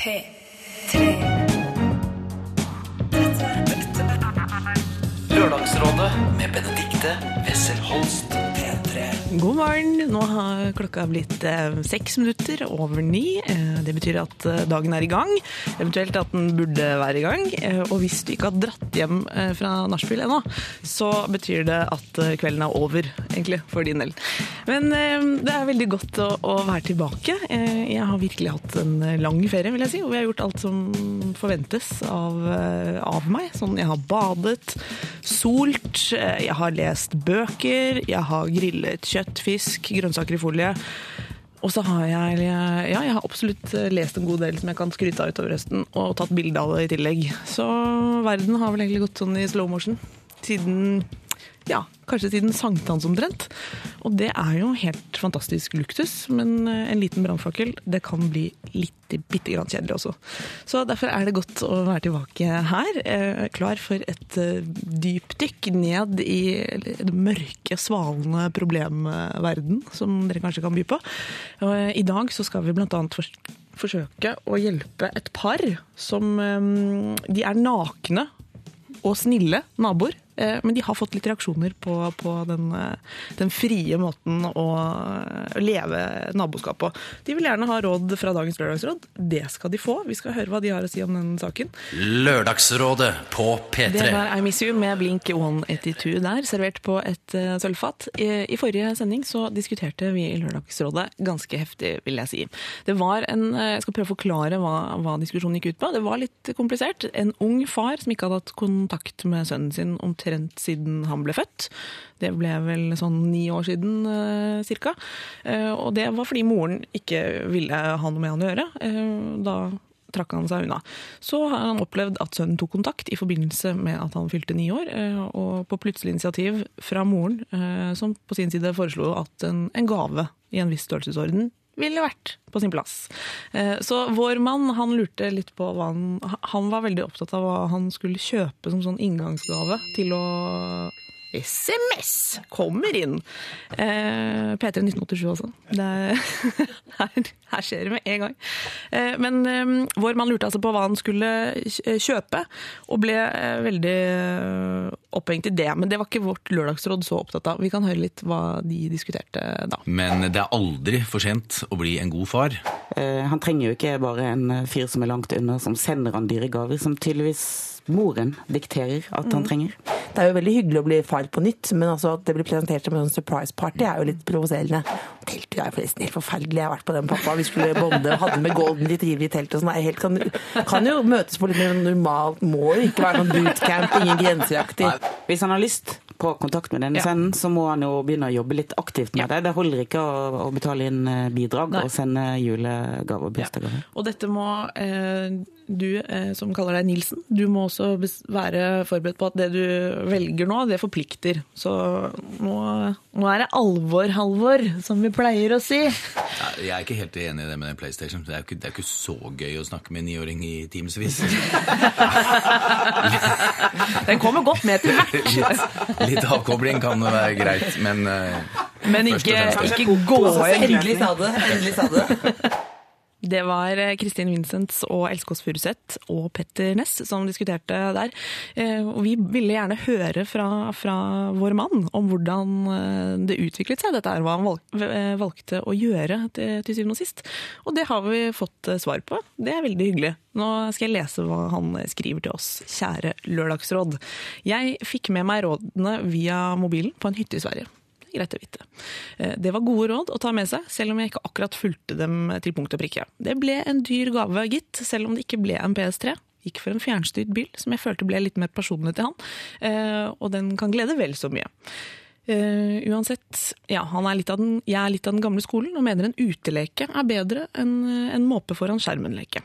P3. Lørdagsrådet med Benedikte Wessel Holst. P3. God morgen. Nå har klokka blitt eh, seks minutter over ni. Eh, det betyr at eh, dagen er i gang. Eventuelt at den burde være i gang. Og hvis du ikke har dratt hjem fra nachspiel ennå, så betyr det at kvelden er over, egentlig, for din del. Men det er veldig godt å, være tilbake. Jeg har virkelig hatt en lang ferie, vil jeg si. Og vi har gjort alt som forventes av, av meg. Sånn, jeg har badet, solt, jeg har lest bøker, jeg har grillet kjøtt, fisk, grønnsaker i folie. Og så har jeg, ja, jeg har absolutt lest en god del som jeg kan skryte av utover høsten, og tatt bilde av det i tillegg. Så verden har vel egentlig gått sånn i slow motion siden ja, kanskje siden sankthans omtrent. Og det er jo helt fantastisk luktus, men eh, en liten brannfakkel det kan bli litt bitte grann kjedelig også. Så derfor er det godt å være tilbake her, eh, klar for et eh, dypdykk ned i det mørke, svalende problemverden som dere kanskje kan by på. I dag så skal vi annet forsøke å hjelpe et par som De er nakne og snille naboer, men de har fått litt reaksjoner på, på den, eh, den frie måten å eh, leve naboskap på. De vil gjerne ha råd fra dagens lørdagsråd. Det skal de få. Vi skal høre hva de har å si om den saken. Lørdagsrådet på P3. Det var I Miss You med Blink 182 der, servert på et sølvfat. I, forrige sending så diskuterte vi i Lørdagsrådet ganske heftig, vil jeg si. Det var en, eh, Jeg skal prøve å forklare hva, hva diskusjonen gikk ut på. Det var litt komplisert. En ung far som ikke hadde hatt kontakt med sønnen sin omtrent siden han ble født. Det ble vel sånn ni år siden uh, cirka. Eh, og det var fordi moren ikke ville ha noe med han å gjøre. Eh, da trakk han seg unna. Så har han opplevd at sønnen tok kontakt i forbindelse med at han fylte ni år, eh, og på plutselig initiativ fra moren, eh, som på sin side foreslo at en gave i en viss størrelsesorden ville vært på sin plass. Eh, Så vår mann han lurte litt på hva han Han var veldig opptatt av hva han skulle kjøpe som sånn inngangsgave til å SMS kommer inn! Eh, P3 1987 også. Det er, her, her skjer det med en gang. Eh, men eh, vår mann lurte altså på hva han skulle kjøpe, og ble eh, veldig eh, opphengt i det. Men det var ikke vårt lørdagsråd så opptatt av. Vi kan høre litt hva de diskuterte da. Men det er aldri for sent å bli en god far. Eh, Han trenger jo ikke bare en eh, fyr som er langt unna, som sender han dyre gaver, som tydeligvis moren dikterer at han trenger. Det er jo veldig hyggelig å bli far på nytt, men altså at det blir presentert som en surprise party er jo litt provoserende. Teltet er forresten helt forferdelig. Jeg har vært på den pappa. Vi skulle bonde og hadde med golden retriever i teltet og sånn. Helt- Kan, kan jo møtes på litt mer normalt. Må jo ikke være noen bootcamp, ingen grensejakter. Hvis han har lyst på kontakt med denne Ja. sønnen, så må han jo begynne å jobbe litt aktivt med det. Det holder ikke å, å betale inn eh, bidrag Nei. og sende julegave og bursdagsgaver. Og dette må eh, du eh, som kaller deg Nilsen, du må også bes- være forberedt på at det du velger nå, det forplikter. Så nå, nå er det alvor, Halvor, som vi pleier å si. Jeg er ikke helt enig i det med den PlayStation. Det er jo ikke, det er ikke så gøy å snakke med en niåring i timevis. Den kommer godt med til hvert. Litt, avkobling kan være greit, men eh, Men ikke, ikke gå inn. Endelig sa det. Endelig sa det. Det var eh, Kristin Vincents og Elskås Furuseth og Petter Ness som diskuterte der. Eh, Og vi ville gjerne høre fra, fra vår mann om hvordan eh, det utviklet seg, dette er hva han valgte å gjøre til, syvende og sist. Og det har vi fått svar på. Det er veldig hyggelig. Nå skal jeg lese hva han skriver til oss, kjære lørdagsråd. Jeg fikk med meg rådene via mobilen på en hytte i Sverige greit å vite. Eh, Det var gode råd å ta med seg, selv om jeg ikke akkurat fulgte dem til punkt og prikke. Det ble en dyr gave, gitt, selv om det ikke ble en PS3. Gikk for en fjernstyrt bil, som jeg følte ble litt mer personlig til han. Eh, Og den kan glede vel så mye. Eh, uansett, ja, er den, jeg er litt av den gamle skolen og mener en uteleke er bedre enn en måpe foran skjermen-leke.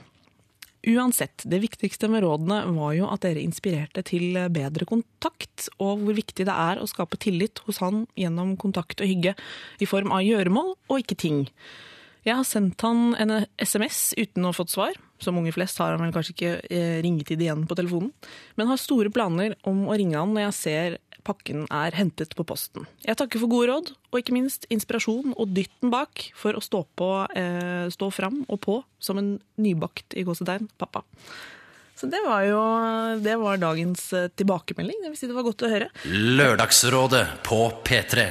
Uansett, det viktigste med rådene var jo at dere inspirerte til bedre kontakt, og hvor viktig det er å skape tillit hos han gjennom kontakt og hygge i form av gjøremål og ikke ting. Jeg har sendt han en SMS uten å ha fått svar. Som unge flest har han vel kanskje ikke eh, ringetid igjen på telefonen. Men har store planer om å ringe han når jeg ser pakken er hentet på posten. Jeg takker for gode råd, og ikke minst inspirasjon og dytten bak for å stå, på, eh, stå fram og på som en nybakt i gåsetegn pappa. Så det var jo det var dagens eh, tilbakemelding. Det vil si det var godt å høre. Lørdagsrådet på P3.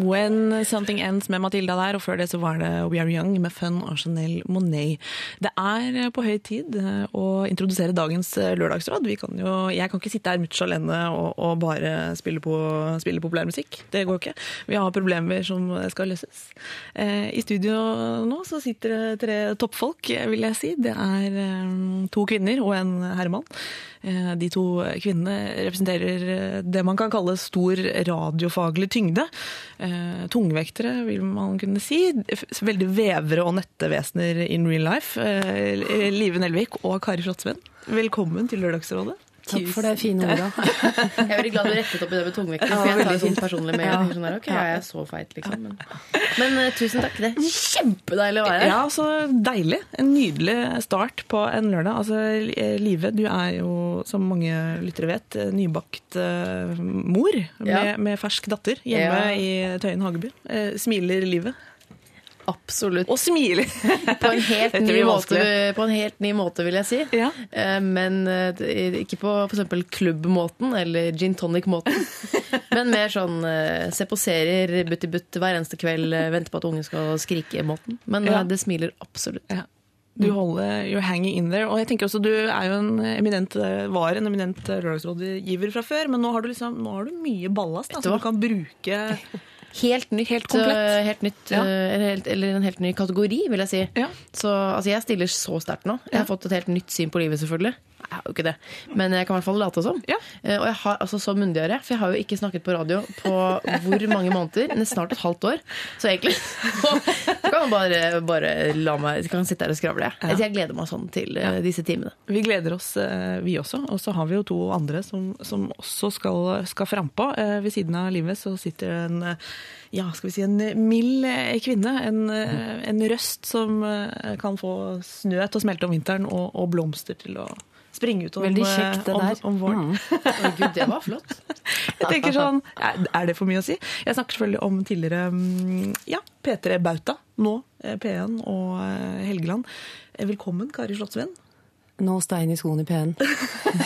When Something Ends med Matilda der, og før det så var det We Are Young med Fun og Chanel Monet. Det er på høy tid eh, å introdusere dagens eh, lørdagsråd. Kan jo, jeg kan ikke sitte her mutsj alene og, og bare spille, på, spille populærmusikk. Det går ikke. Vi har problemer som skal løses. Eh, I studio nå så sitter det tre toppfolk, vil jeg si. Det er eh, to kvinner og en herremann. Eh, De to kvinnene representerer eh, det man kan kalle stor radiofaglig tyngde. Eh, Tungvektere, vil man kunne si. Veldig vevere og nette vesener in real life. Live Nelvik og Kari Slottsvenn, velkommen til Lørdagsrådet. Takk for det fine ordet. Jeg er veldig glad du rettet opp i det med tungvekter, for jeg tar det sånn personlig med. Jeg Sånn der, ok, jeg er så feit, liksom. Men, men uh, tusen takk. Det er kjempedeilig å være her. Ja, så deilig. En nydelig start på en lørdag. Altså, Live, du er jo, som mange lyttere vet, eh, nybakt uh, mor med, Ja. med fersk datter hjemme Ja. i Tøyen Hageby. Uh, smiler livet. Absolutt. Og smiler! På en helt, ny måte, på en helt ny måte, vil jeg si. Ja. Eh, Men eh, ikke på eksempel klubbmåten eller gin tonic-måten. Men mer sånn eh, se på serier, butt i butt hver eneste kveld, vente på at ungen skal skrike-måten. Men Ja. det smiler absolutt. Ja. Du holder you're hanging in there. Og jeg tenker også du er jo en eminent, var en eminent lørdagsrådgiver fra før, men nå har du, liksom, nå har du mye ballast da, som du kan bruke. Helt nytt. Helt komplett. eh, helt nytt Ja. eh, helt, eller en helt ny kategori, vil jeg si. Ja. Så altså, jeg stiller så sterkt nå. Jeg har fått et helt nytt syn på livet, selvfølgelig. Jeg har jo ikke det. Men jeg kan i hvert fall late som. Ja. Eh, Og jeg har altså så myndiggjøre, for jeg har jo ikke snakket på radio på hvor mange måneder? Nesten snart et halvt år. Så egentlig så kan man bare, bare la meg jeg kan sitte her og skravle. jeg. Altså, Jeg gleder meg sånn til ja. disse timene. Vi gleder oss, eh, vi også. Og så har vi jo to andre som, som også skal, skal frampå. Eh, Ved siden av livet så sitter en eh, ja, skal vi si en mild eh, kvinne. En, eh, en røst som eh, kan få snø til å smelte om vinteren, og, og blomster til å springe ut om, Veldig eh, kjekt, det der. om våren. Å gud, det var flott. Jeg tenker sånn, er det for mye å si? Jeg snakker selvfølgelig om tidligere mm, ja, P3 Bauta, nå eh, P1 og eh, Helgeland. Velkommen, Kari Slottsvenn. Nå stein i skoen i P1.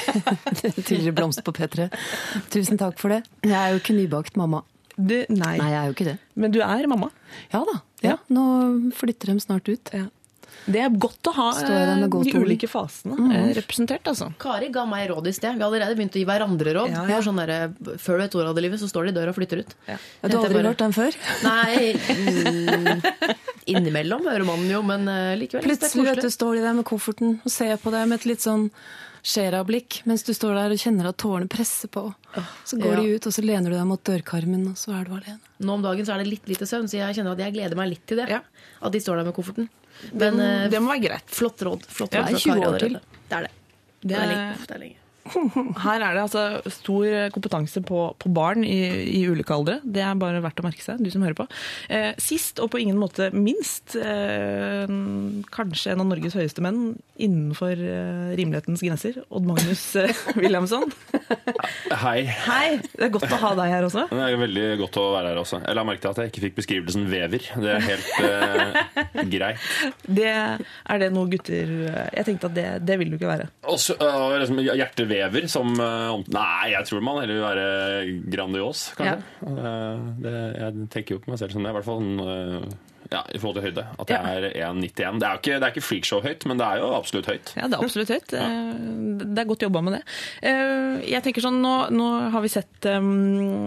Tidligere blomst på P3. Tusen takk for det. Jeg er jo ikke nybakt mamma. Du, nei. Nei, jeg er jo ikke det. men du er mamma. Ja da. Ja, nå flytter de snart ut. Det er godt å ha eh, de ulike fasene mm. representert, altså. Kari ga meg råd i sted. Vi har allerede begynt å gi hverandre råd. Ja, ja. Sånn der, før du vet ordet av det livet, så står de i døra og flytter ut. Ja, du har aldri bare- hørt den før? Nei, mm, innimellom hører man jo, men eh, likevel. Plutselig vet du, står de der med kofferten og ser på deg med et litt sånn skjera-blikk mens du står der og kjenner at tårene presser på. Så går ja. de ut, og så lener du deg mot dørkarmen, og så er du alene. Nå om dagen så er det litt lite søvn, så jeg kjenner at jeg gleder meg litt til det. Ja. At de står der med kofferten. Men eh, Det må være greit. flott råd. Flott råd det er 20 år til. Det er det. Det Det er er- det er lenge. Her er det altså stor kompetanse på, på barn i, i ulike aldre. Det er bare verdt å merke seg, du som hører på. Eh, sist, og på ingen måte minst, eh, kanskje en av Norges høyeste menn innenfor eh, rimelighetens grenser, Odd Magnus eh, Wilhelmsson. Hei. Hei! Det er godt å ha deg her også. Det er veldig godt å være her også. Jeg la merke til at jeg ikke fikk beskrivelsen vever. Det er helt eh, greit. Det er det noe gutter Jeg tenkte at det, det vil du ikke være. Og så øh, liksom hjertevever som om- Nei, jeg tror man heller vil være grandios, kanskje. Eh, det, jeg tenker jo på meg selv som det, i hvert fall øh, ja, i forhold til høyde. At jeg er 1,91. Det er ikke, det er ikke freakshow-høyt, men det er jo absolutt høyt. Ja, det er absolutt høyt. Eh, Det er godt jobba med det. Eh, Jeg tenker sånn, nå, nå har vi sett eh,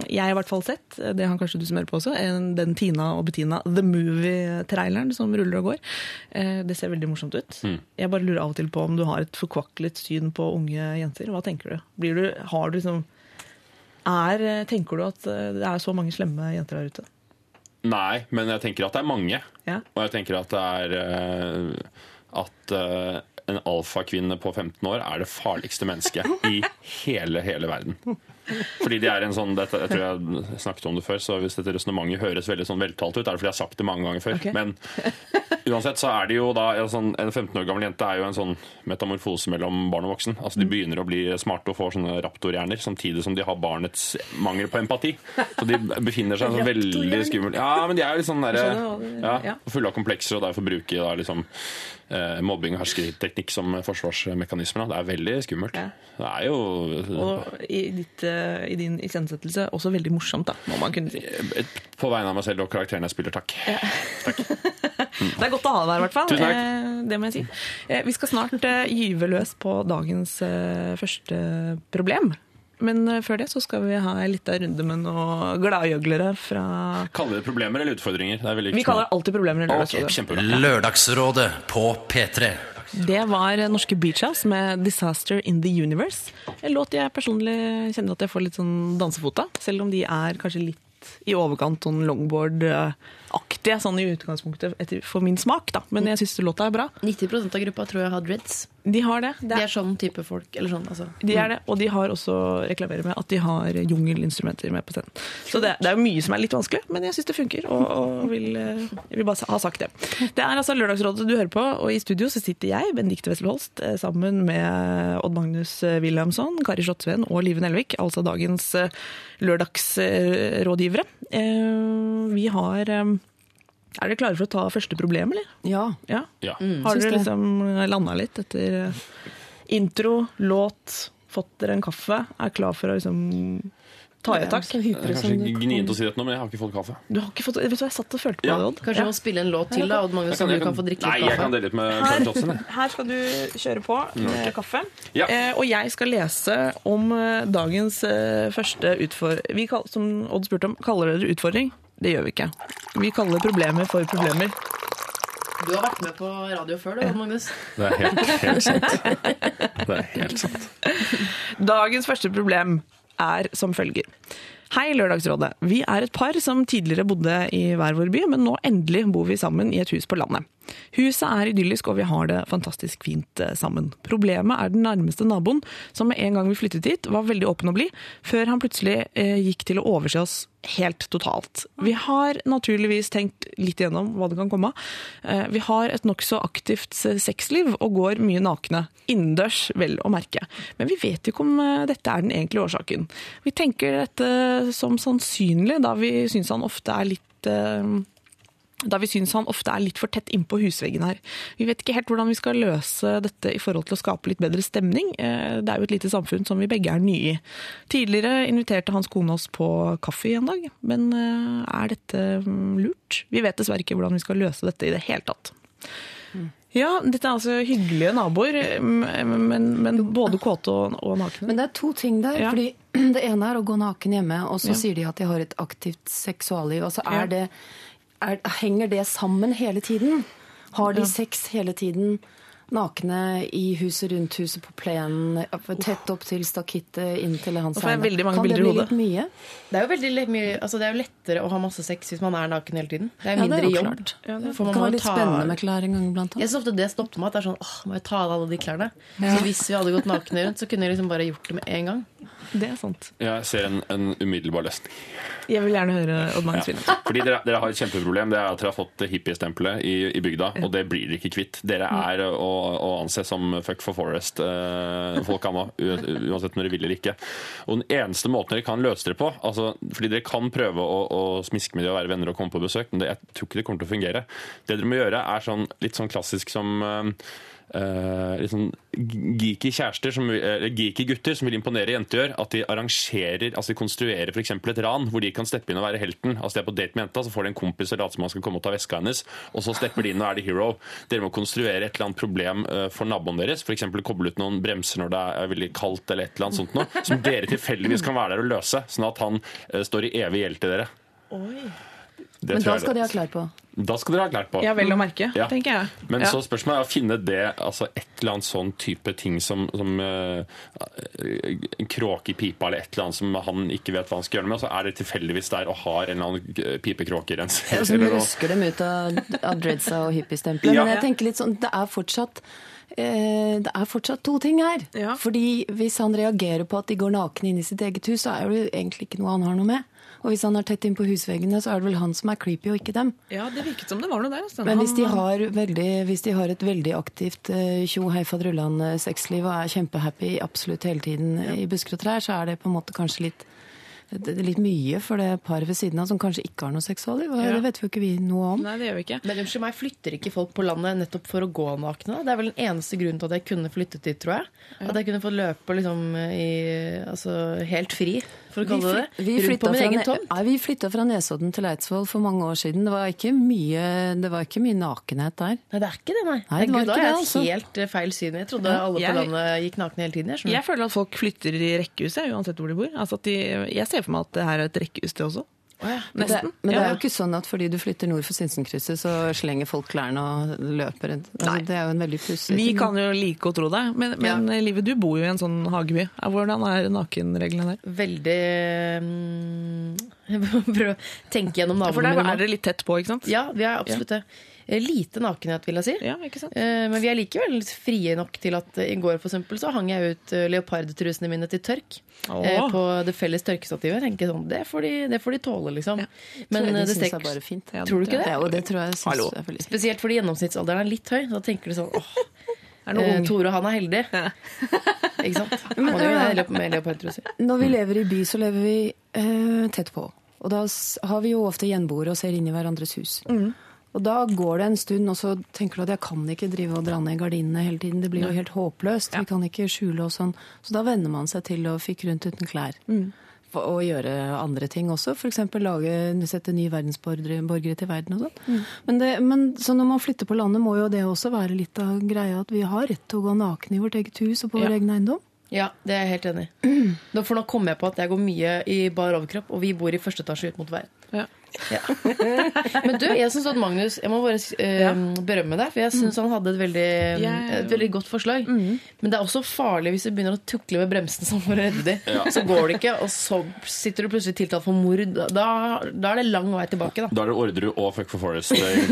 Jeg har i hvert fall sett, det har kanskje du som hører på også, den Tina og Bettina The Movie-traileren som ruller og går. Det ser veldig morsomt ut. Jeg bare lurer av og til på om du har et forkvaklet syn på unge jenter. Hva tenker du? Blir du har du liksom er, Tenker du at det er så mange slemme jenter der ute? Nei, men jeg tenker at det er mange. Ja. Og jeg tenker at det er øh, At øh, en alfakvinne på 15 år er det farligste mennesket i hele, hele verden. Fordi de er en sånn, dette, Jeg tror jeg snakket om det før, så hvis dette resonnementet høres veldig sånn veltalt ut, er det fordi jeg har sagt det mange ganger før. Okay. Men uansett så er det jo da en, sånn, en 15 år gammel jente er jo en sånn metamorfose mellom barn og voksen. Altså De begynner å bli smarte og får sånne raptorhjerner, samtidig som de har barnets mangel på empati. Så de befinner seg sånn veldig skummel Ja, men de er jo litt sånn derre ja. fulle av komplekser, og derfor bruker da liksom eh, mobbing og hersketeknikk som forsvarsmekanismer. Det er veldig skummelt. Ja. Det er jo Og i, ditt, eh, i din iscenesettelse også veldig morsomt, da, må man kunne si. På vegne av meg selv og karakteren jeg spiller, takk. Det er godt å ha deg her, i hvert fall. Tusen takk. Eh, Det må jeg si. Eh, Vi skal snart eh, gyve løs på dagens eh, første problem. Men eh, før det så skal vi ha en liten runde med noen gladgjøglere fra Kaller det problemer eller utfordringer? Det er Vi kaller det alltid problemer. Lørdagsrådet. Okay, Lørdagsrådet på P3. Det var norske Beach House med 'Disaster in the Universe'. En låt jeg personlig kjenner at jeg får litt sånn dansefot av, selv om de er kanskje litt i overkant sånn longboard-aktige sånn i utgangspunktet etter, for min smak, da. Men jeg syns låta er bra. 90% av gruppa tror jeg har dreads. De har det. De det er sånn type folk. Eller sånn, altså. De er det, og de har også reklamerer med at de har jungelinstrumenter med på scenen. Så det, det er jo mye som er litt vanskelig, men jeg syns det funker, og, og vil, eh, vil bare ha sagt det. Det er altså Lørdagsrådet du hører på, og i studio så sitter jeg, Benedicte Wessel Holst, eh, sammen med Odd Magnus Williamson, Wilhelmsson, Kari Slottsveen og Live Nelvik, altså dagens eh, lørdagsrådgivere. Eh, Vi har eh, Er dere klare for å ta første problem, eller? Ja. Ja. Ja. Har syns dere liksom landa litt etter eh, intro, låt, fått dere en kaffe? Er klar for å liksom ta i et tak? Jeg er kanskje gnient å si dette nå, men jeg har ikke fått kaffe. Du har ikke fått, vet du hva, Jeg satt og følte på Ja. det, Odd. Kanskje Ja. å spille en låt til, da, Odd Magnus, så du kan få drikke litt Nei, litt jeg kan dele litt med her, Totsen. Her skal du kjøre på med kaffe. Ja. Eh, og jeg skal lese om eh, dagens eh, første utfordring Vi Som Odd spurte om, kaller dere det utfordring? Det gjør vi ikke. Vi kaller problemer for problemer. Du har vært med på radio før, du, Magnus. Det er helt, helt sant. Det er helt sant. Dagens første problem er som følger. Hei, Lørdagsrådet. Vi er et par som tidligere bodde i hver vår by, men nå endelig bor vi sammen i et hus på landet. Huset er idyllisk, og vi har det fantastisk fint eh, sammen. Problemet er den nærmeste naboen, som med en gang vi flyttet hit, var veldig åpen og blid, før han plutselig eh, gikk til å overse oss helt totalt. Vi har naturligvis tenkt litt igjennom hva det kan komme av. Eh, vi har et nokså aktivt eh, sexliv og går mye nakne. Innendørs, vel å merke. Men vi vet ikke om dette er den egentlige årsaken. Vi tenker dette som sannsynlig, da vi syns han ofte er litt da vi syns han ofte er litt for tett innpå husveggen her. Vi vet ikke helt hvordan vi skal løse dette i forhold til å skape litt bedre stemning. Eh, Det er jo et lite samfunn som vi begge er nye i. Tidligere inviterte hans kone oss på kaffe en dag, men eh, er dette mm, lurt? Vi vet dessverre ikke hvordan vi skal løse dette i det hele tatt. Ja, dette er altså hyggelige naboer, mm, men, men både kåte og, og nakne. Men det er to ting der. Ja. fordi Det ene er å gå naken hjemme, og så Ja. sier de at de har et aktivt seksualliv. Altså er det, er, henger det sammen hele tiden? Har de Ja. sex hele tiden? Nakne i huset rundt huset på plenen, tett opp til stakittet inntil hans mange Kan det bli litt mye? Det er jo veldig mye, altså det er jo lettere å ha masse sex hvis man er naken hele tiden. Det er Ja, det er mindre jo jobb. klart. Ja, det- Det kan være litt ta- spennende med klær en gang iblant. Jeg synes ofte det stoppet meg. At det er sånn, åh, må jeg ta av alle de klærne? Så hvis vi hadde gått nakne rundt, så kunne jeg liksom bare gjort det med en gang. Det er sant. Jeg ser en, en umiddelbar løsning. Jeg vil gjerne høre Odd Magnus Ja. Fordi dere, dere har et kjempeproblem. Det er at dere har fått hippiestempelet i, i bygda, og det blir dere ikke kvitt. Dere er å, å anse som fuck for forest-folk uh, uansett om dere vil eller ikke. Og den eneste måten dere kan løse dere på altså, Fordi dere kan prøve å, å smiske med de og være venner og komme på besøk, men det, jeg tror ikke det kommer til å fungere. Det dere må gjøre, er sånn, litt sånn klassisk som Uh, litt sånn geeky kjærester, som, eller geeky gutter som vil imponere jenter, gjør. At de arrangerer, altså de konstruerer f.eks. et ran hvor de kan steppe inn og være helten. Altså De er på date med jenta, så får de en kompis og later som han skal komme og ta veska hennes, og så stepper de inn og er the hero. Dere må konstruere et eller annet problem eh, for naboen deres, f.eks. koble ut noen bremser når det er veldig kaldt, eller et eller annet sånt noe, som dere tilfeldigvis kan være der og løse, sånn at han står i evig gjeld til dere. Det Men da skal de ha klær på. Da skal dere ha klart på. Ja, vel å merke, Ja. tenker jeg. Men ja. så spørsmålet er å finne det, altså et eller annet sånn type ting som, som uh, en kråke i pipa eller et eller annet som han ikke vet hva han skal gjøre med, og så er det tilfeldigvis der og har en eller annen eh, pipekråkerenser. Og som rusker dem ut av, av dreadsa og hippiestempelet. Ja. Men jeg tenker litt sånn, det er fortsatt eh, det er fortsatt to ting her. Ja. Fordi hvis han reagerer på at de går nakne inn i sitt eget hus, så er det jo egentlig ikke noe han har noe med. Og hvis han er tett innpå husveggene, så er det vel han som er creepy, og ikke dem. Ja, det virket som det var noe der. altså. Men hvis de har, veldig, hvis de har et veldig aktivt eh, tjo hei faderullan eh, sexliv og er kjempehappy absolutt hele tiden i busker og trær, så er det på en måte kanskje litt, det er litt mye for det paret ved siden av som kanskje ikke har noe seksualliv. Ja. Det vet jo ikke vi noe om. Nei, det gjør vi ikke. Men unnskyld meg, flytter ikke folk på landet nettopp for å gå nakne? Det er vel den eneste grunnen til at jeg kunne flyttet dit, tror jeg. At jeg kunne fått løpe liksom i, altså, helt fri, for å kalle det det. Vi Rundt på min egen tomt. Nei, vi flytta fra Nesodden til Eidsvoll for mange år siden. Det var ikke mye, det var ikke mye nakenhet der. Nei, det er ikke det, nei. Nei, det var Gud, da har jeg altså. helt eh, feil syn. Jeg trodde alle på jeg- landet gikk nakne hele tiden. Jeg. Jeg føler at folk flytter i rekkehuset uansett hvor de bor. Altså at de, jeg ser for meg at det her er et rekkehus, det også. Men det, Nesten. men det Ja. er jo ikke sånn at fordi du flytter nord for Sinsenkrysset, så slenger folk klærne og løper rundt. Altså, det er jo en veldig pussig Vi kan jo like å tro det, men, men Live, du bor jo i en sånn hageby. Hvordan er nakenreglene der? Veldig mm, Jeg må prøve å tenke gjennom For der er dere litt tett på, ikke sant? Ja, vi er absolutt det. Eh, Lite nakenhet, vil jeg si. Ja, ikke sant? Eh, Men vi er likevel frie nok til at eh, i går for eksempel, så hang jeg ut eh, leopardtrusene mine til tørk. Åh. eh, På det felles tørkestativet. Jeg tenker sånn, det får de, det får de tåle, liksom. Men det de det syns jeg bare fint. fint. Tror du ikke det? Ja, det tror jeg synes Hallo. er. Spesielt fordi gjennomsnittsalderen er litt høy. Da tenker du sånn åh, Er eh. Tore han er heldig. Ikke sant? Han er jo med leopardtruser. Når vi lever i by, så lever vi eh, tett på. Og da har vi jo ofte gjenboere og ser inn i hverandres hus. Og da går det en stund, og så tenker du at jeg kan ikke drive og dra ned gardinene hele tiden. Det blir jo helt håpløst. Vi kan ikke skjule og sånn. Så da venner man seg til å fikke rundt uten klær. For, og gjøre andre ting også. F.eks. sette nye verdensborgere til verden og sånn. Men, det, men så når man flytter på landet, må jo det også være litt av greia at vi har rett til å gå nakne i vårt eget hus og på Ja. vår egen eiendom. Ja, det er jeg helt enig i. Mm. For nå kommer jeg på at jeg går mye i bar overkropp, og vi bor i første etasje ut mot verden. Ja. Ja. Men du, jeg synes at Magnus Jeg må bare eh, berømme deg, for jeg syns han hadde et veldig, et veldig godt forslag. Men det er også farlig hvis du begynner å tukle med bremsen sånn for å redde dem. Så går det ikke, og så sitter du plutselig tiltalt for mord. Da, da er det lang vei tilbake, da. Da er det Orderud og Fuck for Forest. eh,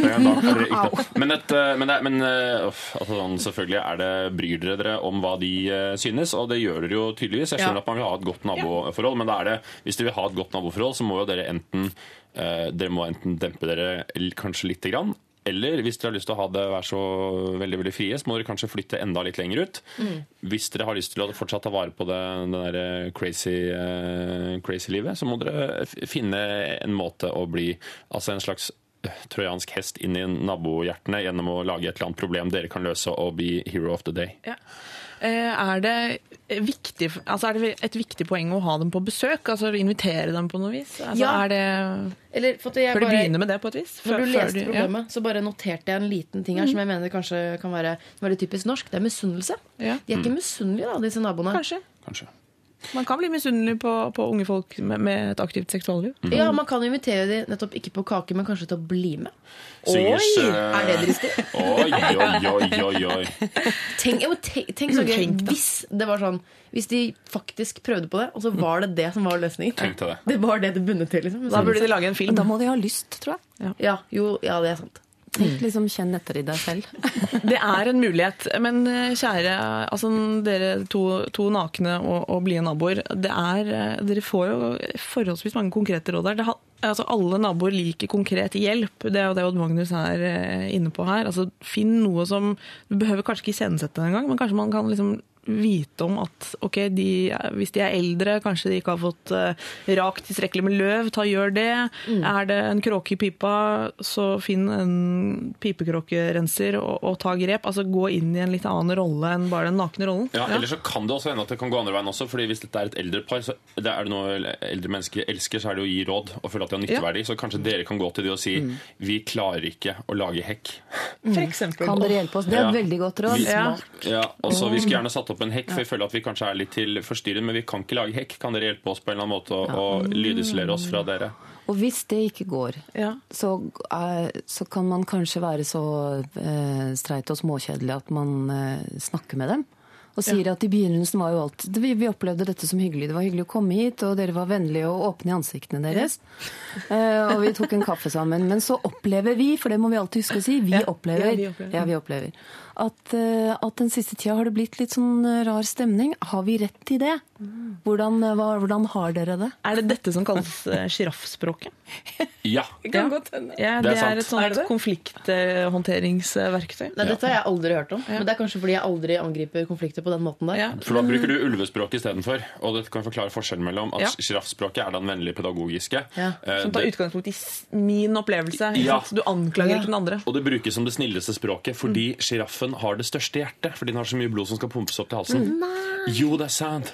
Men, et, eh, men, det, men eh, uff, altså, sånn, selvfølgelig er det, bryr dere dere om hva de uh, synes, og det gjør dere jo tydeligvis. Jeg skjønner Ja. at man vil ha et godt naboforhold, men det er det, hvis dere vil ha et godt naboforhold, så må jo dere enten, eh, dere må enten dempe dere kanskje lite grann, eller hvis dere har lyst til å ha det være så veldig veldig frie, så må dere kanskje flytte enda litt lenger ut. Hvis dere har lyst til å fortsatt ta vare på det, det der eh, crazy, eh, crazy livet, så må dere finne en måte å bli altså en slags eh, trojansk hest inn i nabohjertene gjennom å lage et eller annet problem dere kan løse og bli hero of the day. Ja. Eh, Er det, viktig, altså er det et viktig poeng å ha dem på besøk? Altså Invitere dem på noe vis? Altså, Ja. er det, Eller, for at jeg bare, du begynner begynne med det på et vis? Når du Før- før leste du- ja. så bare noterte jeg en liten ting her som jeg mener kanskje kan være veldig typisk norsk. Det er misunnelse. Ja. De er ikke misunnelige, da, disse naboene. Kanskje. Kanskje. Man kan bli misunnelig på, på unge folk med, med et aktivt seksualliv. Ja, Man kan invitere dem nettopp ikke på kake, men kanskje til å bli med. Swingers, Oi! eh, Er det dristig? Oi, oi, oi, oi, oi. Tenk, tenk, tenk så gøy hvis det var sånn Hvis de faktisk prøvde på det, og så var det det som var løsningen. Tenk til det. Det var det det bundet til. liksom. Da burde de lage en film. Da må de ha lyst, tror jeg. Ja, jo, ja, det er sant. Tenk liksom, Kjenn etter i deg selv. Det er en mulighet. Men eh, kjære altså, dere to, to nakne og, og blide naboer, er, eh, dere får jo forholdsvis mange konkrete råd der. Altså, alle naboer liker konkret hjelp. Det er jo det Odd Magnus er eh, inne på her. Altså, finn noe som Du behøver kanskje ikke iscenesette det engang, men kanskje man kan liksom vite om at ok, de, hvis de er eldre, kanskje de ikke har fått uh, rakt tilstrekkelig med løv, ta gjør det. Er det en kråke i pipa, så finn en pipekråkerenser og, og ta grep. Altså gå inn i en litt annen rolle enn bare den nakne rollen. Ja, Eller så kan det også hende at det kan gå andre veien også. fordi Hvis dette er et eldre par, så det er det noe eldre mennesker elsker, så er det å gi råd og føle at de har nytteverdi. Så kanskje dere kan gå til de og si vi klarer ikke å lage hekk. For eksempel. Kan dere hjelpe oss? Det er Ja. et veldig godt råd. Vi, Ja. ja, og Vi skulle gjerne satt opp en hekk, for vi føler at vi kanskje er litt til forstyrret, men vi kan ikke lage hekk. Kan dere hjelpe oss på en eller annen måte å, å lydisolere oss fra dere? Og hvis det ikke går, Ja. så, eh, så kan man kanskje være så eh, streit og småkjedelig at man eh, snakker med dem. Og sier at i begynnelsen var jo alt vi, vi opplevde dette som hyggelig. Det var hyggelig å komme hit, og dere var vennlige og åpne i ansiktene deres. Uh, og vi tok en kaffe sammen. Men så opplever vi, for det må vi alltid huske å si, vi opplever, Ja, vi opplever. ja, vi opplever at, uh, at den siste tida har det blitt litt sånn eh, rar stemning. Har vi rett i det? Hvordan, eh, hva, hvordan har dere det? Er det dette som kalles eh, sjiraffspråket? Ja. Ja. Ja, Det det, er er et sånt konflikthåndteringsverktøy. Nei, dette har jeg aldri hørt om. Men det er kanskje fordi jeg aldri angriper konflikter på den måten der. Ja. For da bruker du ulvespråk istedenfor. Og det kan forklare forskjellen mellom at Ja. sjiraffspråket er den vennlige pedagogiske. Ja. Eh, Som tar det- utgangspunkt i min opplevelse. Ja. Du anklager Ja. ikke den andre. Og det brukes som det snilleste språket fordi sjiraffen har det største hjertet. Fordi den har så mye blod som skal pumpes opp til halsen. Jo, det er sant.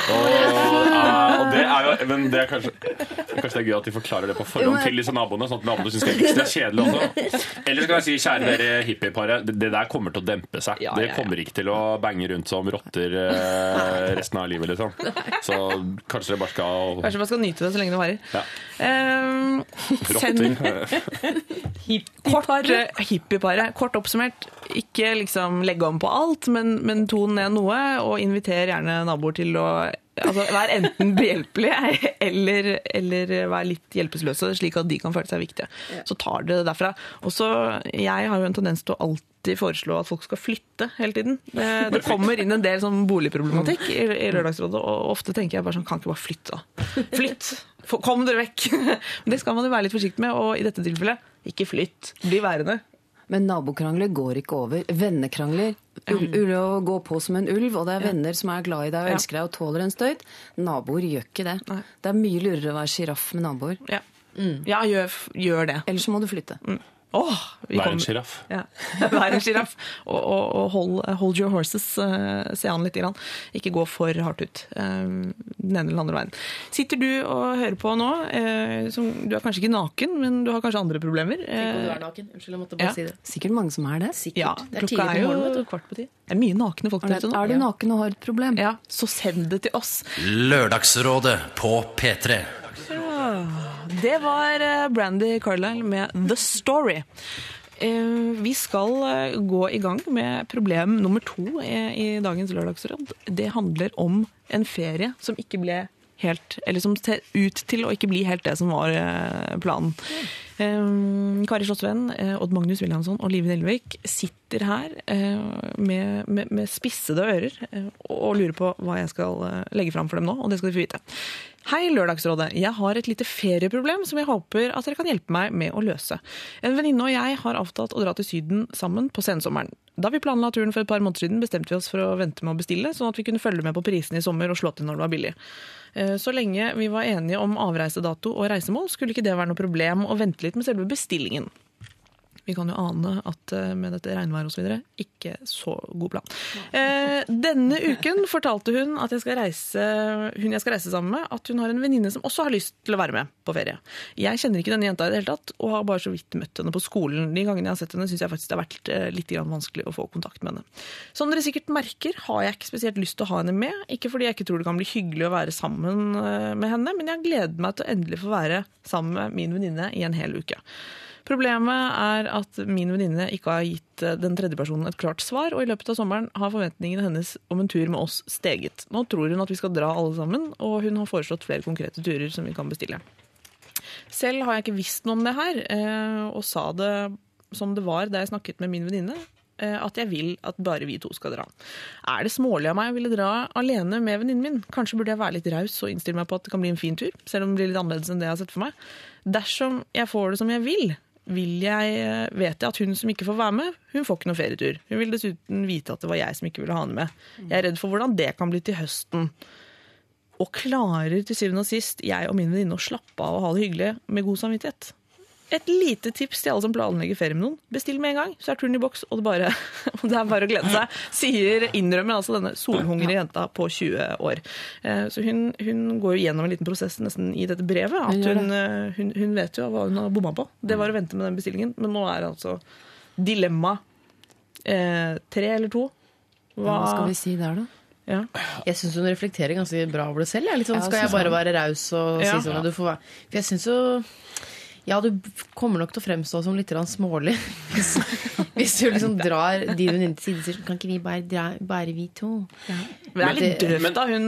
og, og det er jo Men det er kanskje Kanskje det er gøy at de forklarer det på forhånd til disse naboene, sånn at naboene syns det er ekstra kjedelig også. Eller skal jeg si, kjære dere hippieparet, det, det der kommer til å dempe seg. Ja, Det ja, Det kommer ikke til å bange rundt som rotter eh, resten av livet, liksom. Så kanskje dere bare skal Kanskje man skal nyte det så lenge det varer. Ja. Um, Rotter. kort, eh, hippieparet. Kort oppsummert, ikke liksom legge om på alt, men, men ton ned noe, og inviter gjerne naboer til å Altså, Vær enten behjelpelig eller, eller vær litt hjelpeløse, slik at de kan føle seg viktige. Så tar dere det derfra. Også, Jeg har jo en tendens til å alltid foreslå at folk skal flytte hele tiden. Det, det kommer inn en del sånn boligproblematikk i, i Lørdagsrådet, og ofte tenker jeg bare sånn Kan ikke bare flytte, da? Flytt! Kom dere vekk! Men det skal man jo være litt forsiktig med, og i dette tilfellet ikke flytt. Bli værende. Men nabokrangler går ikke over. Vennekrangler Ulv ul, å gå på som en ulv, og det er venner som er glad i deg og elsker deg og tåler en støyt. Naboer gjør ikke det. Det er mye lurere å være sjiraff med naboer. Ja, ja gjør, gjør det. Ellers så må du flytte. Åh, Vær en sjiraff. Ja. Vær en sjiraff. Og, og, og hold, hold your horses. eh, se an litt. Grann. Ikke gå for hardt ut. eh, den ene eller andre veien. Sitter du og hører på nå, eh, som, du er kanskje ikke naken, men du har kanskje andre problemer. Tenk om du er naken. Unnskyld, jeg måtte bare ja. si det. Sikkert mange som er det. Sikkert. ja, det er klokka tidlig er på morgenen, jo du. kvart på ti. Det er mye nakne folk der ute nå. Er du naken og har et problem? Ja, så send det til oss. Lørdagsrådet på P3. Det var eh, Brandy Carlisle med The Story. Eh, Vi skal eh, gå i gang med problem nummer to i dagens Lørdagsråd. Det handler om en ferie som ikke ble helt Eller som ser ut til å ikke bli helt det som var planen. Eh, Kari Slottsvenn, eh, Odd Magnus Williamson og Live Nelvik sitter her eh, med, med, med spissede ører eh, og, lurer på hva jeg skal legge fram for dem nå, og det skal de få vite. Hei, Lørdagsrådet. Jeg har et lite ferieproblem som jeg håper at dere kan hjelpe meg med å løse. En venninne og jeg har avtalt å dra til Syden sammen på sensommeren. Da vi planla turen for et par måneder siden, bestemte vi oss for å vente med å bestille, sånn at vi kunne følge med på prisene i sommer og slå til når det var billig. Eh, Så lenge vi var enige om avreisedato og reisemål, skulle ikke det være noe problem å vente litt med selve bestillingen. Vi kan jo ane at eh, med dette regnværet osv. ikke så god plan. Eh, denne uken fortalte hun at jeg skal reise, hun jeg skal reise sammen med, at hun har en venninne som også har lyst til å være med på ferie. Jeg kjenner ikke denne jenta i det hele tatt, og har bare så vidt møtt henne på skolen. De gangene jeg har sett henne, syns jeg faktisk det har vært eh, litt vanskelig å få kontakt med henne. Som dere sikkert merker, har jeg ikke spesielt lyst til å ha henne med. Ikke fordi jeg ikke tror det kan bli hyggelig å være sammen eh, med henne, men jeg gleder meg til å endelig få være sammen med min venninne i en hel uke. Problemet er at min venninne ikke har gitt eh, den tredje personen et klart svar, og i løpet av sommeren har forventningene hennes om en tur med oss steget. Nå tror hun at vi skal dra alle sammen, og hun har foreslått flere konkrete turer som vi kan bestille. Selv har jeg ikke visst noe om det her, eh, og sa det som det var da jeg snakket med min venninne, eh, at jeg vil at bare vi to skal dra. Er det smålig av meg å ville dra alene med venninnen min? Kanskje burde jeg være litt raus og innstille meg på at det kan bli en fin tur, selv om det blir litt annerledes enn det jeg har sett for meg. Dersom jeg får det som jeg vil, vil jeg, eh, vet jeg at hun som ikke får være med, hun får ikke noen ferietur. Hun vil dessuten vite at det var jeg som ikke ville ha henne med. Jeg er redd for hvordan det kan bli til høsten. Og klarer til syvende og sist jeg og min venninne å slappe av og ha det hyggelig med god samvittighet? Et lite tips til alle som planlegger ferie med noen. Bestill med en gang, så er turen i boks, og det, bare, det er bare å glede seg. Sier, innrømmer altså denne solhungrige jenta på 20 år. Eh, Så hun, hun går jo gjennom en liten prosess nesten i dette brevet. At hun, eh, hun, hun vet jo hva hun har bomma på. Det var å vente med den bestillingen. Men nå er det altså dilemma eh, tre eller to. Hva skal vi si der, da? Ja. Jeg syns hun reflekterer ganske bra over det selv. Jeg. Litt sånn, skal jeg bare være raus og Ja. si sånn du får være For jeg syns jo ja, du kommer nok til å fremstå som litt smålig hvis, Hvis du liksom drar De venninne til side og sier Kan ikke vi bare dra bare vi to? Men det er litt drøvt av hun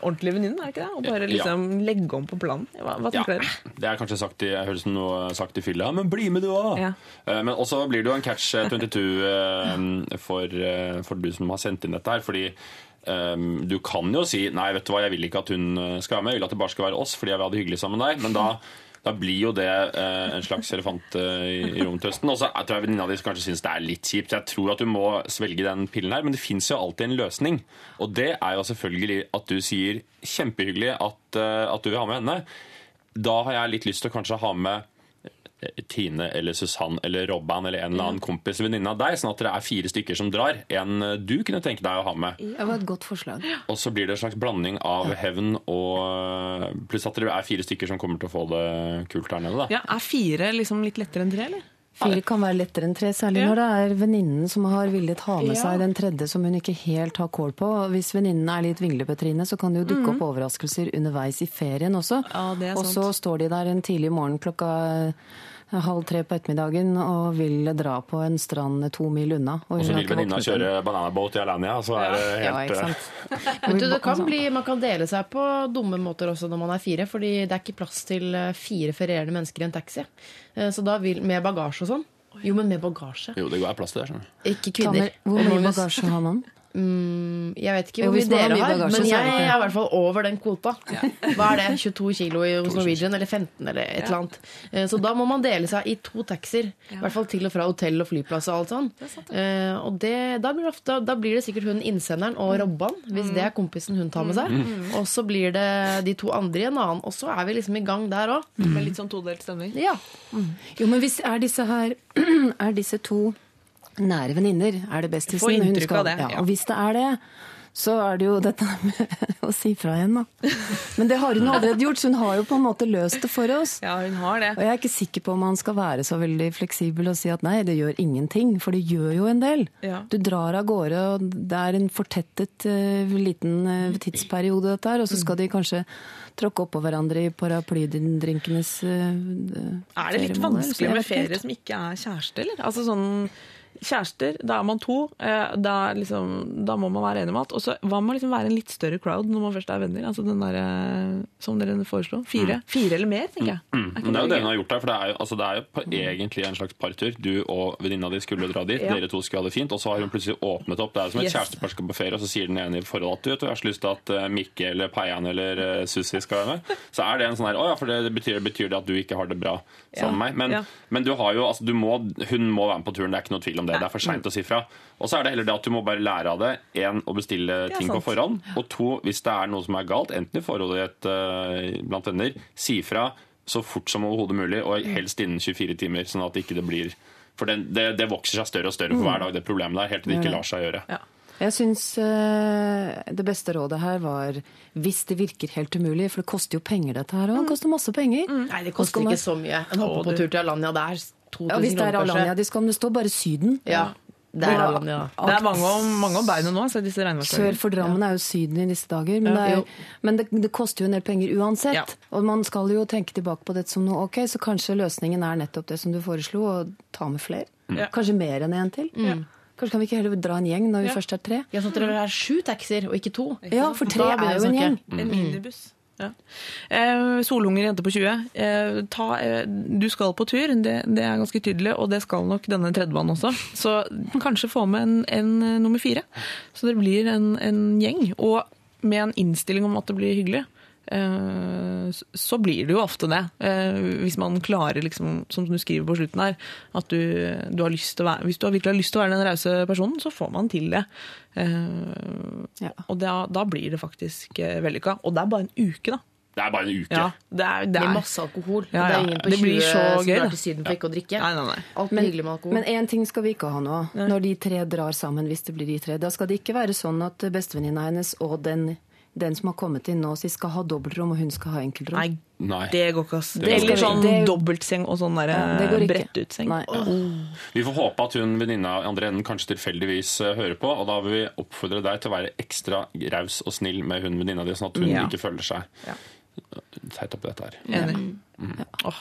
ordentlige venninnen, er det ikke det? Å bare liksom legge om på planen. Hva, hva Ja, dere? det er kanskje sagt i, jeg høres noe sagt i fylla, men bli med du òg! Ja. Men også blir det jo en catch 22 eh, for, eh, for du som har sendt inn dette her. fordi Um, du kan jo si nei, vet du hva, jeg vil ikke at hun eh, skal være med, jeg vil at det bare skal være oss fordi jeg vil ha det hyggelig sammen med deg. Men da, da blir jo det eh, en slags elefant eh, i, i høsten. Og så tror jeg venninna di kanskje syns det er litt kjipt. Jeg tror at du må svelge den pillen her, men det fins jo alltid en løsning. Og det er jo selvfølgelig at du sier kjempehyggelig at, eh, at du vil ha med henne. Da har jeg litt lyst til å kanskje ha med Tine eller Susann eller Robban eller en eller annen kompis venninne av deg, sånn at dere er fire stykker som drar. En eh, du kunne tenke deg å ha med. Det var et godt forslag. Og så blir det en slags blanding av hevn og Pluss at dere er fire stykker som kommer til å få det kult der nede. da. Ja, Er fire liksom litt lettere enn tre, eller? Fire kan være lettere enn tre, særlig Ja. når det er venninnen som har villet ha med Ja. seg den tredje som hun ikke helt har kål på. Hvis venninnen er litt vinglepetrine, så kan det jo dukke opp overraskelser underveis i ferien også. Mhm. Ja, det er og så står de der en tidlig morgen klokka halv tre på ettermiddagen og vil dra på en strand to mil unna. Og så vil venninna kjøre bananabåt i Alanya, så er det Ja, helt ikke eh, sant. Men du, det kan bli, man kan dele seg på dumme måter også når man er fire, fordi det er ikke plass til eh, fire ferierende mennesker i en taxi. Eh, Så da vil, Med bagasje og sånn. Jo, men med bagasje. Jo, det er plass til det. Ikke kvinner. Hvor mye bagasje har man? Jeg vet ikke hvor mye dere har, bagasje, men så er jeg er i hvert fall over den kvota. Hva er det? 22 kilo i hos Norwegian, eller 15, eller et eller annet. Eh, Så da må man dele seg i to taxier. I hvert fall til og fra hotell og flyplass og alt sånn. Eh, Og det, da, blir det ofte, da blir det sikkert hun innsenderen og Robban, hvis det er kompisen hun tar med seg. Og så blir det de to andre i en annen, og så er vi liksom i gang der òg. Med litt sånn todelt stemning? Ja. Jo, men hvis er disse her Er disse to nære venninner? Er det best Få inntrykk av det, Ja, ja. og hvis det er det, så er det jo dette med å si fra igjen, da. Men det har hun allerede gjort, så hun har jo på en måte løst det for oss. Ja, hun har det. Og jeg er ikke sikker på om man skal være så veldig fleksibel og si at nei, det gjør ingenting, for det gjør jo en del. Ja. Du drar av gårde, og det er en fortettet uh, liten uh, tidsperiode dette her, og så skal de kanskje tråkke oppå hverandre i paraplydrinkenes uh, Er det litt vanskelig med ferie som ikke er kjæreste, eller? Altså sånn Kjærester, da er man to. eh, Da, liksom, da må man være enig om alt. Og så hva med å liksom være en litt større crowd når man først er venner? Altså den der, eh, Som dere foreslo. Fire. Fire eller mer, tenker jeg. Er ikke det er jo det hun har gjort her. for det er jo, altså det er jo på, egentlig en slags partur. Du og venninna di skulle dra dit, Ja. dere to skulle ha det fint, og så har hun plutselig åpnet opp. Det er som et Yes. kjærestepar skal på ferie, og så sier den ene i forholdet at du vet, jeg har så lyst til at eh, Mikke eller Peian eller Sussi skal være med. Så er det en sånn her Å ja, for det, det betyr, betyr det at du ikke har det bra sammen med meg. Men, Ja. men du har jo, altså, du må, hun må være med på turen, det er ikke noe tvil om det. Det er for seint å si fra. Og så er det heller det at du må bare lære av det. Én, å bestille ting på forhånd. Og to, hvis det er noe som er galt, enten i forholdet ditt eh, blant venner, si fra så fort som overhodet mulig, og helst innen 24 timer, sånn at ikke det blir For det, det, det vokser seg større og større for hver dag, det problemet der, helt til det ikke lar seg gjøre. Ja. Jeg syns eh, det beste rådet her var hvis det virker helt umulig, for det koster jo penger dette her òg. Det koster masse penger. Nei, det koster man- ikke så mye. En hoppe på tur til Alanya, det er 2000 Ja, hvis det er. Alanya de skal, men det står bare Syden. Ja, det er Alanya. Det er mange om, mange om beinet nå, så disse Sør for Drammen er jo Syden i disse dager, men, det, jo. er, men det, det koster jo en del penger uansett. Ja. Og man skal jo tenke tilbake på dette som noe ok, så kanskje løsningen er nettopp det som du foreslo, å ta med flere. Ja. Kanskje mer enn én til. Kanskje kan vi ikke heller dra en gjeng når vi Ja. først er tre? Ja, sånn at dere er sju taxier, og ikke to. Ja, for tre er jo en gjeng. En minibuss. Ja. Eh, Solunger jente på 20. Eh, ta, eh, du skal på tur, det, det er ganske tydelig, og det skal nok denne tredjebanen også. Så kanskje få med en, en eh, nummer fire. Så det blir en, en gjeng. Og med en innstilling om at det blir hyggelig. Eh, Så blir det jo ofte det. Eh, Hvis man klarer, liksom, som du skriver på slutten her, at du, du har lyst til å være Hvis du virkelig har lyst til å være den rause personen, så får man til det. Eh, Ja. Og da, da blir det faktisk vellykka. Og det er bare en uke, da. Det er bare en uke. Ja, det er, det Med er. masse alkohol. Ja, ja. det er ingen på Det 20 blir så som gøy, drar til Syden for ikke å drikke. Nei, nei, nei. Alt men, hyggelig med alkohol. Men én ting skal vi ikke ha nå, når de tre drar sammen, hvis det blir de tre. Da skal det ikke være sånn at bestevenninna hennes og den, den som har kommet inn nå, så skal ha dobbeltrom, og hun skal ha enkeltrom. Nei, Nei. det går ikke, ass. Det Eller vi- sånn det- dobbeltseng og sånn der Ja, det går ikke. brettutseng. Vi får håpe at hun venninna i andre enden kanskje tilfeldigvis eh, hører på, og da vil vi oppfordre deg til å være ekstra raus og snill med hun venninna di, sånn at hun Ja. ikke føler seg Ja. Teit oppi dette her. Enig. Åh.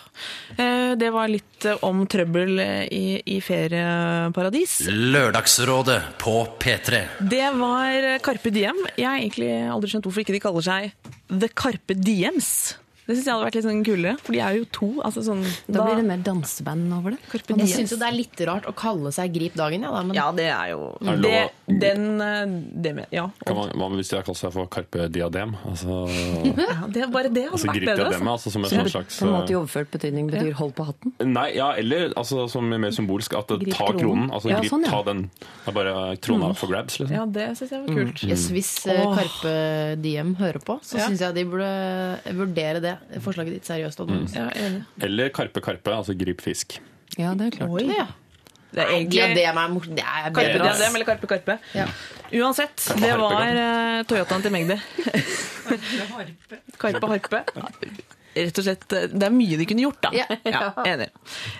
Eh, Det var litt eh, om trøbbel eh, i, i ferieparadis. Lørdagsrådet på P3. Det var Carpe Diem. Jeg har egentlig aldri skjønt hvorfor ikke de kaller seg The Carpe Diems. Det syns jeg hadde vært litt sånn kulere, for de er jo to. Altså sånn, Da blir det mer danseband over det. Carpe Jeg syns jo det er litt rart å kalle seg Grip dagen, ja, da, men Ja, det er jo Er det det, Den eh, det med, Ja. Hva hvis de har kalt seg for Carpe Diadem? Altså, ja det, bare det hadde altså vært Grip bedre. Diadem, Altså. altså som en sånn slags på en måte i eh, overført betydning betyr hold på hatten. Nei, ja, eller altså, som mer symbolsk at Grip ta kronen. kronen. Altså Ja, grip, sånn, ja. ta den. Det er bare krona for grabs, liksom. Ja, det syns jeg var kult. Yes, hvis uh. Karpe Diem hører på, så Ja. syns jeg de burde vurdere det forslaget ditt seriøst. Mm. Ja. Eller Karpe Karpe, altså grip fisk. Ja, det er klart. Oi. Ja. Det er Egentlig ja, det er morsomt. Det er Karpe. Diadem eller Karpe Karpe. Ja. Uansett, det var uh, Toyotaen til Magdi. Karpe Harpe. Rett og slett, eh, Det er mye de kunne gjort, da. Ja. enig.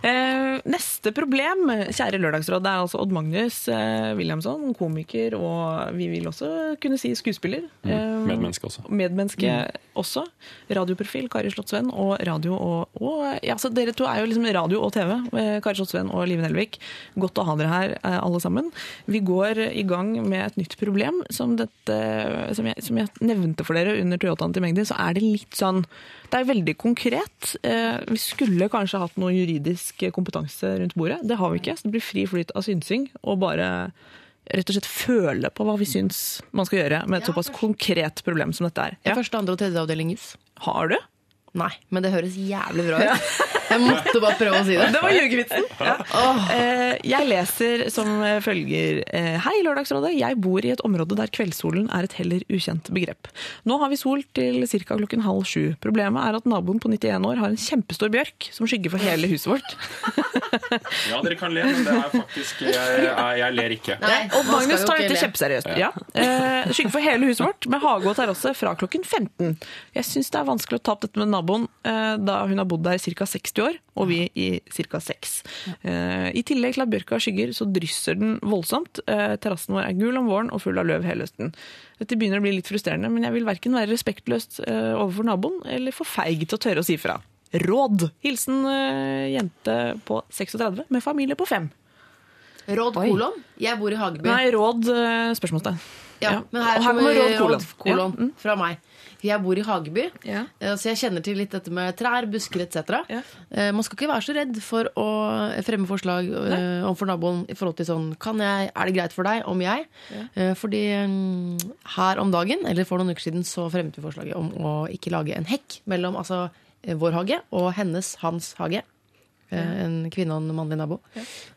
Eh, neste problem, kjære Lørdagsråd, det er altså Odd Magnus eh, Williamson, komiker og vi vil også kunne si skuespiller. Eh, Medmenneske også. medmenneske også. Radioprofil, Kari Slottsvenn, og radio og, og ja, så Dere to er jo liksom radio og TV. Kari Slottsvenn og Live Nelvik. Godt å ha dere her, alle sammen. Vi går i gang med et nytt problem. Som, dette, som, jeg, som jeg nevnte for dere under Toyotaen til Magdi, så er det litt sånn Det er veldig konkret. Eh, Vi skulle kanskje hatt noe juridisk kompetanse rundt bordet. Det har vi ikke. Så det blir fri flyt av synsing. og bare rett og slett føle på hva vi syns man skal gjøre med et såpass konkret problem som dette er. Ja. Første, andre og tredje avdeling juss. Har du? Nei, men det høres jævlig bra ut. Jeg måtte bare prøve å si det. Det var ljugevitsen! Ja. Eh, Jeg leser som følger eh, Hei, Lørdagsrådet. Jeg bor i et område der kveldssolen er et heller ukjent begrep. Nå har vi sol til ca. klokken halv sju. Problemet er at naboen på 91 år har en kjempestor bjørk som skygger for hele huset vårt. Ja, dere kan le, men det er faktisk Jeg, jeg, ler ikke. Nei, Og Magnus tar dette kjempeseriøst. Ja. Eh, skygger for hele huset vårt med hage og terrasse fra klokken 15. Jeg syns det er vanskelig å ta opp dette med naboen, eh, da hun har bodd der i ca. 60 år, og vi i ca. 6. Eh, I tillegg til at bjørka skygger, så drysser den voldsomt. Eh, terrassen vår er gul om våren og full av løv hele høsten. Dette begynner å bli litt frustrerende, men jeg vil verken være respektløst overfor naboen eller for feig til å tørre å si fra. Råd! Hilsen jente på 36 med familie på 5. Råd Oi. kolon. Jeg bor i Hageby. Nei, råd spørsmålstegn. Ja, Ja. men her, Og her kommer råd kolon. kolon, Ja, mm. fra meg. Jeg bor i Hageby, Ja. eh, så jeg kjenner til litt dette med trær, busker etc. Ja. Eh, Man skal ikke være så redd for å fremme forslag om overfor naboen i forhold til sånn kan jeg, Er det greit for deg om jeg? Ja. Fordi mm, her om dagen, eller for noen uker siden, så fremmet vi forslaget om å ikke lage en hekk mellom altså, eh, vår hage og hennes, hans hage. Eh, En kvinne og en mannlig nabo.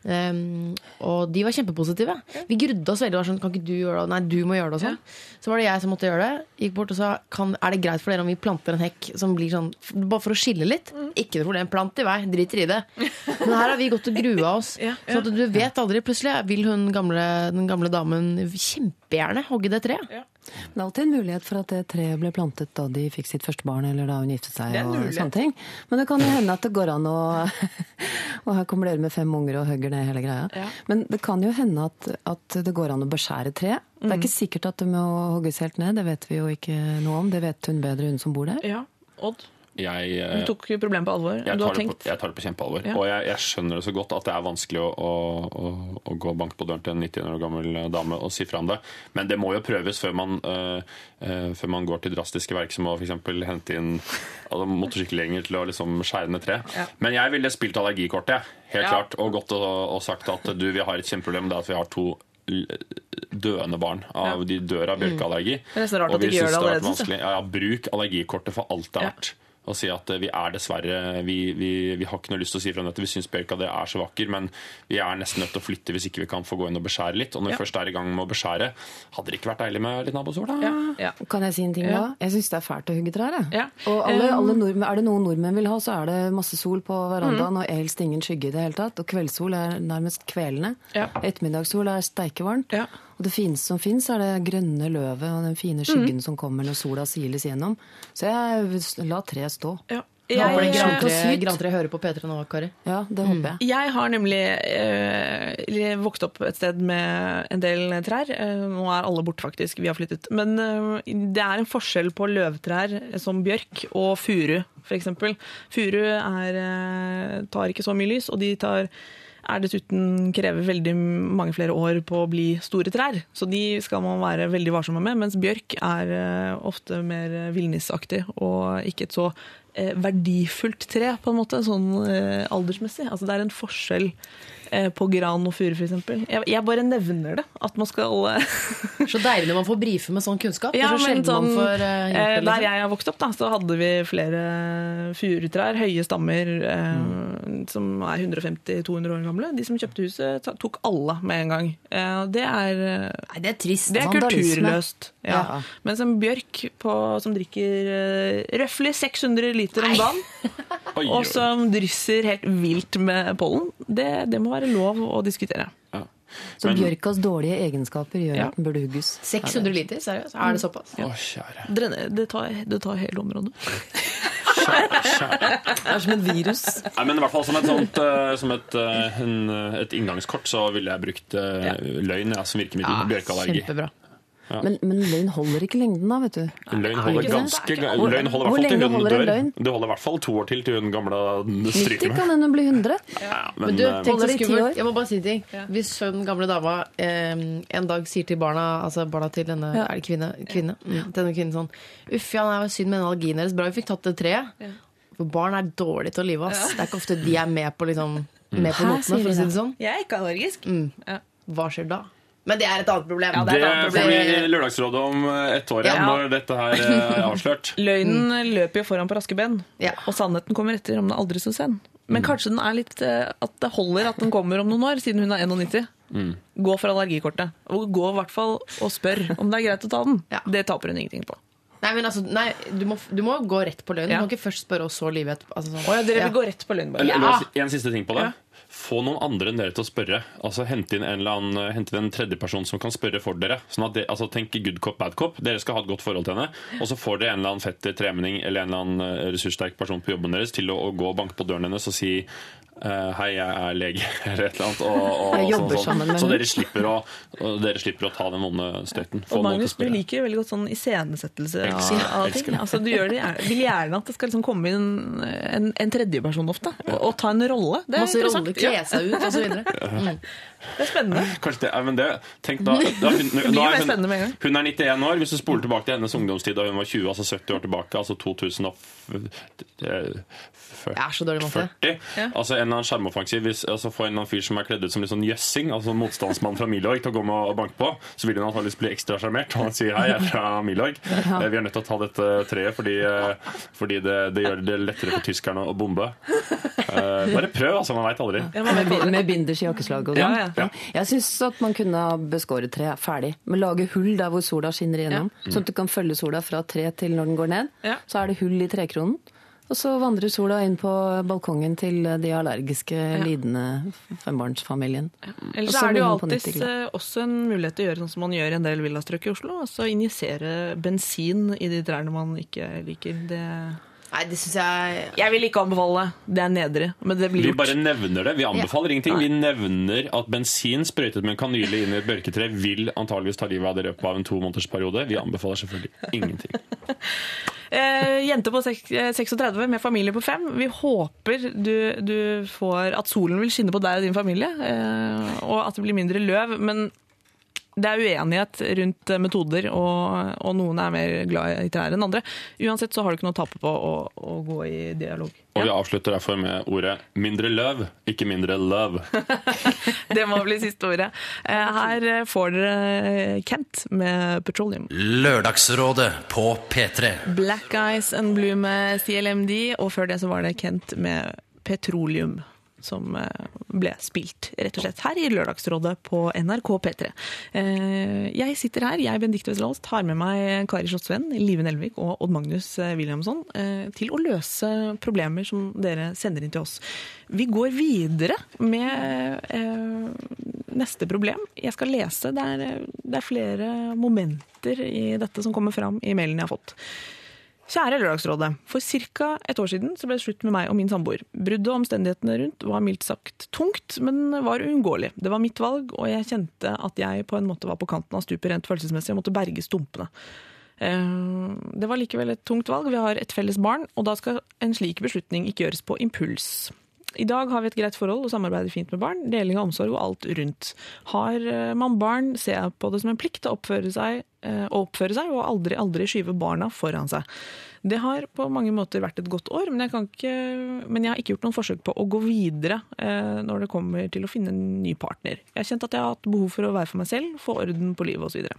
Um, og de var kjempepositive. Vi grudde oss veldig. Var sånn, kan ikke du gjøre det? Nei, du må gjøre det. Og sånn. Så var det jeg som måtte gjøre det. Gikk bort og sa kan, er det greit for dere om vi planter en hekk som blir sånn bare for å skille litt? Ikke noe problem. Plant i vei. Driter i det. Men her har vi gått og grua oss. Ja, Så at du vet aldri. Plutselig vil hun gamle, den gamle damen kjempegjerne hogge det treet. Men det er alltid en mulighet for at det treet ble plantet da de fikk sitt første barn, eller da hun giftet seg. Og sånne ting. Men det kan jo hende at det går an å Og her kommer dere med fem unger og hugger ned hele greia. Ja. Men det kan jo hende at, at det går an å beskjære tre. Det Mm. er ikke sikkert at det må hogges helt ned, det vet vi jo ikke noe om. Det vet hun bedre, hun som bor der. Ja, Odd, Jeg, du eh, tok problemet på alvor. jeg Du tar, på, jeg tar det på kjempealvor. Ja. Og jeg, jeg skjønner det så godt at det er vanskelig å, å, å, gå og banke på døren til en 91 år gammel dame og si fra om det. Men det må jo prøves før man, uh, uh, før man går til drastiske verk som å f.eks. hente inn altså, motorsykkelgjenger til å liksom skjære ned tre. Ja. Men jeg ville spilt allergikortet, helt Ja. klart. Og gått og, og sagt at du, vi har et kjempeproblem. Det er at vi har to døende barn. Av, De dør av bjørkeallergi. Det er nesten rart at de ikke gjør det allerede. Ja, bruk allergikortet for alt det er Ja. Og si at eh, vi er dessverre Vi, vi, vi har ikke noe lyst til å si fra om dette. Vi syns bjørka det er så vakker, men vi er nesten nødt til å flytte hvis ikke vi kan få gå inn og beskjære litt. Og når Ja. vi først er i gang med å beskjære, hadde det ikke vært deilig med litt nabosol, da? ja, ja. Kan jeg si en ting Ja. da? Jeg syns det er fælt å hugge trær. jeg. Ja. Og alle, Um, alle nordmenn, er det noe nordmenn vil ha, så er det masse sol på verandaen og helst ingen skygge i det hele tatt. Og kveldssol er nærmest kvelende. Ja. Ettermiddagssol er steikevarmt. Og det fineste som fins, er det grønne løvet og den fine skyggen som kommer når sola siles gjennom. Så jeg la treet stå. Ja. Jeg håper det Jeg- Gran Tre- Sykt. Gran Tre hører på P3 nå, Kari. Ja, det håper jeg. Jeg har nemlig eh, vokst opp et sted med en del trær. Eh, nå er alle borte, faktisk. Vi har flyttet. Men eh, det er en forskjell på løvtrær som bjørk og furu, f.eks. Furu er, eh, tar ikke så mye lys, og de tar er dessuten krever veldig mange flere år på å bli store trær. Så de skal man være veldig varsomme med, mens bjørk er eh, ofte mer villnisaktig og ikke et så eh, verdifullt tre, på en måte, sånn eh, aldersmessig. Altså det er en forskjell på gran og furu, f.eks. Jeg, jeg bare nevner det. At man skal eh, Så deilig når man får brife med sånn kunnskap. ja, så men sånn, man får eh, eh, det. Der Liksom. jeg har vokst opp, da, så hadde vi flere furutrær, høye stammer, mm. som er 150-200 år gamle. De som kjøpte huset, tok alle med en gang. Eh, det er eh, Nei, det er trist. det er kulturløst. Ja. Ja. Mens en bjørk på, som drikker uh, røftlig 600 liter om dagen, og som drysser helt vilt med pollen, det, det må være lov å diskutere. Ja. Så Men- bjørkas dårlige egenskaper gjør Ja. at den burde hugges. 600 liter, seriøst? Er det såpass? Å, kjære. Det, Det tar, det tar hele området. Det er som et virus. Nei, men i hvert fall som et, sånt, eh, som et, eh, en, et inngangskort så ville jeg brukt ja. løgn ja, som virkemiddel. Bjørkeallergi. Kjempebra. Men, men løgn holder ikke lengden, da, vet du. Løgn holder ganske Løgn holder i hvert fall til hun dør. Det holder i hvert fall to år til til hun gamle stryker med. kan hende bli 100. Ja, Men men, du, tenk så skummelt. Jeg må bare si en ting. Hvis sønnen, gamle dama, eh, en dag sier til barna, altså barna til denne Ja. er det kvinne, kvinne? Mm. Denne kvinnen sånn Uff, ja, det var synd med den allergien deres. Bra vi fikk tatt det treet. For barn er dårlige til å live, ass. Det er ikke ofte de er med på, liksom, med på notene, for å si det? det sånn. Jeg er ikke allergisk. Mm. Ja. Hva skjer da? Men det er et annet problem. Ja, det det et får problem. bli Lørdagsrådet om eh, ett år, igjen, Ja. når dette her eh, er avslørt. Løgnen løper jo foran på raske ben, Ja. og sannheten kommer etter om den er aldri så sen. Men kanskje den er litt eh, at det holder at den kommer om noen år, siden hun er 91. Gå for allergikortet. Og gå i hvert fall og spør om det er greit å ta den. Ja. Det taper hun ingenting på. Nei, men altså, nei, du, må, du må gå rett på løgn. Ja. Du må ikke først spørre og så livet etterpå. Altså, sånn. Å ja, dere Ja. vil gå rett på løgn, bare. En siste ting på det. Få noen andre enn dere til å spørre. Altså Hente inn en eller annen Hente inn en tredjeperson som kan spørre for dere. Sånn at de, altså Tenk good cop, bad cop. Dere skal ha et godt forhold til henne. Og så får dere en eller annen fetter, tremenning eller en eller annen eh, ressurssterk person på jobben deres til å, å gå og banke på døren hennes og si eh, Hei, jeg er lege, eller et eller annet. Og, og, Jeg sånn, jobber sånn. sammen med Så dere slipper, å, dere slipper å ta den vonde støyten. Og Magnus, du liker liker veldig godt sånn iscenesettelse av, av ting. Altså, du gjør det, vil gjerne at det skal liksom komme inn en, en tredjeperson ofte, og, og ta en rolle. Det er Masse interessant. roller, kle seg ut osv. Mm. det er spennende. Kanskje det, men det, tenk da, da hun, da er en hun, hun er 91 år. Hvis du spoler tilbake til hennes ungdomstid da hun var 20, altså 70 år tilbake, altså 2040 Jeg er så dårlig i matte. Altså en eller annen skjermoffensiv hvis, altså Få en eller annen fyr som er kledd ut som litt sånn jøssing, altså motstandsmann fra Milorg, til å gå med og banke på, så vil hun antakeligvis bli ekstra sjarmert. Og han sier hei, jeg er fra Milorg. Ja. Vi er nødt til å ta dette treet fordi, eh, fordi det, det gjør det lettere for tyskerne å bombe. Eh, Bare prøv, altså. Man veit aldri. Med, bi- med binders i jakkeslaget og Ja, sånn. ja. Jeg syns at man kunne ha beskåret tre ferdig. Men lage hull der hvor sola skinner igjennom. Sånn at du kan følge sola fra tre til når den går ned. Ja. Så er det hull i trekronen. Og så vandrer sola inn på balkongen til de allergiske, lidende fembarnsfamilien. Ellers Eller så er det jo alltid eh, også en mulighet til å gjøre sånn som man gjør i en del villastrøk i Oslo. Altså injisere bensin i de trærne man ikke liker. Det Nei, det syns jeg Jeg vil ikke anbefale det. Det er nedre. men det blir Vi bare nevner det. Vi anbefaler ingenting. Vi nevner at bensin sprøytet med en kanyle inn i et bjørketre vil antageligvis ta livet av dere i løpet av en to måneders periode. Vi anbefaler selvfølgelig ingenting. Eh, jente på sek- eh, 36 med familie på fem. Vi håper du, du får at solen vil skinne på deg og din familie, eh, og at det blir mindre løv. Men det er uenighet rundt eh, metoder, og, og noen er mer glad i trær enn andre. Uansett så har du ikke noe å tape på å, å gå i dialog. Og vi avslutter derfor med ordet 'mindre løv', ikke mindre love. Det må bli siste ordet. Eh, Her får dere Kent med 'Petroleum'. Lørdagsrådet på P3. Black Eyes and Blue med CLMD, og før det så var det Kent med Petroleum. Som eh, ble spilt rett og slett her i Lørdagsrådet på NRK P3. Eh, Jeg sitter her, jeg Benedicte Westerdals, tar med meg Kari Slottsvenn, Live Nelvik og Odd Magnus eh, Williamson til å løse problemer som dere sender inn til oss. Vi går videre med neste problem. Jeg skal lese. Det er, det er flere momenter i dette som kommer fram i mailen jeg har fått. Kjære Lørdagsrådet. For ca. et år siden ble det slutt med meg og min samboer. Bruddet og omstendighetene rundt var mildt sagt tungt, men var uunngåelig. Det var mitt valg, og jeg kjente at jeg på en måte var på kanten av stupet rent følelsesmessig og måtte berge stumpene. Eh, Det var likevel et tungt valg. Vi har et felles barn, og da skal en slik beslutning ikke gjøres på impuls. I dag har vi et greit forhold og samarbeider fint med barn. Deling av omsorg og alt rundt. Har eh, man barn, ser jeg på det som en plikt å oppføre seg, eh, å oppføre seg og aldri, aldri skyve barna foran seg. Det har på mange måter vært et godt år, men jeg, ikke, men jeg har ikke gjort noen forsøk på å gå videre eh, når det kommer til å finne en ny partner. Jeg har kjent at jeg har hatt behov for å være for meg selv, få orden på livet osv.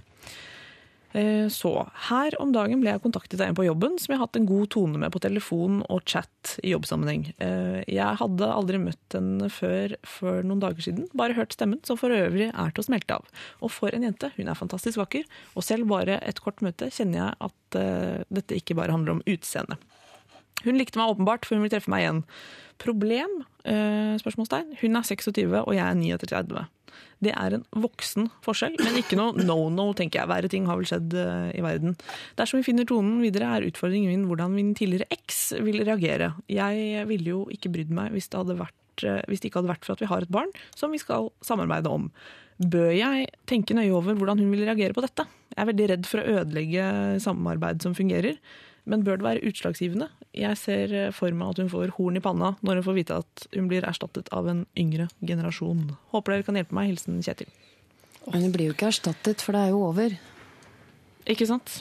Eh, Så, her om dagen ble jeg kontaktet av en på jobben som jeg har hatt en god tone med på telefon og chat i jobbsammenheng. Eh, Jeg hadde aldri møtt henne før for noen dager siden, bare hørt stemmen, som for øvrig er til å smelte av. Og for en jente, hun er fantastisk vakker, og selv bare et kort møte kjenner jeg at eh, dette ikke bare handler om utseende. Hun likte meg åpenbart, for hun vil treffe meg igjen. Problem? Eh, spørsmålstegn. Hun er 26, og jeg er 39. Det er en voksen forskjell, men ikke noe no-no, tenker jeg. Verre ting har vel skjedd eh, i verden. Dersom vi finner tonen videre, er utfordringen min hvordan min tidligere eks vil reagere. Jeg ville jo ikke brydd meg hvis det, vært, eh, hvis det ikke hadde vært for at vi har et barn som vi skal samarbeide om. Bør jeg tenke nøye over hvordan hun vil reagere på dette? Jeg er veldig redd for å ødelegge samarbeid som fungerer. Men bør det være utslagsgivende? Jeg ser for meg at hun får horn i panna når hun får vite at hun blir erstattet av en yngre generasjon. Håper dere kan hjelpe meg. Hilsen Kjetil. Men hun blir jo ikke erstattet, for det er jo over. Ikke sant?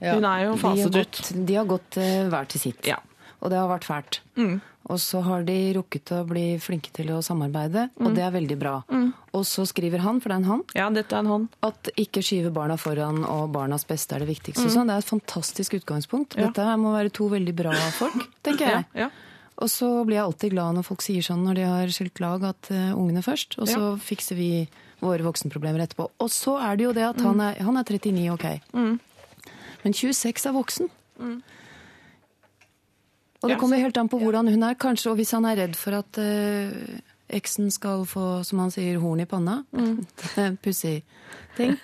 Ja. Hun er jo De gått, faset ut. de har gått eh, hver til sitt. Ja. Og det har vært fælt. Og så har de rukket å bli flinke til å samarbeide, og det er veldig bra. Og så skriver han, for det er en han, Ja, dette er en han. at ikke skyve barna foran og barnas beste er det viktigste. Sånn, det er et fantastisk utgangspunkt. Ja. Dette må være to veldig bra folk, tenker jeg. Ja, ja. Og så blir jeg alltid glad når folk sier sånn når de har skilt lag, at uh, ungene først, og så fikser vi våre voksenproblemer etterpå. Og så er det jo det at han, er, han er 39, ok. Men 26 er voksen. Og det kommer helt an på hvordan hun er, kanskje. Og hvis han er redd for at eh, eksen skal få, som han sier, horn i panna, pussig ting,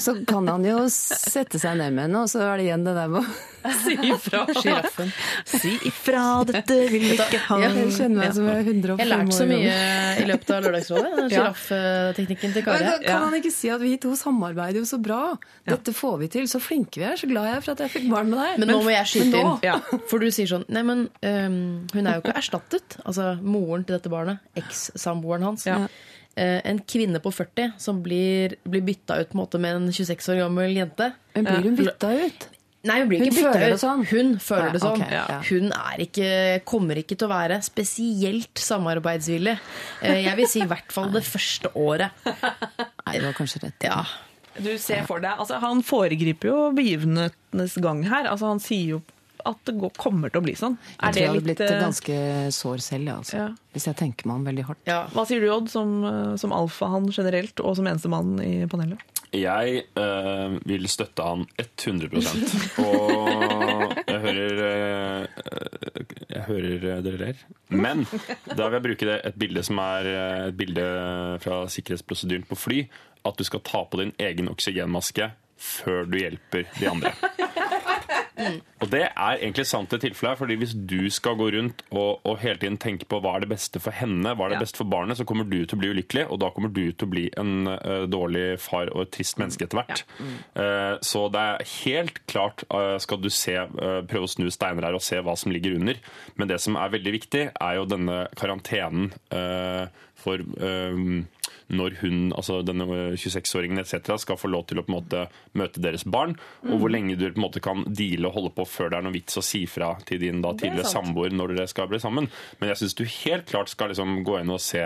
så kan han jo sette seg ned med henne, og så er det igjen det der med å Si ifra. Sjiraffen. Si ifra, dette vil vi ikke ha. Jeg kjenner meg som jeg er 105 år Jeg har lært så mye i løpet av Lørdagsrådet. Ja. Sjiraffteknikken til Men Kari. da kan han ikke si at vi to samarbeider jo så bra. Dette får vi til. Så flinke vi er. Så glad jeg er for at jeg fikk barn med deg. Men nå må jeg skyte inn. Ja. For du sier sånn Nei, men øhm, hun er jo ikke erstattet. Altså moren til dette barnet. Eks-samboeren hans. Ja. Eh, en kvinne på 40 som blir, blir bytta ut på en måte med en 26 år gammel jente. Men blir hun bytta ut? Nei, hun blir Hun ikke bytta ut. sånn. Hun føler Ja, det sånn. Okay, ja. Hun er ikke, kommer ikke til å være spesielt samarbeidsvillig. Eh, jeg vil si i hvert fall det første året. Nei, det var kanskje rett. Ja. Du ser for deg, altså Han foregriper jo begivenhetenes gang her. Altså Han sier jo at det går, kommer til å bli sånn. Jeg tror jeg hadde blitt eh, ganske sår selv, altså. Ja. Hvis jeg tenker meg om veldig hardt. ja. Hva sier du, Odd, som, eh, som alfahann generelt, og som eneste mann i panelet? Jeg øh, vil støtte han 100 Og jeg hører øh, Jeg hører dere ler. Men da vil jeg bruke det, et bilde som er et bilde fra sikkerhetsprosedyren på fly. At du skal ta på din egen oksygenmaske før du hjelper de andre. Og det er egentlig sant i tilfellet, fordi hvis du skal gå rundt og, og hele tiden tenke på hva er det beste for henne, hva er det Ja. beste for barnet, så kommer du til å bli ulykkelig, og da kommer du til å bli en uh, dårlig far og et trist menneske etter hvert. Eh, så det er helt klart uh, skal du se, prøve å snu steiner her og se hva som ligger under. Men det som er veldig viktig, er jo denne karantenen for når hun, altså denne 26-åringen etc., skal få lov til å på en måte møte deres barn, og hvor lenge du på en måte kan deale og holde på før det er noe vits å si fra til din da tidligere samboer når dere skal bli sammen. Men jeg syns du helt klart skal liksom gå inn og se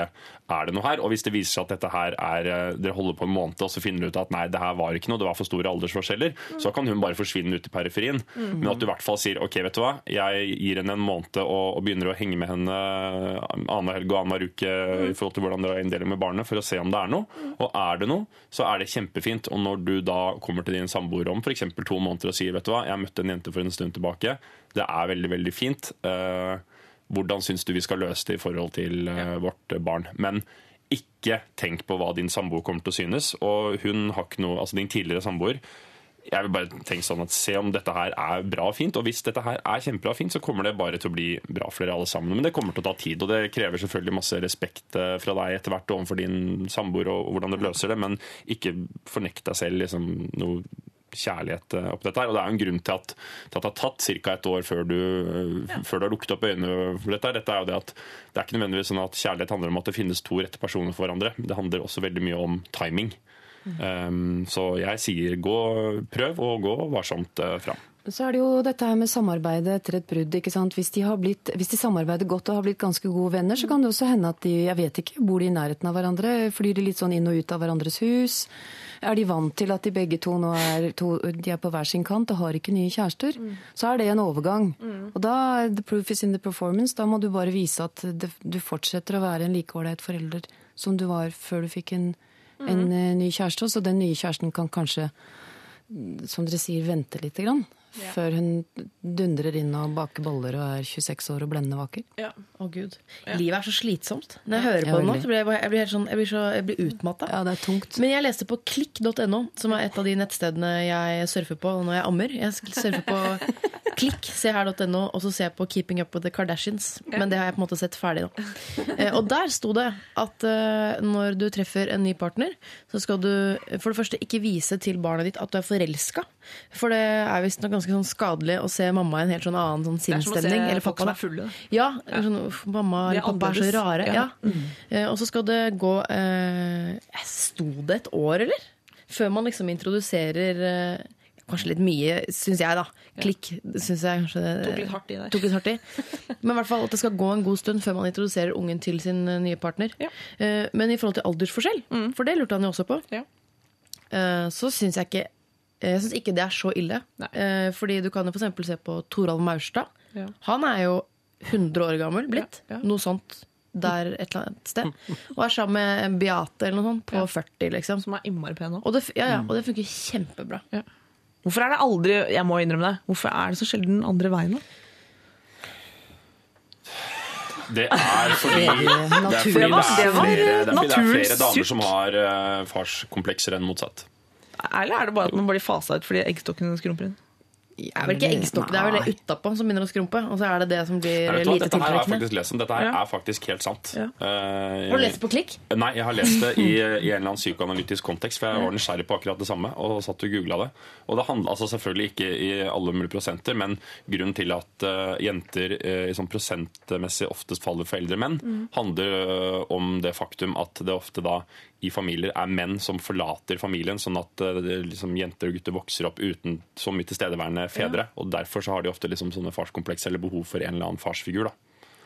er det noe her. Og hvis det viser seg at dette her er eh, dere holder på en måned, og så finner du ut at nei, det her var ikke noe, det var for store aldersforskjeller, så kan hun bare forsvinne ut i periferien. Men at du i hvert fall sier ok, vet du hva, jeg gir henne en måned og, og begynner å henge med henne annenhver helg og annenhver uke i forhold til hvordan dere har inndeling med barnet, for å se om det er noe. Og er det noe, så er det kjempefint. Og når du da kommer til din samboer om f.eks. to måneder og sier vet du hva, jeg møtte en jente for en stund tilbake, det er veldig, veldig fint. Eh, hvordan syns du vi skal løse det i forhold til eh, vårt barn? Men ikke tenk på hva din samboer kommer til å synes. Og hun har ikke noe, altså din tidligere samboer jeg vil bare tenke sånn at Se om dette her er bra og fint. Og hvis dette her er kjempebra og fint, så kommer det bare til å bli bra for dere alle sammen. Men det kommer til å ta tid, og det krever selvfølgelig masse respekt eh, fra deg etter hvert overfor din samboer og hvordan du løser det, men ikke fornekt deg selv liksom, noe kjærlighet eh, opp dette her. Og det er jo en grunn til at, til at det har tatt ca. et år før du, ja. før du har lukket opp øynene for dette. her. Dette er jo det at det er ikke nødvendigvis sånn at kjærlighet handler om at det finnes to rette personer for hverandre. Det handler også veldig mye om timing. Um, så jeg sier gå, prøv å gå varsomt uh, fram. Så er det jo dette her med samarbeidet etter et brudd. ikke sant? Hvis de, blitt, hvis de samarbeider godt og har blitt ganske gode venner, så kan det også hende at de jeg vet ikke, bor de i nærheten av hverandre. Flyr de litt sånn inn og ut av hverandres hus? Er de vant til at de begge to nå er, to, de er på hver sin kant og har ikke nye kjærester? Så er det en overgang. Og da the proof is in the performance. Da må du bare vise at det, du fortsetter å være en like ålreit forelder som du var før du fikk en, en eh, ny kjæreste. Så den nye kjæresten kan kanskje, som dere sier, vente lite grann. Før hun dundrer inn og baker boller og er 26 år og blendende vakker. Å gud. Livet er så slitsomt. Når jeg hører på Ja, det nå, så blir jeg, jeg blir helt sånn, jeg blir, så, jeg blir utmatta. Ja, det er tungt. Men jeg leste på klikk.no, som er et av de nettstedene jeg surfer på når jeg ammer. Jeg surfer på klikk, se her.no, og så ser jeg på Keeping Up With The Kardashians. Men det har jeg på en måte sett ferdig nå. Eh, Og der sto det at eh, når du treffer en ny partner, så skal du for det første ikke vise til barnet ditt at du er forelska. For det er visstnok ganske sånn skadelig å se mamma i en helt sånn annen sånn sinnsstemning. Eller folk pappa. som er fulle. Ja, sånn, mamma eller pappa er så rare. Ja. Ja. Eh, Og så skal det gå eh, Sto det et år, eller? Før man liksom introduserer eh, Kanskje litt mye, syns jeg, da. Klikk syns jeg kanskje det Tok litt hardt i der. tok litt hardt i. Men i hvert fall at det skal gå en god stund før man introduserer ungen til sin nye partner. Ja. Mm. Eh, Men i forhold til aldersforskjell, for det lurte han jo også på, Ja. eh, så syns jeg ikke jeg syns ikke det er så ille. Nei. Eh, Fordi du kan jo f.eks. se på Toralv Maurstad. Ja. Han er jo 100 år gammel blitt. Ja, ja. Noe sånt der et eller annet sted. Og er sammen med Beate eller noe sånt på 40, liksom. Som er innmari pen òg. Og det, ja, ja, og det funker kjempebra. Hvorfor er det aldri Jeg må innrømme det. Hvorfor er det så sjelden andre veien? nå? Det er fordi det er, fordi det er, flere, det er, fordi det er flere damer som har uh, farskomplekser enn motsatt. Eller er det bare at man blir fasa ut fordi eggstokken skrumper inn? Det er vel ikke eggstokk, det er vel det utapå som begynner å skrumpe. Og så er det det som blir Nei, lite Dette her har jeg faktisk lest om. Dette her Ja. er faktisk helt sant. Ja. Eh, Har du lest det på klikk? Nei, jeg har lest det i, i en eller annen psykoanalytisk kontekst, for jeg var nysgjerrig på akkurat det samme, og satt og googla det. Og det handler altså selvfølgelig ikke i alle mulige prosenter, men grunnen til at uh, jenter eh, sånn prosentmessig oftest faller for eldre menn, handler eh, om det faktum at det ofte da i familier er menn som forlater familien, sånn at eh, liksom, jenter og gutter vokser opp uten så mye tilstedeværende fedre. Og derfor så har de ofte liksom sånne farskompleks eller behov for en eller annen farsfigur. da.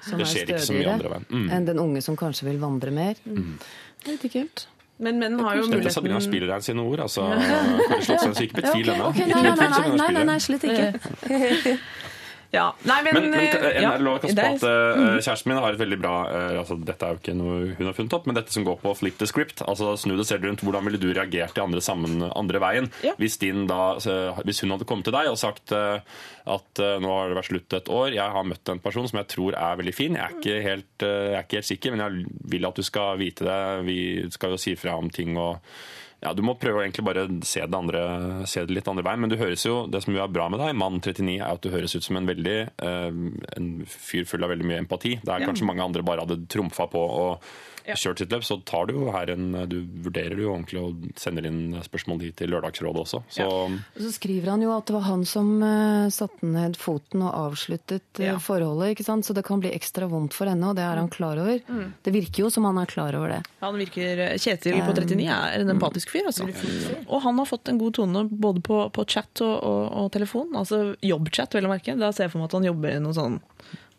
Som Det er skjer ikke så mye andre veien. Mm. enn den unge som kanskje vil vandre mer. det er ikke helt. Men menn har jo muligheten Sabrina muligheten Spillerheim sine ord. altså Kåre Slottsveen, så ikke betvil henne. nei, nei, nei, Sabrina nei, nei, nei, Spillerheim. slett ikke. Ja. Nei, men, Men, men eh, en ja, lov å det på at kjæresten min har et veldig bra eh, altså Dette er jo ikke noe hun har funnet opp, men dette som går på flip the script. altså Snu det selv rundt. Hvordan ville du reagert i andre, sammen, andre veien Ja. hvis, din da, hvis hun hadde kommet til deg og sagt eh, at nå har det vært slutt et år, jeg har møtt en person som jeg tror er veldig fin. Jeg er ikke helt, eh, jeg er ikke helt sikker, men jeg vil at du skal vite det. Vi skal jo si fra om ting og ja, Du må prøve å egentlig bare se det, andre, se det litt andre veien. Men du høres jo, det som jo er bra med deg, mann 39, er at du høres ut som en veldig eh, en fyr full av veldig mye empati. Der Ja. kanskje mange andre bare hadde trumfa på og Ja. kjørt sitt løp. Så tar du jo her en Du vurderer jo ordentlig og sender inn spørsmål dit til Lørdagsrådet også. Så Og så skriver han jo at det var han som uh, satte ned foten og avsluttet eh, Ja. forholdet. ikke sant? Så det kan bli ekstra vondt for henne, og det er han klar over. Det virker jo som han er klar over det. Han virker Kjetil på 39 er en empatisk fyr, altså. Og han har fått en god tone både på, på chat og, og, og telefon. Altså jobbchat, vel å merke. Da ser jeg for meg at han jobber i noe sånn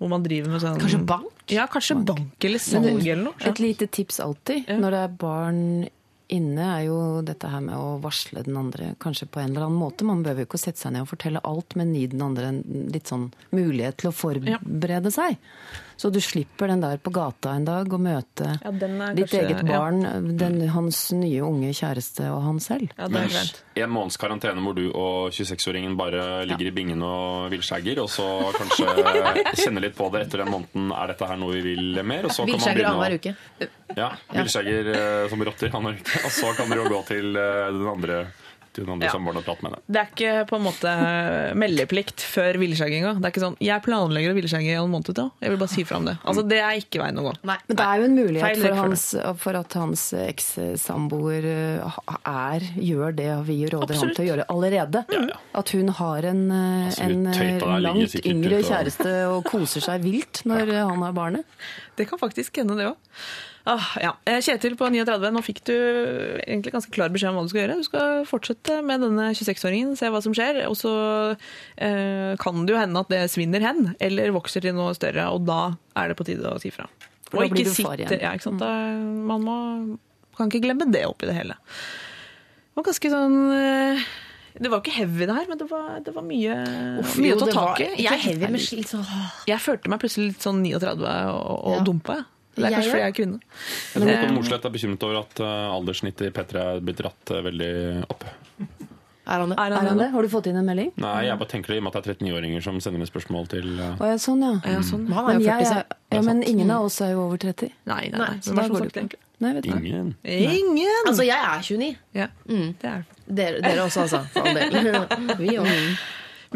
hvor man driver med sånn Kanskje bank? Ja, kanskje bank eller salg eller noe. Et lite tips alltid når det er barn inne, er jo dette her med å varsle den andre kanskje på en eller annen måte. Man behøver jo ikke sette seg ned og fortelle alt, men gi den andre en litt sånn mulighet til å forberede seg. Så du slipper den der på gata en dag og møte Ja, den ditt kanskje- eget ja. barn, den, hans nye unge kjæreste og han selv. Ja, det er greit. en måneds karantene hvor du og 26-åringen bare ligger i bingen og villskjegger, og så kanskje kjenne litt på det etter den måneden. Er dette her noe vi vil mer? Og så kan man begynne å- annenhver uke. Ja, villskjegger eh, som rotter annenhver uke. Og så kan dere jo gå til eh, den andre til den andre Ja. samboerne og prate med henne. Det er ikke på en måte meldeplikt før villskjegginga. Det er ikke sånn 'jeg planlegger å villskjegge i en måned til'. Jeg vil bare si fra om det. Altså, Det er ikke veien å gå. Nei. Men det er jo en mulighet Feil for, hans, for at hans ekssamboer eh, er, gjør det vi råder ham til å gjøre allerede. Ja, ja. At hun har en, eh, Altså, en ligger langt yngre kjæreste og koser seg vilt når eh, han har barnet. Det kan faktisk hende, det òg. Ah, ja. Eh, Kjetil på 39, nå fikk du egentlig ganske klar beskjed om hva du skal gjøre. Du skal fortsette med denne 26-åringen, se hva som skjer. Og så eh, kan det jo hende at det svinner hen, eller vokser til noe større. Og da er det på tide å si fra. For du far igjen. Ja, ikke sant? Da, man må, kan ikke glemme det oppi det hele. Det var ganske sånn eh, Det var jo ikke heavy, det her, men det var, det var mye, mye Jo, å ta tak i. Ikke sånn Jeg følte meg plutselig litt sånn 39 og, og Ja. dumpa. Jeg. Det er kanskje fordi jeg er kvinne. Jeg tror Håkon Mosleth er bekymret over at uh, alderssnittet i P3 er blitt dratt eh, veldig opp. Er han det? Er Er han det? Har du fått inn en melding? Nei, jeg bare tenker det i og med at det er 39-åringer som sender inn spørsmål til uh, Å ja, sånn ja. Ja, sånn. Men han er Men, jo jeg, 40, så ja, men ingen av oss er jo over 30. Nei, nei, Nei, så Hvem da er det som går det sagt egentlig? Nei, ingen. Ingen! Altså, jeg er 29. ja, det er. Dere, dere også, altså. For all del. Vi òg.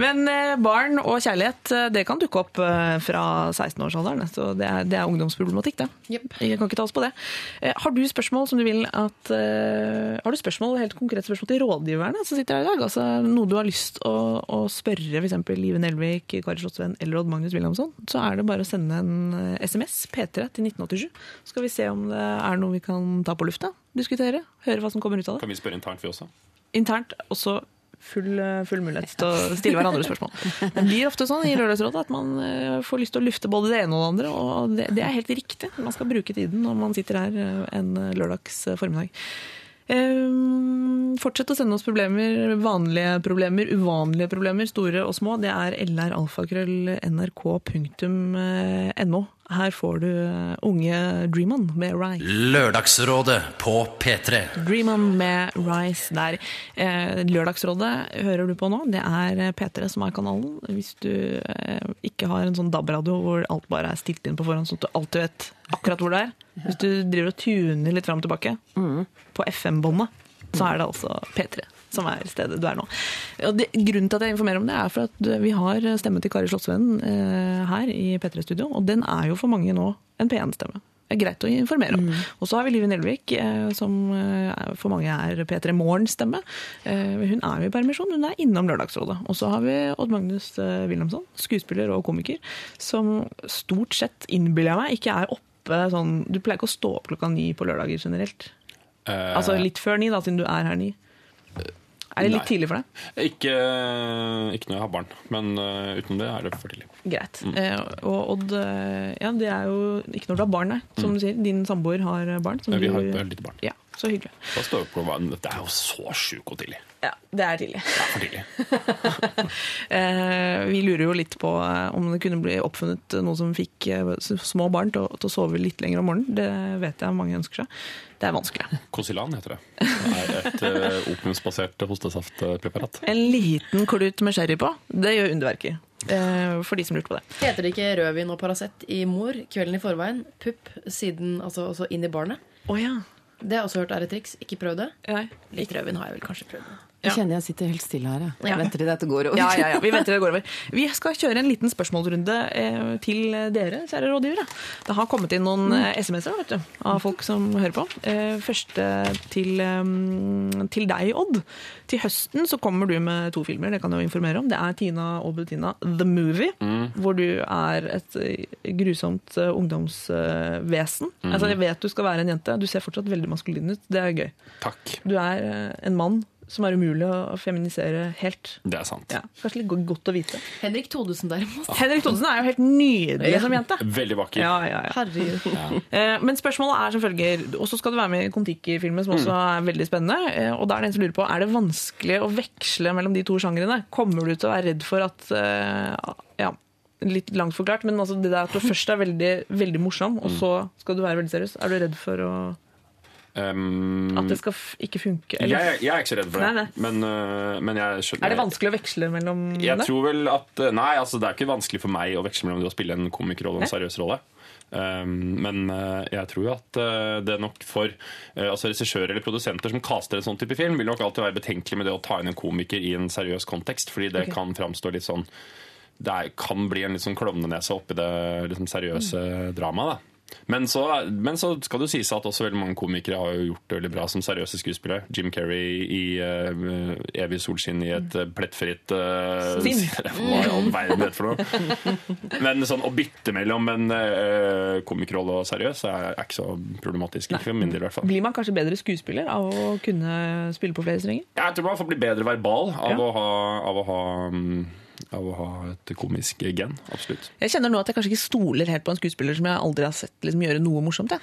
Men eh, barn og kjærlighet eh, det kan dukke opp eh, fra 16-årsalderen. Så det er, det er ungdomsproblematikk, det. Yep. Jeg kan ikke ta oss på det. Har du spørsmål som du vil at Har du spørsmål, helt konkrete spørsmål til rådgiverne som sitter her i dag? Altså Noe du har lyst å, å spørre f.eks. Live Nelvik, Kari Slottsvenn eller Odd Magnus Wilhelmsson, så er det bare å sende en SMS, P3, til 1987. Så skal vi se om det er noe vi kan ta på lufta. Diskutere. Høre hva som kommer ut av det. Kan vi spørre internt, vi også? internt også full, eh, full mulighet til å stille hverandre spørsmål. Det blir ofte sånn i Lørdagsrådet at man eh, får lyst til å lufte både det ene og det andre, og det, det er helt riktig. Man skal bruke tiden når man sitter her eh, en lørdags formiddag. Eh, fortsett å sende oss problemer, vanlige problemer, uvanlige problemer, store og små. Det er lralfakrøll.nrk.no. Her får du eh, unge Dreamon med Rise. Lørdagsrådet på P3. Dreamon med Rise der. Eh, Lørdagsrådet hører du på nå. Det er eh, P3 som er kanalen. Hvis du ikke har en sånn DAB-radio hvor alt bare er stilt inn på forhånd, sånn at du alltid vet akkurat hvor det er. Hvis du driver og tuner litt fram og tilbake på FM-båndet, så er det altså P3 som er stedet du er nå. Og det, grunnen til at jeg informerer om det, er for at vi har stemmen til Kari Slottsvennen eh, her i P3-studio, og den er jo for mange nå en P1-stemme. Det er greit å informere om. Og så har vi Live Nelvik, eh, som eh, for mange er P3 Morgens-stemme. Eh, hun er jo i permisjon, hun er innom Lørdagsrådet. Og så har vi Odd Magnus Wilhelmsson, skuespiller og komiker, som stort sett, innbiller jeg meg, ikke er oppe sånn Du pleier ikke å stå opp klokka ni på lørdager generelt. Eh, Altså litt før ni, da, siden du er her ni. Er det litt Nei. tidlig for deg? ikke, ikke når jeg har barn, men uh, utenom det er det for tidlig. Greit. Eh, og Odd, eh, ja, det er jo ikke når du har barn, som Som du sier, din samboer har barn. som ja, vi du- har et lite barn. Ja, så hyggelig. Da står jeg på, det er jo så sjukt og tidlig. Ja, det er tidlig. Det er for tidlig. Eh, vi lurer jo litt på eh, om det kunne bli oppfunnet noe som fikk eh, små barn til, å- til å sove litt lenger om morgenen. Det vet jeg mange ønsker seg. Det er vanskelig. Kosilan heter det. Det er et uh, opiumsbasert hostesaftpreparat. En liten klut med sherry på, det gjør underverker. Eh, for de som lurte på det. Heter det ikke rødvin og Paracet i mor kvelden i forveien? Pupp siden, altså, altså inn i barnet? Oh, ja. Det har jeg også hørt er et triks. Ikke prøv det. Nei. Litt rødvin har jeg vel kanskje prøvd. Jeg kjenner jeg sitter helt stille her. Jeg, Ja. venter til dette går over. Ja, ja, ja, vi venter det går over. Vi skal kjøre en liten spørsmålsrunde eh, til dere, kjære rådgivere. Det har kommet inn noen eh, SMS-er av folk som hører på. Eh, første til, til deg, Odd. Til høsten så kommer du med to filmer, det kan jeg jo informere om. Det er Tina og Bettina The Movie, hvor du er et grusomt ungdomsvesen. ungdomsvesen. Altså, jeg vet du skal være en jente, du ser fortsatt veldig maskulin ut. Det er gøy. Takk. Du er en mann som er umulig å feminisere helt. Det er sant. Ja, kanskje litt go- godt å vite. Henrik Thodesen derimot. Henrik Thodesen er jo helt nydelig som jente. Veldig vakker. Ja, ja, ja. Herregud. Eh, Men spørsmålet er selvfølgelig Og så skal du være med i Kon-Tiki-filmen, som også er veldig spennende. Eh, Og da er det en som lurer på Er det vanskelig å veksle mellom de to sjangrene. Kommer du til å være redd for at eh, Ja, litt langt forklart, men altså det der at du først er veldig, veldig morsom, og så skal du være veldig seriøs. Er du redd for å, Um, at det skal ikke funke? jeg, Eller, jeg er ikke så redd for det, Nei, nei. Men, uh, men skjønner er det vanskelig å veksle mellom Jeg det? tror vel at uh, Nei, altså det er ikke vanskelig for meg å veksle mellom det å spille en komikerrolle og en seriøs rolle. Um, men uh, jeg tror jo at uh, det nok for uh, altså regissører eller produsenter som caster en sånn type film, vil nok alltid være betenkelig med det å ta inn en komiker i en seriøs kontekst, fordi det kan framstå litt sånn Det er, kan bli en litt sånn klovnenese oppi det liksom, seriøse dramaet. Men så, men så skal det sies at også veldig mange komikere har jo gjort det veldig bra som seriøse skuespillere. Jim Carrey i uh, 'Evig solskinn' i et uh, plettfritt uh, Sinn. Hva i all verden er det for noe? Men sånn, å bytte mellom en uh, komikerrolle og seriøs er, er ikke så problematisk. Ikke for min del, i hvert fall. Blir man kanskje bedre skuespiller av å kunne spille på flere strenger? Jeg tror man får bli bedre verbal av, Ja. å, ha, av, å, ha, mm, av å ha et komisk gen. Absolutt. Jeg kjenner nå at jeg kanskje ikke stoler helt på en skuespiller som jeg aldri har sett liksom, gjøre noe morsomt. Jeg.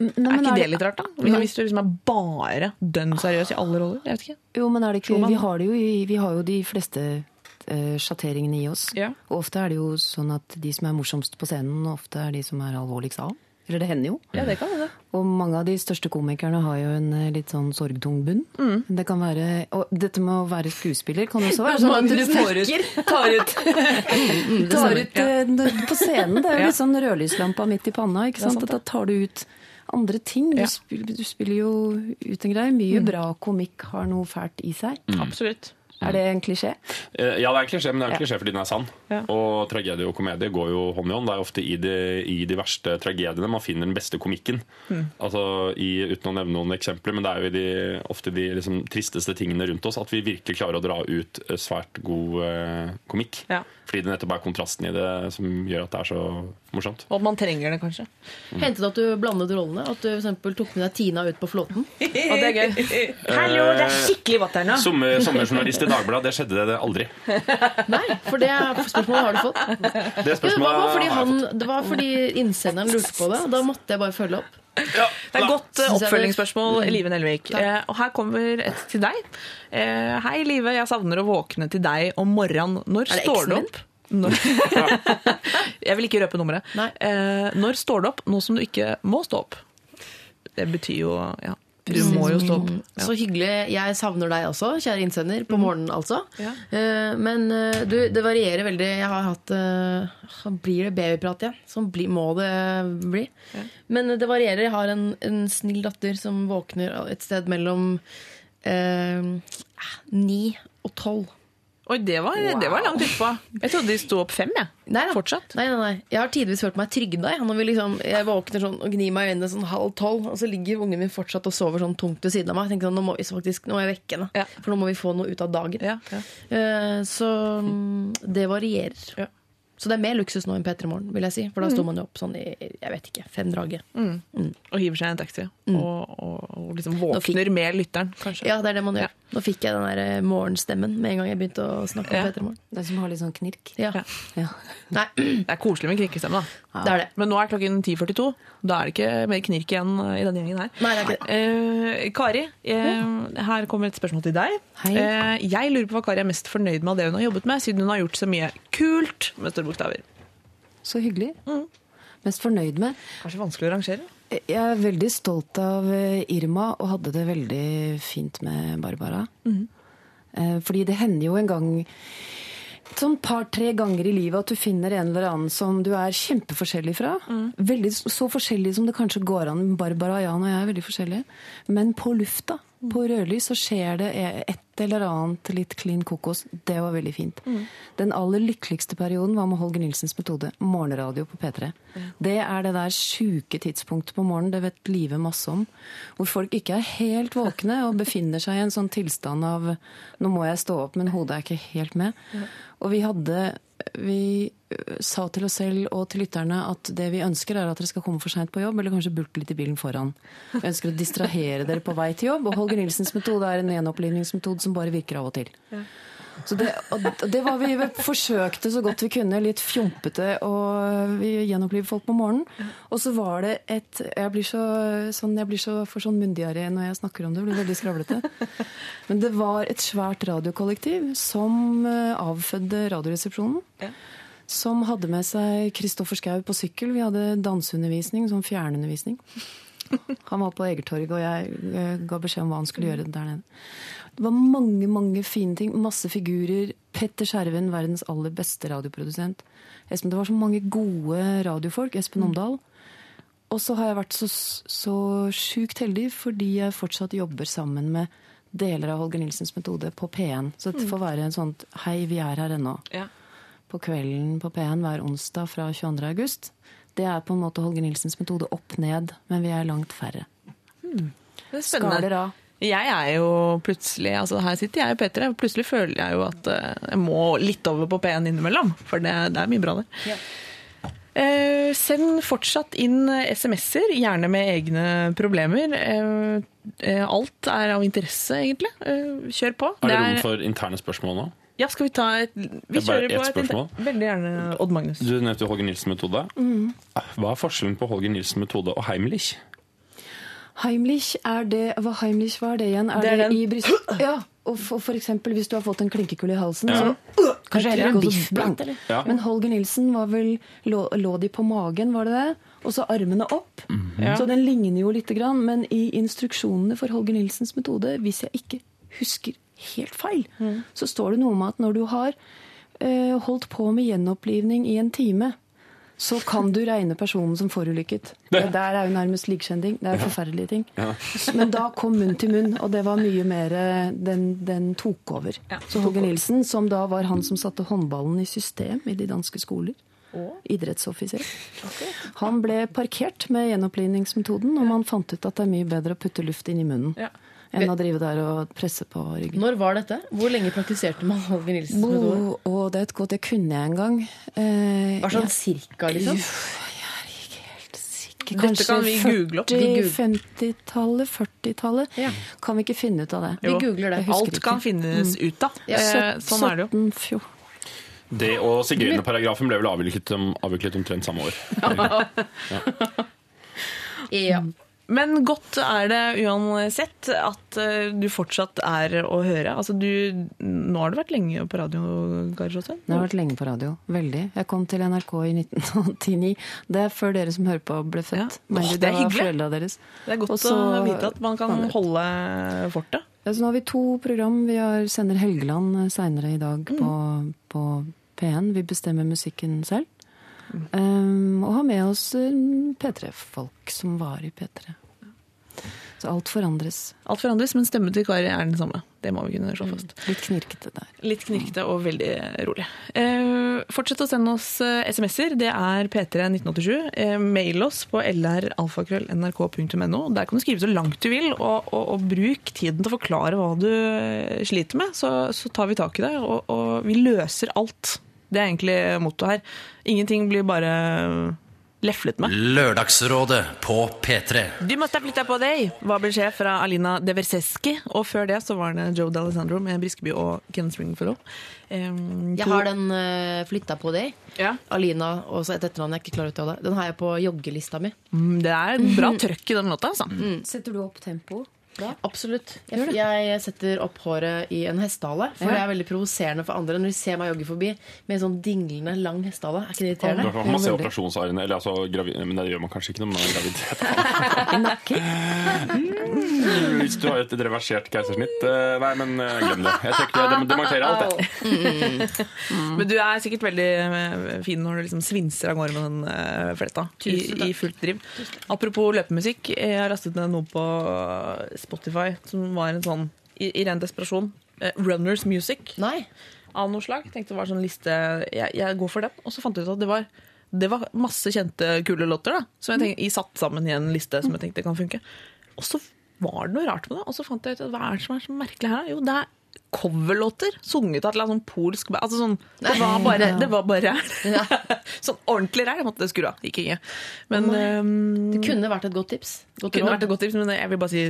Nei, Er ikke er det litt rart, da? Hvis du liksom er bare dønn seriøs i alle roller? Jeg vet ikke. Jo, men er det ikke Vi har, det jo, vi har jo de fleste uh, sjatteringene i oss. Ja. Og ofte er det jo sånn at de som er morsomst på scenen, ofte er de som er alvorligst av. Eller det hender jo. Ja, det kan det. Og mange av de største komikerne har jo en eh, litt sånn sorgtung bunn. Det kan være, og dette med å være skuespiller kan også være sånn at du får ut, tar ut, tar ut ja. på scenen. Det er jo litt sånn rødlyslampa midt i panna. ikke sant? Da tar du ut andre ting. Du, Ja. spiller, du spiller jo ut en greie. Mye bra komikk har noe fælt i seg. Absolutt. Er det en klisjé? Eh, Ja, det er en klisjé, men det er en klisjé fordi den er sann. Ja. Og tragedie og komedie går jo hånd i hånd. Det er ofte i de, i de verste tragediene man finner den beste komikken. Mm. Altså, i, Uten å nevne noen eksempler, men det er jo i de, ofte de liksom, tristeste tingene rundt oss at vi virkelig klarer å dra ut eh, svært god eh, komikk. Ja. Fordi det nettopp er kontrasten i det som gjør at det er så morsomt. Og at man trenger det, kanskje. Hendte det at du blandet rollene? At du for eksempel tok med deg Tina ut på flåten? Og det er gøy. Hallo, det er skikkelig vått her nå. Sommer, sommerjournalist i Dagbladet, det skjedde det aldri. Nei, for det spørsmålet har du fått. Det Ja, det, var fordi han, det var fordi innsenderen lurte på det. og Da måtte jeg bare følge opp. Ja, Det er et godt eh, oppfølgingsspørsmål, Live Nelvik. Eh, og her kommer et til deg. Eh, Hei, Live. Jeg savner å våkne til deg om morgenen. Når står du opp? Når... jeg vil ikke røpe nummeret. Eh, når står du opp nå som du ikke må stå opp? Det betyr jo ja, du må jo stå opp. Ja. Så hyggelig. Jeg savner deg også, kjære innsender. På morgenen, altså. Ja. Eh, Men eh, du, det varierer veldig. Jeg har hatt eh, Blir det babyprat igjen? Sånn må det bli. Men det varierer. Jeg har en, en snill datter som våkner et sted mellom eh, ni og tolv. Oi, det var, det var langt utpå. Jeg trodde de sto opp fem, jeg. Nei, da. Fortsatt. Nei, nei, nei. Jeg har tidvis følt meg trygda. Jeg, liksom, jeg våkner sånn og gnir meg i øynene sånn halv tolv, og så ligger ungen min fortsatt og sover sånn tungt ved siden av meg. Jeg tenker sånn, nå må, vi faktisk, nå må jeg vekke henne, Ja. for nå må vi få noe ut av dagen. Ja, ja. Eh, Så mm, det varierer. Ja. Så det er mer luksus nå enn P3 Morgen, vil jeg si. For da Mm. sto man jo opp sånn i jeg vet ikke, fem draget. Og hiver seg i en taxi. Og, og, og liksom våkner med lytteren, kanskje. Ja, det er det man gjør. Nå fikk jeg den der eh, morgenstemmen med en gang jeg begynte å snakke om Ja. P3 Morgen. Den som har litt sånn knirk. Ja. Ja. Nei, Det er koselig med knirkestemme, da. det er det. Men nå er klokken 10.42. Da er det ikke mer knirk igjen i denne gjengen her. Nei, det er ikke det. Eh, Kari, eh, her kommer et spørsmål til deg. Hei. Eh, jeg lurer på hva Kari er mest fornøyd med av det hun har jobbet med, siden hun har gjort så mye kult med bokstaver. Så hyggelig. Mest fornøyd med. Kanskje vanskelig å rangere? Jeg er veldig stolt av eh, Irma og hadde det veldig fint med Barbara. Mm. Fordi det hender jo en gang Sånn par-tre ganger i livet at du finner en eller annen som du er kjempeforskjellig fra. Veldig, så forskjellig som det kanskje går an. Barbara og Jan og jeg er veldig forskjellige. Men på lufta, på rødlys, så skjer det et eller annet litt klin kokos. Det var veldig fint. Den aller lykkeligste perioden var med Holger Nilsens metode. Morgenradio på P3. Det er det der sjuke tidspunktet på morgenen, det vet Live masse om. Hvor folk ikke er helt våkne og befinner seg i en sånn tilstand av nå må jeg stå opp, men hodet er ikke helt med. Og vi hadde Vi sa til oss selv og til lytterne at det vi ønsker, er at dere skal komme for seint på jobb, eller kanskje bulte litt i bilen foran. Vi ønsker å distrahere dere på vei til jobb, og Holger Nilsens metode er en gjenopplivningsmetode som bare virker av og til. Så det, og det var vi vi forsøkte så godt vi kunne, litt fjompete, og vi folk på morgenen. Og så var det et Jeg blir så, sånn, jeg blir så for sånn myndigere når jeg snakker om det, blir veldig skravlete. Men det var et svært radiokollektiv som eh, avfødde Radioresepsjonen. Som hadde med seg Kristoffer Schou på sykkel. Vi hadde danseundervisning, sånn fjernundervisning. Han var på Egertorget, og jeg eh, ga beskjed om hva han skulle gjøre der nede. Det var mange mange fine ting. Masse figurer. Petter Skjerven, verdens aller beste radioprodusent. Espen, det var så mange gode radiofolk. Espen Omdal. Og så har jeg vært så, så sjukt heldig fordi jeg fortsatt jobber sammen med deler av Holger Nilsens metode på P1. Så det får være en sånn hei, vi er her ennå. Ja. På kvelden på P1 hver onsdag fra 22. august. Det er på en måte Holger Nilsens metode opp ned, men vi er langt færre. Det er Skaler av. Jeg er jo plutselig altså Her sitter jeg og Peter, og plutselig føler jeg jo at eh, jeg må litt over på P1 innimellom. For det, det er mye bra der. Eh, send fortsatt inn SMS-er, gjerne med egne problemer. Eh, eh, alt er av interesse, egentlig. Eh, kjør på. Er det Det rom for interne spørsmål nå? Ja, skal vi ta et Vi Det er kjører på et spørsmål. Veldig gjerne Odd Magnus. Du nevnte Holger Nilsen metode. Mm. Hva er forskjellen på Holger Nilsen metode og Heimlich? Heimlich er det Hva Heimlich var det igjen? Er Det er det i bryst... Ja. Og for, for eksempel hvis du har fått en klinkekule i halsen, Ja. så Kanskje heller en Ikke gå så biffbit, blank. eller? Ja. Men Holger Nilsen var vel lå, lå de på magen, var det det? Og så armene opp. Ja. Så den ligner jo lite grann. Men i instruksjonene for Holger Nilsens metode, hvis jeg ikke husker helt feil, så står det noe om at når du har uh, holdt på med gjenopplivning i en time, så kan du regne personen som forulykket. Det der er jo nærmest likskjending. Det er forferdelige ting. Men da kom munn til munn, og det var mye mer eh, Den, den tok over. Så Holger Nilsen, som da var han som satte håndballen i system i de danske skoler, idrettsoffiser, han ble parkert med gjenopplivningsmetoden, og man fant ut at det er mye bedre å putte luft inn i munnen Ja. Enn å drive der og presse på ryggen. Når var dette? Hvor lenge praktiserte man Holger Nilsens metode? Bo, det er et godt, det kunne jeg en gang. Eh, Hva sånn ja. cirka, liksom? Jeg er ikke helt sikker. Dette Kanskje kan vi google opp. 40-50-tallet? 40-tallet. Ja. Kan vi ikke finne ut av det? Vi googler det. Jeg Alt kan finnes finnes ut av. Ja, Eh, sånn er det jo. 17, 14. Det og sigøynerparagrafen ble vel avviklet, om, avviklet omtrent samme år. Ja. Men godt er det uansett at eh, du fortsatt er å høre. Altså du, nå har du vært lenge på radio, Kari Sjåstheim. Det har vært lenge på radio. Veldig. Jeg kom til NRK i 1989. Det er før dere som hører på, ble født. Ja. Men Åh, det, er hyggelig. deres. Det er godt Også, å vite at man kan holde fortet. Ja, nå har vi to program. Vi har sender Helgeland seinere i dag på, på P1. Vi bestemmer musikken selv. Um, og har med oss um, P3-folk som var i P3. Så alt forandres. Alt forandres, men stemmen til Kari er den samme. Det må vi kunne slå fast. Litt knirkete der. Litt knirkete og veldig rolig. Eh, fortsett å sende oss eh, SMS-er. Det er P31987. Eh, mail oss på lralfakrøll.nrk.no. Der kan du skrive så langt du vil, og, og, og bruk tiden til å forklare hva du eh, sliter med. Så, så tar vi tak i det, og, og vi løser alt. Det er egentlig mottoet her. Ingenting blir bare leflet med. Lørdagsrådet på P3. Du måtte ha flytta på deg, var beskjed fra Alina Deverseski. Og før det så var det Joe D'Alessandro med Briskeby og Ken Springfellow. Um, Jeg har den uh, flytta på deg. Ja. Alina og så et etternavn jeg ikke klarer å uttale. Den har jeg på joggelista mi. Mm, Det er bra trøkk i den låta, altså. Setter du opp tempo? Absolutt. Jeg, jeg setter opp håret i en hestehale. For det er veldig provoserende for andre når de ser meg jogge forbi med en sånn dinglende lang hestehale. Er ikke det irriterende? hvert fall Man ser veldig. eller altså gravi men det gjør man kanskje ikke når man er gravid. Nakken? Hvis du har et reversert keisersnitt. eh, Nei, men eh, glem det. Jeg trekker det, demonterer alt, jeg. Men du er sikkert veldig eh, fin når du liksom svinser av gårde med den fletta i, i fullt driv. Apropos løpemusikk, jeg har lastet ned noe på Spotify som var en sånn, i, i ren desperasjon, eh, Runners Music Nei. av noe slag. Tenkte det var sånn liste, jeg, jeg går for den. Og så fant jeg ut at det var, det var masse kjente, kule låter da, som jeg tenkte, i satt sammen i en liste som jeg tenkte kan funke. Og så var det noe rart med det, og så fant jeg ut at hva er det som er så merkelig her? Jo, det er coverlåter sunget av et eller annet sånn polsk altså sånn, Det var bare, det var bare Sånn ordentlig ræl. Jeg måtte skru av. Gikk ikke. Men ehm, Det kunne vært et godt tips. Godt kunne vært et godt tips, men jeg vil bare si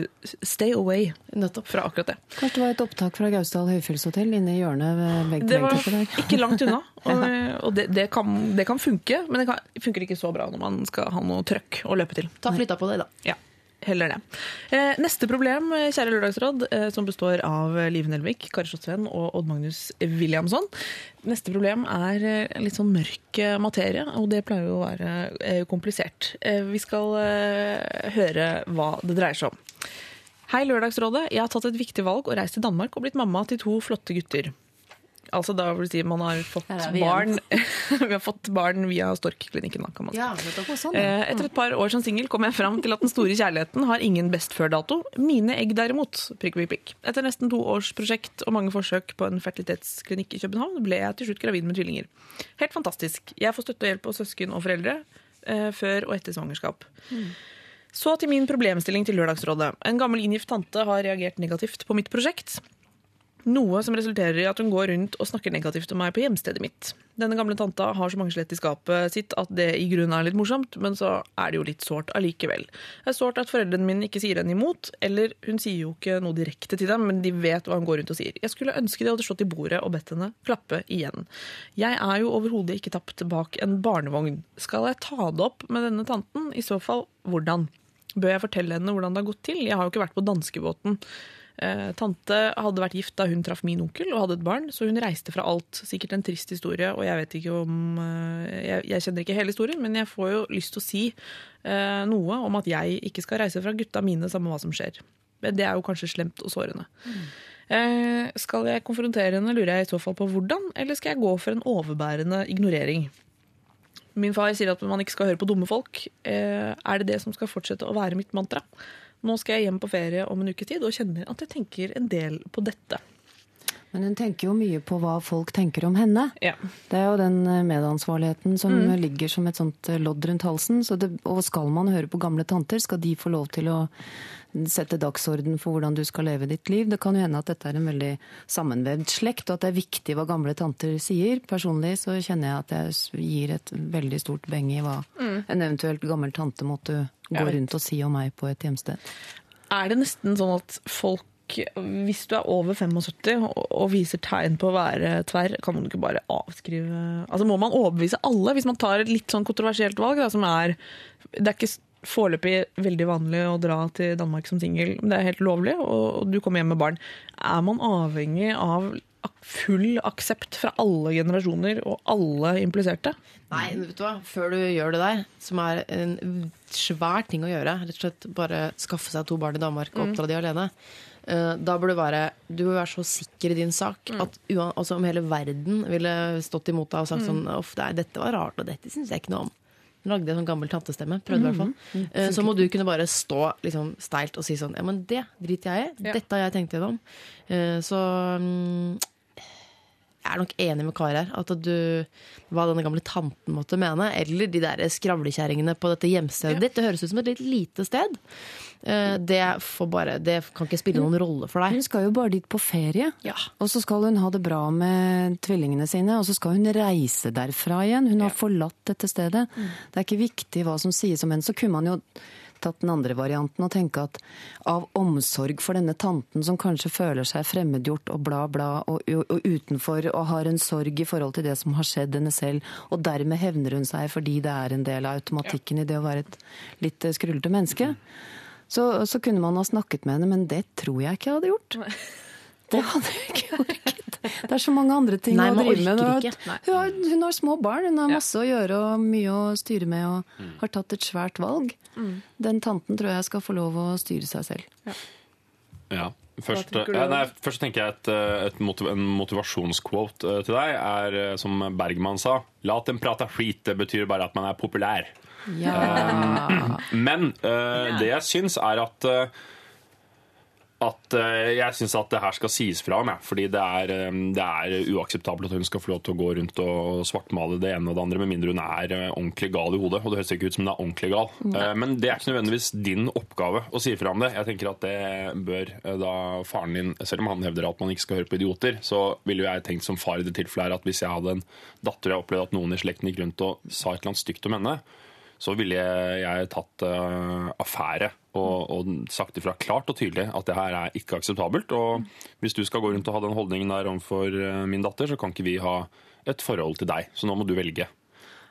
stay away Nettopp. fra akkurat det. Kanskje det var et opptak fra Gausdal høyfjellshotell inne i hjørnet ved vegg Det var der. ikke langt unna, og, og det, det, kan, det kan funke, men det kan, funker ikke så bra når man skal ha noe trøkk å løpe til. Ta flytta på det, da. Ja, heller det. Eh, neste problem, eh, kjære Lørdagsråd, eh, som består av eh, Live Nelvik, Kari Slottsveen og Odd Magnus Williamson. Neste problem er eh, litt sånn mørk eh, materie, og det pleier jo å være komplisert. Vi skal høre hva det dreier seg om. Hei, Lørdagsrådet. Jeg har tatt et viktig valg og reist til Danmark og blitt mamma til to flotte gutter. Altså da vil si man har fått barn Vi har fått barn via Storkklinikken, kan man si. Ja. Sånn, ja. Eh, Etter et par år som singel kom jeg fram til at den store kjærligheten har ingen best før-dato. Mine egg derimot. Prikk, prikk, prikk. Etter nesten to års prosjekt og mange forsøk på en fertilitetsklinikk i København ble jeg til slutt gravid med tvillinger. Helt fantastisk. Jeg får støtte og hjelp av søsken og foreldre eh, før og etter svangerskap. Så til min problemstilling til Lørdagsrådet. En gammel inngift tante har reagert negativt på mitt prosjekt. Noe som resulterer i at hun går rundt og snakker negativt om meg på hjemstedet mitt. Denne gamle tanta har så mange skjelett i skapet sitt at det i grunnen er litt morsomt, men så er det jo litt sårt allikevel. Det er sårt at foreldrene mine ikke sier henne imot, eller hun sier jo ikke noe direkte til dem, men de vet hva hun går rundt og sier. Jeg skulle ønske de hadde slått i bordet og bedt henne klappe igjen. Jeg er jo overhodet ikke tapt bak en barnevogn. Skal jeg ta det opp med denne tanten? I så fall, hvordan? Bør jeg fortelle henne hvordan det har gått til? Jeg har jo ikke vært på danskebåten. Eh, tante hadde vært gift da hun traff min onkel og hadde et barn, så hun reiste fra alt. Sikkert en trist historie, og jeg vet ikke om eh, jeg, jeg kjenner ikke hele historien, men jeg får jo lyst til å si eh, noe om at jeg ikke skal reise fra gutta mine, samme hva som skjer. Men det er jo kanskje slemt og sårende. Eh, skal jeg konfrontere henne, lurer jeg i så fall på hvordan, eller skal jeg gå for en overbærende ignorering? Min far sier at man ikke skal høre på dumme folk. Eh, er det det som skal fortsette å være mitt mantra? Nå skal jeg hjem på ferie om en uke tid og kjenner at jeg tenker en del på dette. Men hun tenker jo mye på hva folk tenker om henne. Ja. Det er jo den eh, medansvarligheten som Mm. ligger som et sånt eh, lodd rundt halsen. Så det, og skal man høre på gamle tanter, skal de få lov til å sette dagsorden for hvordan du skal leve ditt liv. Det kan jo hende at dette er en veldig sammenvevd slekt, og at det er viktig hva gamle tanter sier. Personlig så kjenner jeg at jeg gir et veldig stort beng i hva en eventuelt gammel tante måtte gå rundt og si om meg på et hjemsted. Er det nesten sånn at folk, hvis du er over 75 og, viser tegn på å være tverr, kan man ikke bare avskrive Altså Må man overbevise alle hvis man tar et litt sånn kontroversielt valg, da, som er Det er ikke foreløpig veldig vanlig å dra til Danmark som singel, det er helt lovlig, og, du kommer hjem med barn. Er man avhengig av full aksept fra alle generasjoner og alle impliserte? Nei, vet du hva? Før du gjør det der, som er en svær ting å gjøre, rett og slett bare skaffe seg to barn i Danmark og oppdra de alene, eh, da bør du være Du bør være så sikker i din sak at uan, altså om hele verden ville stått imot deg og sagt sånn Uff, dette var rart, og dette syns jeg ikke noe om. Lagde en sånn gammel tantestemme. Prøvde i hvert fall. Eh, Så må du kunne bare stå liksom steilt og si sånn Ja, men det driter jeg i. Dette har jeg tenkt gjennom. Eh, Så mm, jeg er nok enig med Kari her. At du, hva denne gamle tanten måtte mene, eller de der skravlekjerringene på dette hjemstedet ditt. Det høres ut som et litt lite sted. Eh, Det, får bare, det kan ikke spille noen rolle for deg. Hun skal jo bare dit på ferie. Ja. Og så skal hun ha det bra med tvillingene sine, og så skal hun reise derfra igjen. Hun har forlatt dette stedet. Det er ikke viktig hva som sies om henne. Så kunne man jo tatt den andre varianten og tenke at av omsorg for denne tanten som kanskje føler seg fremmedgjort og bla, bla, og, og, og utenfor og har en sorg i forhold til det som har skjedd henne selv, og dermed hevner hun seg fordi det er en del av automatikken i det å være et litt skrullete menneske. Så, så kunne man ha snakket med henne, men det tror jeg ikke jeg hadde gjort. Det hadde jeg ikke orket. Det er så mange andre ting Nei, å drive med. Hun har, ikke. Hun, har, hun har små barn, hun har masse å gjøre og mye å styre med og Mm. har tatt et svært valg. Den tanten tror jeg skal få lov å styre seg selv. Ja. Først, tenker ja, nei, først tenker jeg et, eh, et motiv en motivasjonsquote eh, til deg er eh, som Bergman sa. 'Lat dem prate skit, det betyr bare at man er populær. Ja. Men uh, det jeg syns er at uh, at uh, jeg syns at det her skal sies fra om, jeg. Fordi det er, um, det er uakseptabelt at hun skal få lov til å gå rundt og svartmale det ene og det andre, med mindre hun er uh, ordentlig gal i hodet. Og det høres ikke ut som hun er ordentlig gal. Uh, Men det er ikke nødvendigvis din oppgave å si fra om det. Jeg tenker at det bør eh, da faren din, selv om han hevder at man ikke skal høre på idioter, så ville jo jeg tenkt som far i det tilfellet her at hvis jeg hadde en datter og jeg opplevde at noen i slekten gikk rundt og sa et eller annet stygt om henne, så ville jeg tatt eh, affære og, og sagt ifra klart og tydelig at det her er ikke akseptabelt. Og hvis du skal gå rundt og ha den holdningen der overfor eh, min datter, så kan ikke vi ha et forhold til deg. Så nå må du velge.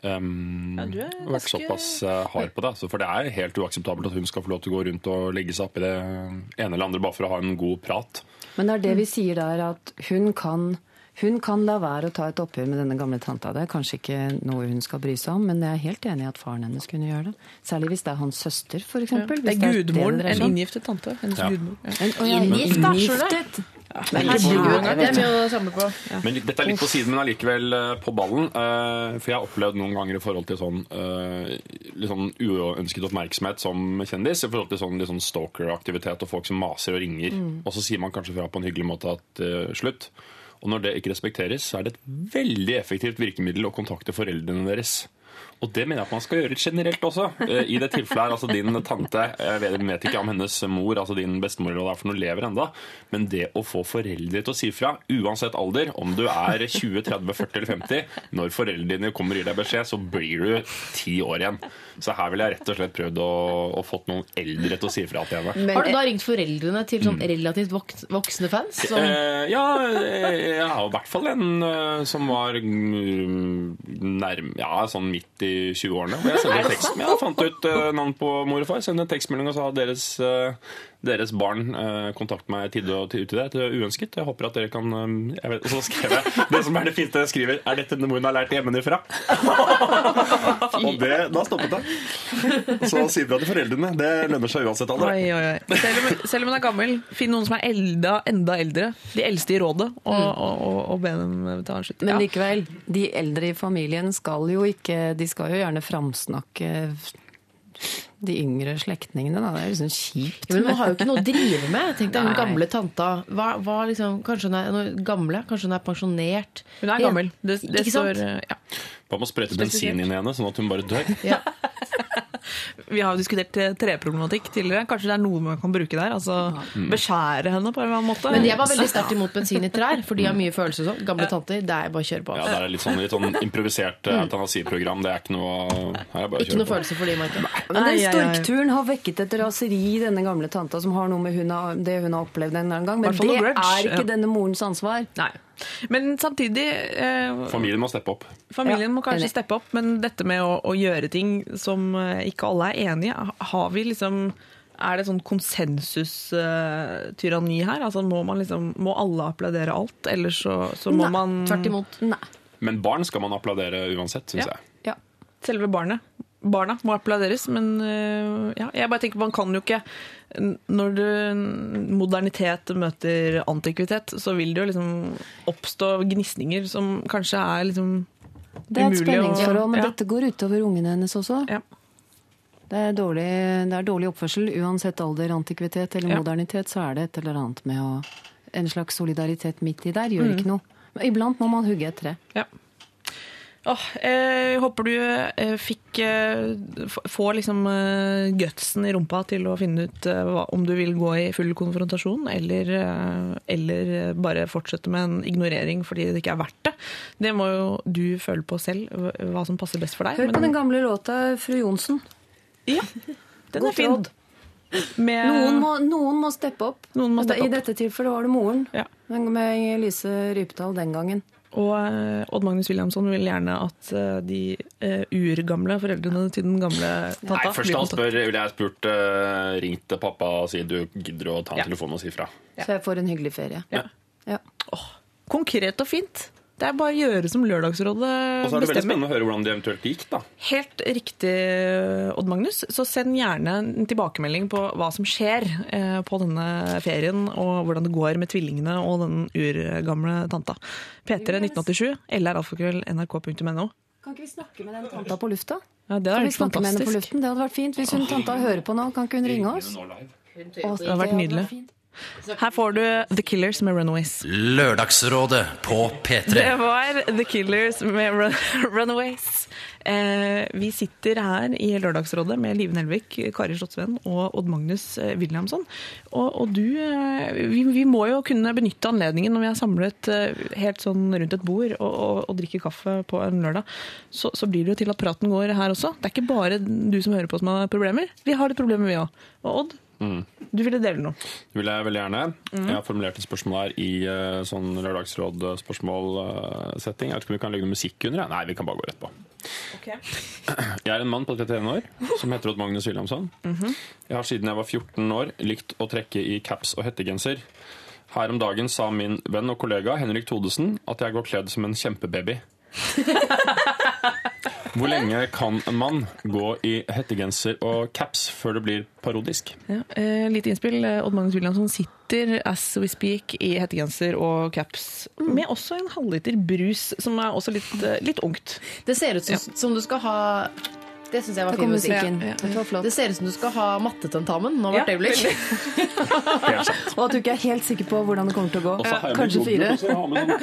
Um, Ja, du er og vært såpass eh, hard på det. altså, For det er helt uakseptabelt at hun skal få lov til å gå rundt og legge seg opp i det ene eller andre bare for å ha en god prat. Men det er det vi sier der, at hun kan Hun kan la være å ta et oppgjør med denne gamle tanta. Det er kanskje ikke noe hun skal bry seg om, men jeg er helt enig i at faren hennes kunne gjøre det. Særlig hvis det er hans søster, f.eks. Ja. Det er gudmoren, en inngiftet tante. Hennes Ja. gudmor. Ja. Da, skjønner. Inngiftet? Det er mye å samle på. Men dette er litt på siden, men allikevel eh, på ballen. eh, For jeg har opplevd noen ganger i forhold til sånn eh, litt sånn uønsket oppmerksomhet som kjendis, i forhold til sånn, litt sånn stalker-aktivitet og folk som maser og ringer. Og så sier man kanskje fra på en hyggelig måte at uh, slutt. Og når det ikke respekteres, så er det et veldig effektivt virkemiddel å kontakte foreldrene deres. Og det mener jeg at man skal gjøre generelt også. Eh, I det tilfellet her, altså din tante Jeg vet, jeg vet ikke om hennes mor, altså din bestemor eller hva det er for noe, lever enda. Men det å få foreldre til å si fra, uansett alder, om du er 20, 30, 40 eller 50, når foreldrene dine kommer og gir deg beskjed, så blir du ti år igjen. Så her ville jeg rett og slett prøvd å, å fått noen eldre til å si fra til henne. Har du da ringt foreldrene til sånn relativt voksne fans? Som, Eh, ja, jeg har i hvert fall en eh, som var mm, nærm, ja, sånn midt i 20-årene. Jeg sendte jeg fant ut eh, navn på mor og far, sendte en tekstmelding og sa deres, eh, deres barn uh, kontakter meg tide og uti det. Det er uønsket. Jeg håper at dere kan eh, jeg vet, Og så skrev jeg det som er det fineste jeg skriver, er dette noe hun har lært hjemmefra? og det, da stoppet det. Så si fra til foreldrene. Det lønner seg uansett alder. Oi, oi, oi. Selv om, selv om hun er gammel, finn noen som er elda, enda eldre. De eldste i rådet, og, og, og, og be dem ta en slutt. Men likevel, de eldre i familien skal jo ikke De skal jo gjerne framsnakke de yngre slektningene, da. Det er liksom kjipt. Ja, men man har jo ikke noe å drive med. Tenk deg hun gamle tanta. Hva, hva liksom, kanskje hun er gamle, kanskje hun er pensjonert. Hun er gammel. Det, det Ikke står ja. Hva med å sprøyte bensin inn i henne, sånn at hun bare dør? Ja. Vi har jo diskutert eh, treproblematikk tidligere. Kanskje det er noe man kan bruke der? Altså Beskjære henne på en eller annen måte. Men jeg var veldig sterkt imot bensin i trær, for de har mye følelser sånn. Gamle tanter, det er bare å kjøre på. Ja, det er litt sånn, litt sånn improvisert eh, eutanasiprogram. Det er ikke noe Her er bare å Ikke noe på. følelse for de, Marke. Men den storkturen har vekket et raseri i denne gamle tanta som har noe med hun har, det hun har opplevd en eller annen gang. Men det er ikke denne morens ansvar. Nei. Men samtidig eh, Familien må steppe opp. Familien må kanskje enig. steppe opp, men dette med å, å gjøre ting som eh, ikke alle er enige i, har vi liksom er det sånn konsensustyranni her? Altså må, man liksom, må alle applaudere alt, eller så, så må Nei, man Tvert imot. Nei. Men barn skal man applaudere uansett, syns Ja. jeg. Ja. Selve barnet. Barna må applauderes, men øh, ja, jeg bare tenker man kan jo ikke Når du, modernitet møter antikvitet, så vil det jo liksom oppstå gnisninger som kanskje er liksom Det er et spenningsforhold, men ja. dette går utover ungene hennes også. Ja. Det er, dårlig, det er dårlig oppførsel. Uansett alder, antikvitet eller modernitet, så er det et eller annet med å En slags solidaritet midt i der gjør Mm. ikke noe. Men iblant må man hugge et tre. Ja. Åh, jeg håper du eh, fikk Få Får liksom eh, gutsen i rumpa til å finne ut eh, om du vil gå i full konfrontasjon, eller, eh, eller eh, bare fortsette med en ignorering fordi det ikke er verdt det. Det må jo du føle på selv, hva- som passer best for deg. Hør på men- den gamle låta Fru Johnsen. Ja, den er fin. Med, Noen må, noen må steppe opp. Noen må steppe I opp. dette tilfellet var det moren. Ja. Med Inger-Lise Rypdal den gangen. Og eh, Odd Magnus Williamson vil gjerne at eh, de uh, urgamle foreldrene til den gamle tanta Nei, først og fremst spør, ville jeg spurt uh, ringt pappa og si du gidder å ta Ja. telefonen og si fra. Så jeg får en hyggelig ferie. Ja. Ja. Oh, konkret og fint. Det er bare å gjøre som Lørdagsrådet bestemmer. Og så er det veldig spennende å høre hvordan det eventuelt gikk. da. Helt riktig, Odd Magnus. Så send gjerne en tilbakemelding på hva som skjer eh, på denne ferien, og hvordan det går med tvillingene og den urgamle tanta. P3 1987, lralfakrøll.nrk.no. Kan ikke vi snakke med den tanta på lufta? Ja, det Kan hadde vi vært med henne på fantastisk. luften? Det hadde vært fint. Hvis hun tanta hører på nå, kan ikke hun ringe oss? Å, Det hadde vært nydelig. Her får du The Killers med Runaways. Lørdagsrådet på P3. Det var The Killers med Run Runaways. Eh, vi sitter her i Lørdagsrådet med Live Nelvik, Kari Slottsvenn og Odd Magnus eh, Williamson. Og, og du eh, vi, vi må jo kunne benytte anledningen når vi er samlet eh, helt sånn rundt et bord og, og, og drikker kaffe på en lørdag, så, så blir det jo til at praten går her også. Det er ikke bare du som hører på som har problemer. Vi har det problemet, vi òg. Og Odd, du ville dele noe. Det vil jeg veldig gjerne. Mm. Jeg har formulert et spørsmål her i eh, sånn lørdagsråd-spørsmålsetting. Jeg vet ikke om vi kan legge noe musikk under? Nei, vi kan bare gå rett på. Jeg er en mann på 31 år som heter Odd Magnus Williamson. Mhm. Jeg har siden jeg var 14 år likt å trekke i caps og hettegenser. Her om dagen sa min venn og kollega Henrik Thodesen at jeg går kledd som en kjempebaby. Hvor lenge kan en mann gå i hettegenser og caps før det blir parodisk? Ja, eh, Lite innspill. Eh, Odd Magnus Williamson sitter as we speak i hettegenser og caps med også en halvliter brus, som er også litt, eh, litt ungt. Det ser ut som, som du skal ha Det syns jeg var fin musikk. Ja, ja. Det. Det ser ut som du skal ha mattetentamen nå Ja, hvert øyeblikk. Og at du ikke er helt sikker på hvordan det kommer til å gå. Og Kanskje fire. og eh,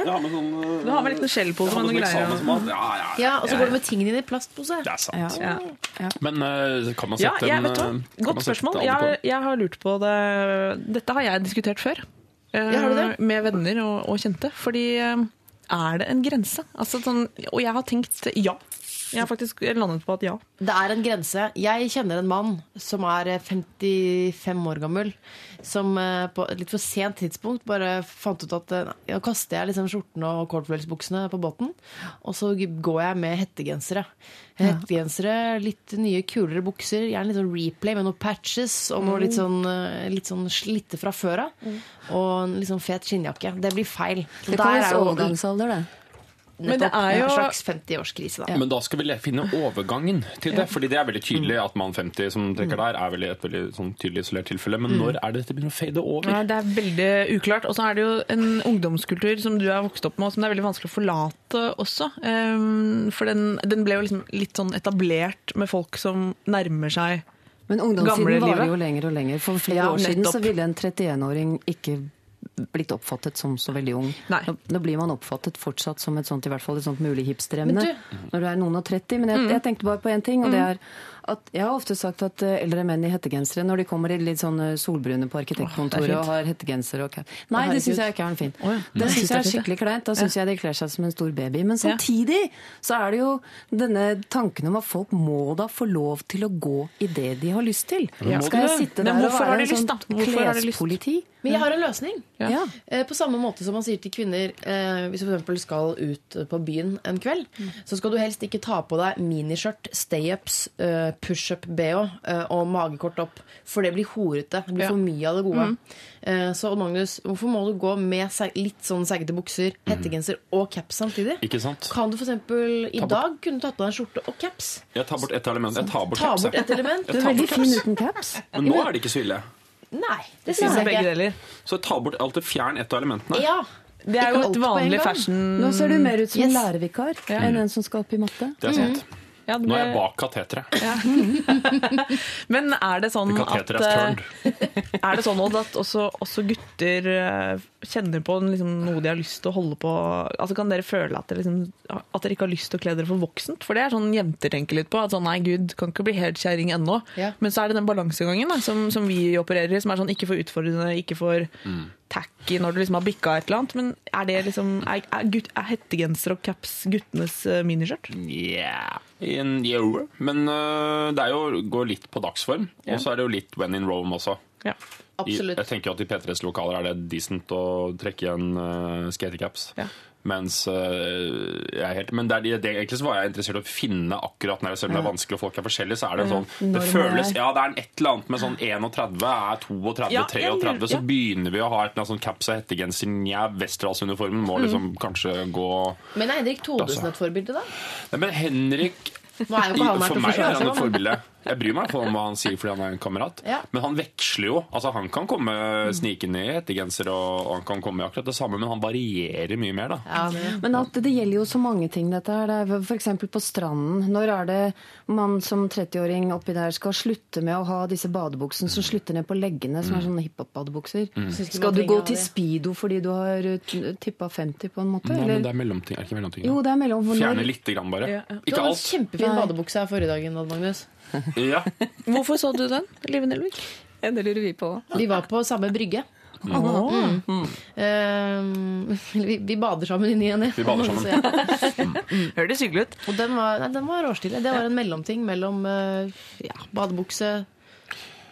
Du har med litt skjellpose med med sånn greier. Ja, ja, Ja, Og så går du med tingene dine i plastpose. Det er sant. Ja. Ja. Men eh, kan man sette en eh, Godt spørsmål. Jeg, har- jeg har lurt på det Dette har jeg diskutert før. eh? Med venner og, og kjente. Fordi eh, er det en grense? Altså, sånn, og jeg har tenkt ja. Jeg har faktisk landet på at ja. Det er en grense. Jeg kjenner en mann som er eh, 55 år gammel, som eh, på et litt for sent tidspunkt bare fant ut at nå kaster jeg liksom skjortene og cornflakesbuksene på båten, og så går jeg med hettegensere. Hettegensere, litt nye, kulere bukser, gjerne litt sånn replay med noen patches og noe litt sånn, eh, litt sånn slitte fra før av, og en litt sånn fet skinnjakke. Det blir feil. Det kommer kalles er overgangsalder, det. Men nettopp jo- en slags 50-årskrise, da. Men da skal vi finne overgangen til det. Fordi det er veldig tydelig at mann 50 som trekker der, er veldig et veldig sånn tydelig isolert tilfelle. Men når er det dette begynner å fade over? Ja, det er veldig uklart. Og så er det jo en ungdomskultur som du er vokst opp med, og som det er veldig vanskelig å forlate også. Um, For den, den ble jo liksom litt sånn etablert med folk som nærmer seg Men ungdomstiden varer jo lenger og lenger. For flere Ja, år siden så ville en 31-åring ikke blitt oppfattet som så veldig ung. Nei. Nå, nå blir man oppfattet fortsatt som et sånt, i hvert fall et sånt mulig hipsteremne når du er noen og 30. Men jeg, jeg tenkte bare på én ting, og det er at jeg har ofte sagt at eh, eldre menn i hettegensere, når de kommer i litt sånn solbrune på arkitektkontoret oh, og har hettegenser og Nei, det syns jeg ikke er noe fint. Oh, ja. Det syns jeg er skikkelig kleint. Da syns jeg de kler seg som en stor baby. Men samtidig så er det jo denne tanken om at folk må da få lov til å gå i det de har lyst til. Ja. Skal jeg sitte Men der og være en sånn klespoliti? Men jeg har en løsning. Ja. Eh, På samme måte som man sier til kvinner eh, hvis du f.eks. skal ut på byen en kveld, så skal du helst ikke ta på deg miniskjørt, stay-ups, eh, pushup-bh eh, og magekort opp, for det blir horete. Det blir Ja. for mye av det gode. Mm. Så Magnus, hvorfor må du gå med litt sånn seggete bukser, hettegenser og caps samtidig? Ikke sant? Kan du f.eks. i dag kunne tatt på deg en skjorte og caps? Jeg tar bort ett element. Jeg tar bort Ta bort et element? Du er veldig fin uten caps. Men nå er det ikke så ille. Nei, det Synes syns jeg begge ikke. deler. Så ta bort alt det fjern et av elementene. Ja. Det er Ikke jo et vanlig fashion Nå ser du mer ut som en lærervikar ja. enn en som skal opp i matte. Det er sant. Ja, det Nå er jeg bak kateteret. Men er det sånn at er eh, Er det sånn at også, også gutter eh, kjenner på liksom, noe de har lyst til å holde på Altså Kan dere føle at dere, liksom, at dere ikke har lyst til å kle dere for voksent? For det er sånn jenter tenker litt på. At sånn, nei, gud, kan ikke bli helt kjerring ennå. Ja. Men så er det den balansegangen da, som, som vi opererer i, som er sånn ikke for utfordrende, ikke for tacky når du liksom har bikka et eller annet. Men er det liksom Er, er, gutt, er hettegenser og caps guttenes uh, miniskjørt? Yeah. In, jo, men uh, det er jo, går litt på dagsform. yeah. Og så er det jo litt when in Rome også. Ja. I, Absolutt. jeg tenker jo at i P3s lokaler er det decent å trekke igjen uh, skatecaps. Ja. Mens øh, jeg helt, Men det er, det, egentlig så var jeg interessert i å finne akkurat når selv om det er vanskelig og folk er forskjellige, så er det sånn Det føles Ja, det er en et eller annet med sånn 31 er 32, Ja, 33, jeg lurer- så begynner vi å ha et eller annet sånn caps og hettegenser. Nja, Westerdals-uniformen må liksom kanskje gå Men er Henrik Thodesen Altså. et forbilde, da? Nei, Men Henrik for meg er han et forbilde. Jeg bryr meg om hva han sier fordi han er en kamerat. Ja. Men han veksler jo. Altså Han kan komme snikende i hettegenser, og, og han kan komme i akkurat det samme, men han varierer mye mer, da. Ja. Men at det gjelder jo så mange ting, dette her. Er F.eks. på stranden. Når er det man som 30-åring oppi der skal slutte med å ha disse badebuksene som slutter ned på leggene, som er sånne hiphop-badebukser? Mm. Skal du gå til speedo fordi du har tippa 50 på en måte? Nei, men det er mellomting. Er det ikke mellomting? Jo, det er mellom Fjerne lite grann, bare. Ja, ja. Du Ikke hadde en alt. kjempefin badebukse her forrige dagen, Odd Magnus. Ja. Hvorfor så du den, Live Nelvik? Ja, det lurer vi på. Vi var på samme brygge. Mm. Eh, vi, vi bader sammen i ny og ne. Ja. Høres hyggelig ut. Og den var, nei, den var råstille. Det var en mellomting mellom uh, ja, badebukse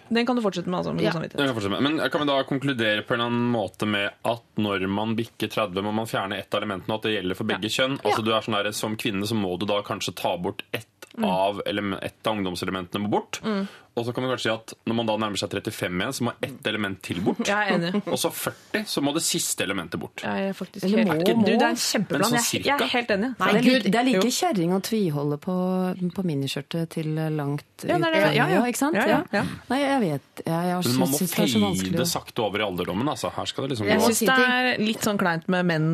Den kan du fortsette med. altså, med Ja. Jeg kan fortsette med. Men kan vi da konkludere på en eller annen måte med at når man bikker 30, må man fjerne ett av elementene, og at det gjelder for begge kjønn? Altså du er sånn der, Som kvinne så må du da kanskje ta bort ett av, ett av ungdomselementene må bort. Og så kan man kanskje si at når man da nærmer seg 35 igjen, så må ett element til bort. Jeg er enig. Og så 40, så må det siste elementet bort. Jeg er faktisk Eller helt, må, du, må. det er en kjempeplan. Sånn Jeg, jeg er helt enig. det er like, det er like kjerring å tviholde på, på miniskjørtet til langt Ja, ut er det. Ja, ja. ikke sant? Ja, ja, ja. Nei, jeg vet Jeg, jeg Men man må syns det sakte over i alderdommen. Altså. Her skal det liksom gå. Jeg syns det er litt sånn kleint med menn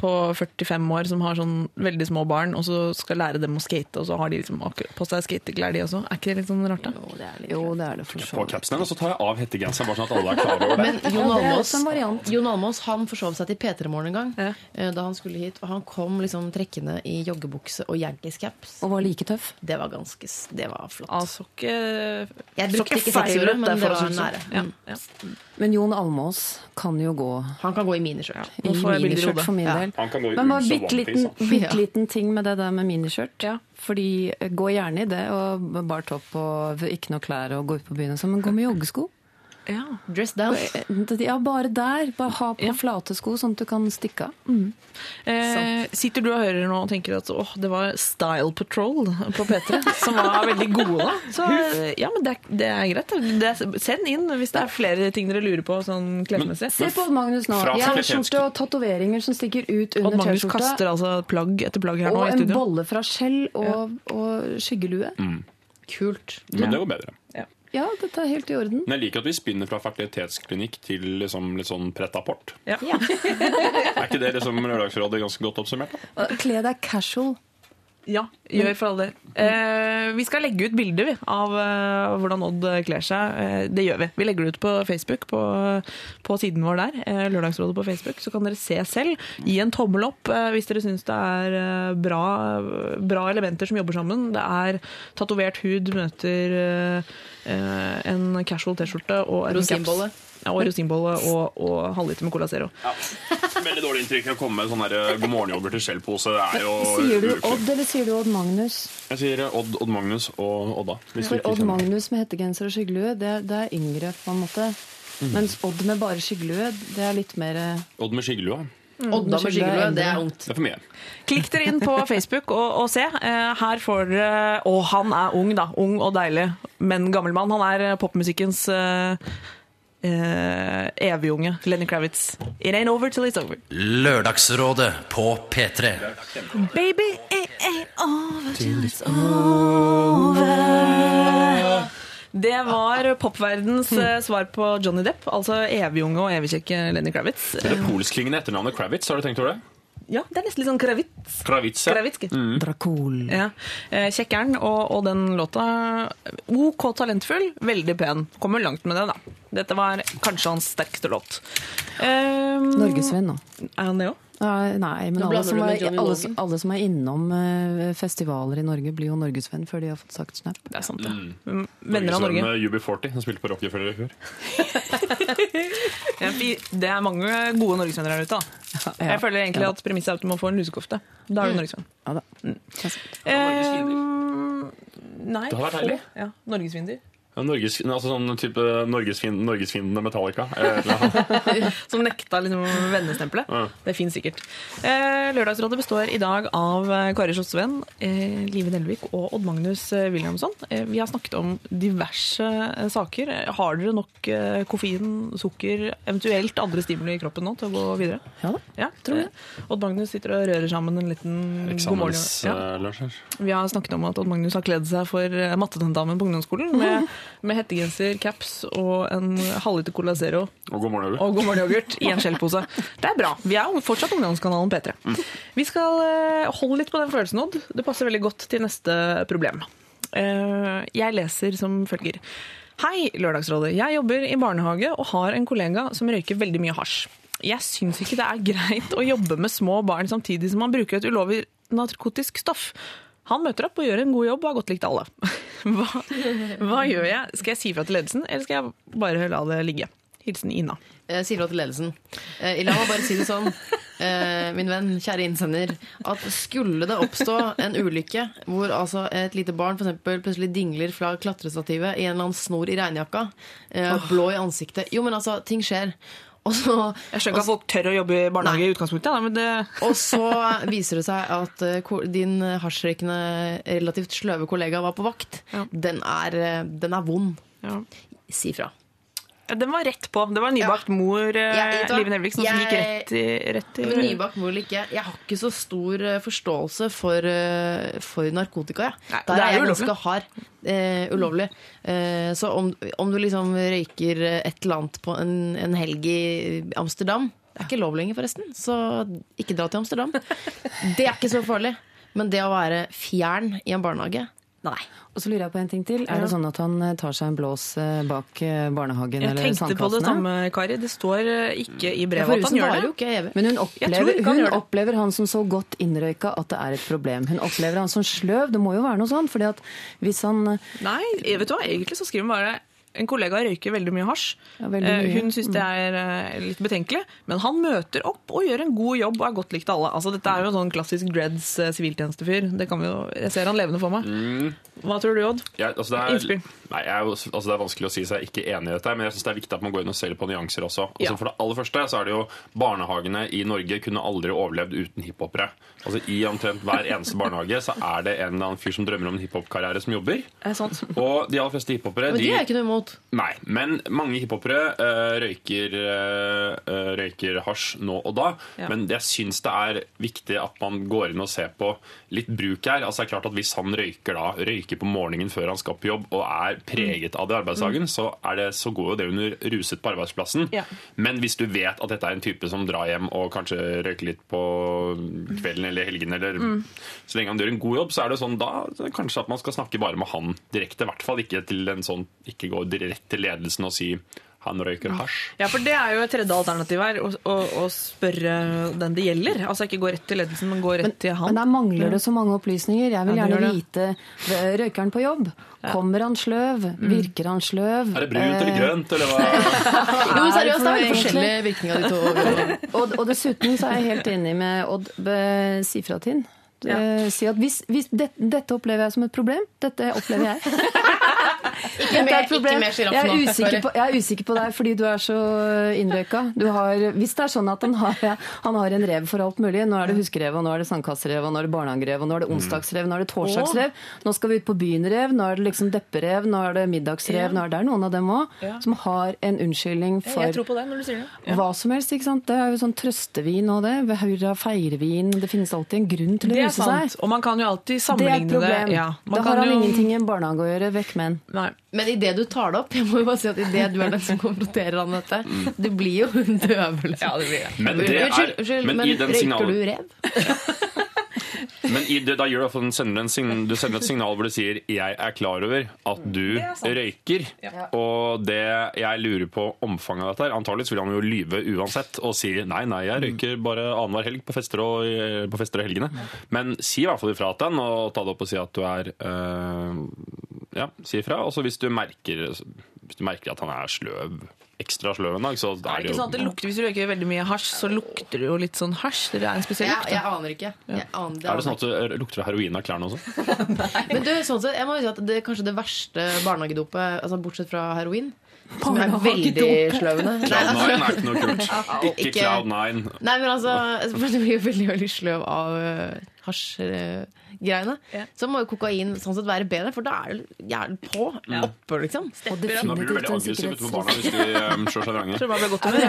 på 45 år som har sånn veldig små barn, og så skal lære dem å skate, og så har de liksom akkurat på seg skateklær, de også. Er ikke det litt sånn rart, da? Jo, det er det for så på vidt. og så tar jeg av hettegenseren, bare sånn at alle er klar over det. Men Jon er Almaas. Jon Almaas han forsov seg til P3 Morgen en gang Ja. eh, da han skulle hit. Og han kom liksom trekkende i joggebukse og Yankees-caps. Og var like tøff. Det var ganske Det var flott. Altså ikke Jeg brukte ikke sexordet, men det var det sånn. nære. Ja, Mm. ja. Men Jon Almås kan jo gå Han kan gå i miniskjørt. i miniskjørt for min Ja. del. Men bare liten, bitte liten ting med det der med miniskjørt. Ja. Fordi eh, gå gjerne i det, og bare topp og ikke noe klær og gå ut på byen og sånn, men gå med joggesko. Ja. Dress down. Ja, bare der. Bare ha på Ja. flate sko, sånn at du kan stikke av. Eh, sitter du og hører nå og tenker at åh, det var Style Patrol på P3 som var veldig gode da? Så eh, ja, men det, er- det er greit. Det send inn hvis det er flere ting dere lurer på sånn klesmessig. Se på Odd Magnus nå. Skjorte og tatoveringer som stikker ut Odd under Magnus T-skjorta. kaster altså plagg etter plagg her nå Og en bolle fra Skjell og, og skyggelue. Kult. Men det går bedre. Ja, dette er helt i orden. Men jeg liker at vi spinner fra fertilitetsklinikk til liksom litt sånn pret-à-port. Ja. Er ikke det liksom Lørdagsrådet ganske godt oppsummert? Kle deg casual. Ja, gjør for all del. Eh, vi skal legge ut bilder vi, av eh, hvordan Odd kler seg. Eh, det gjør vi. Vi legger det ut på Facebook, på, på siden vår der. Eh, Lørdagsrådet på Facebook. Så kan dere se selv. Gi en tommel opp eh, hvis dere syns det er eh, bra, bra elementer som jobber sammen. Det er tatovert hud møter eh, eh, en casual T-skjorte og en Rosinbolle. Ja, og rosinbolle og, og halvliter med Cola Zero. Veldig dårlig inntrykk å komme med sånn God morgen-yoghurt i skjellpose. Er Sier du Odd, eller sier du Odd Magnus? Jeg sier Odd, Odd Magnus og Odda. Hvis For Odd. Magnus med hettegenser og skyggelue, det, det er yngre på en måte. Mens Odd med bare skyggelue, det er litt mer eh, Odd med skyggelue. Odda med skyggelue, det er ungt. Det er for mye. Klikk dere inn på Facebook og, og se. Eh, her får dere Og han er ung, da. Ung og deilig, men gammel mann. Han er eh, popmusikkens eh, eh, evige unge. Lenny Kravitz. It ain't over till it's over. Lørdagsrådet på P3. Baby, it ain't over till it's over. Det var popverdens eh, svar på Johnny Depp, altså evig-unge og evigkjekke Lenny Kravitz. Det er det etternavnet Kravitz, har du tenkt over det? Ja, det er nesten litt sånn Kravitz. Kravitz, ja. Kravitz. Dracul. Ja. Eh, Kjekkeren og, og den låta OK talentfull, veldig pen. Kommer langt med det, da. Dette var kanskje hans sterkeste låt. Um, Norgesvenn nå. Er han det òg? Nei, nei, men alle som, er, alle, alle som er innom eh, festivaler i Norge, blir jo norgesvenn før de har fått sagt snap. Det er sant, det. Mm, Venner av Norge. Med UB40, som spilte på Rockefeller i fjor. Det er mange gode norgesvenner der ute. da. Ja, Jeg føler egentlig ja. at premisset er at du må få en lusekofte. Da er du norgesvenn. Ja da. Um, nei. Det har vært deilig. Ja, Norgesvinner. Norges, altså sånn type Norgesfin, Norgesfiendende Metallica. Eh. Som nekta liksom vennestempelet. Ja. Det fins sikkert. Eh, Lørdagsrådet består i dag av eh, Kari Slottsvenn, eh, Live Nelvik og Odd Magnus Williamson. Eh, vi har snakket om diverse saker. Har dere nok koffein, sukker, eventuelt andre stimuli i kroppen nå til å gå videre? Ja da. Ja, tror jeg. Odd Magnus sitter og rører sammen en liten god morgen. Ja. Vi har snakket om at Odd Magnus har kledd seg for mattetentamen på ungdomsskolen med, med hettegenser, caps og en halvliter Cola Zero Og god morgen-yoghurt. og god morgen yoghurt i en skjellpose. Det er bra. Vi er fortsatt ungdomskanalen P3. Vi skal eh, holde litt på den følelsen, Odd. Det passer veldig godt til neste problem. Eh, Jeg leser som følger. Hei, Lørdagsrådet. Jeg jobber i barnehage og har en kollega som røyker veldig mye hasj. Jeg syns ikke det er greit å jobbe med små barn samtidig som man bruker et ulovlig narkotisk stoff. Han møter opp og gjør en god jobb og har godt likt alle. Hva, hva gjør jeg? Skal jeg si fra til ledelsen, eller skal jeg bare la det ligge? Hilsen Ina. Eh, sier fra til ledelsen. Eh, la meg bare si det sånn, eh, min venn, kjære innsender, at skulle det oppstå en ulykke hvor altså et lite barn for eksempel, plutselig dingler fra klatrestativet i en eller annen snor i regnjakka, blå i ansiktet Jo, men altså, ting skjer. Så, Jeg skjønner ikke at folk tør å jobbe i barnehage Nei. i utgangspunktet, men det og så viser det seg at eh, din hasjrøykende, relativt sløve kollega var på vakt. Ja. Den, er, eh, den er vond. Ja. Si fra. Ja, Den var rett på. Det var nybakt mor, eh, Ja? Live Nelvik, som gikk rett i, rett i Men nybakt mor eller ikke, jeg har ikke så stor eh, forståelse for, eh, for narkotika. Jeg. Nei, Der det er jeg jo ganske hard. Eh, ulovlig. Eh, så om, om du liksom røyker et eller annet på en, en helg i Amsterdam Det er ikke lov lenger, forresten, så ikke dra til Amsterdam. Det er ikke så farlig. Men det å være fjern i en barnehage Nei. Og så lurer jeg på en ting til. Er det sånn at han eh, tar seg en blås eh, bak eh, barnehagen Jeg eller tenkte på det samme, Kari. Det står ikke i For brevet at han gjør det. jo ikke. Men hun opplever, han hun opplever han som så godt innrøyka at det er et problem. Hun opplever han som sløv. Det må jo være noe sånn. fordi at hvis han Nei, vet du hva? egentlig så skriver hun bare en kollega røyker veldig mye hasj. Ja, veldig Eh, mye. Hun syns det er eh, litt betenkelig, men han møter opp og gjør en god jobb og er godt likt av alle. Altså, dette er jo en sånn klassisk dreads eh, siviltjenestefyr. Det kan vi jo, Jeg ser han levende for meg. Hva tror du, Odd? Ja, altså det, er, Innspill. nei, jeg altså det er vanskelig å si seg ikke enig i dette, men jeg synes det er viktig at man går inn og ser på nyanser også. Altså Ja. For det aller første så er det jo barnehagene i Norge kunne aldri overlevd uten hiphopere. Altså I omtrent hver eneste barnehage så er det en eller annen fyr som drømmer om en hiphop-karriere som jobber. Er sant? Og de aller fleste hiphopere de, det er ikke noe imot. Nei, men mange hiphopere uh, røyker, uh, røyker hasj nå og da. Ja. Men jeg syns det er viktig at man går inn og ser på litt bruk her. Altså det er klart at Hvis han røyker da, røyker på morgenen før han skal på jobb og er preget av det i arbeidsdagen, så, er det, så går jo det under ruset på arbeidsplassen. Ja. Men hvis du vet at dette er en type som drar hjem og kanskje røyker litt på kvelden eller helgen, eller så lenge han gjør en god jobb, så er det sånn da så kanskje at man skal snakke bare med han direkte. I hvert fall ikke til en sånn, ikke gå direkte til ledelsen og si han røyker hasj. Ja, for det er jo et tredje alternativ her, å, å, å spørre den det gjelder. Altså ikke gå rett til ledelsen, men gå rett til han. Men der mangler det så mange opplysninger. Jeg vil Ja, gjerne vite eh, Røyker han på jobb? Kommer han sløv? Virker han sløv? Er det brunt eller Eh, grønt, eller hva? Jo, men seriøst, det er egentlig- forskjellige virkninger av de to. Og, og dessuten så er jeg helt enig med Odd. Be- Si fra til han. Eh, Si at hvis, hvis det, dette opplever jeg som et problem. Dette opplever jeg. Ikke er mer, ikke mer sjiraff nå. jeg er usikker på deg fordi du er så innrøyka. Har, hvis det er sånn at han har, han har en rev for alt mulig Nå er det huskerev, og nå er det sandkasserev, og nå er det barnehagerev, og nå er det onsdagsrev, nå er det torsdagsrev. Nå skal vi ut på byen-rev, nå er det liksom depperev, nå er det middagsrev. Nå er det noen av dem òg som har en unnskyldning for tror på det når du sier det. hva som helst. ikke sant? Det er jo sånn trøstevin og det. Hurra feirevin. Det finnes alltid en grunn til å Det ruse sant. seg. Og man kan jo alltid sammenligne Det er et problem. det. Ja, man da kan har han jo- ingenting i en barnehage å gjøre. Vekk med han. Nei. Men idet du tar det opp, jeg må jo bare si at i det du er den som konfronterer han med dette, du blir jo en døve. Ja, det blir det. Men det er Unnskyld, unnskyld, men men, røyker signalen- du rev? Men i det, da gjør du, i hvert fall en- sender en sign, du sender et signal hvor du sier 'jeg er klar over at du røyker'. Og det jeg lurer på omfanget av dette her Antakeligvis vil han jo lyve uansett og si 'nei, nei, jeg røyker bare annenhver helg på fester og, på fester og helgene'. Men si i hvert fall ifra til han og ta det opp og si at du er øh, Ja, si ifra. Og så hvis du merker Hvis du merker at han er sløv, ekstra sløv en dag, så Er er det det ikke jo sånn at det lukter, Hvis du røyker veldig mye hasj, så lukter det jo litt sånn hasj? Det er en spesiell Jeg, lukt. jeg da. aner ikke. Jeg aner, Er det sånn at det lukter heroin av klærne også? Men du, sånn sett, jeg må jo si at det er kanskje det verste barnehagedopet, altså bortsett fra heroin, som er veldig sløvende. Cloud9 altså, er ikke noe kult. Ikke Ikke- Cloud9. nei, men altså, du blir jo veldig, veldig sløv av uh, hasjgreiene. Ja. Så må jo kokain sånn sett være bedre, for da er det jævlig på. Oppe, liksom. Og Nå blir du veldig aggressiv utenfor på barna hvis de um, slår seg vrange.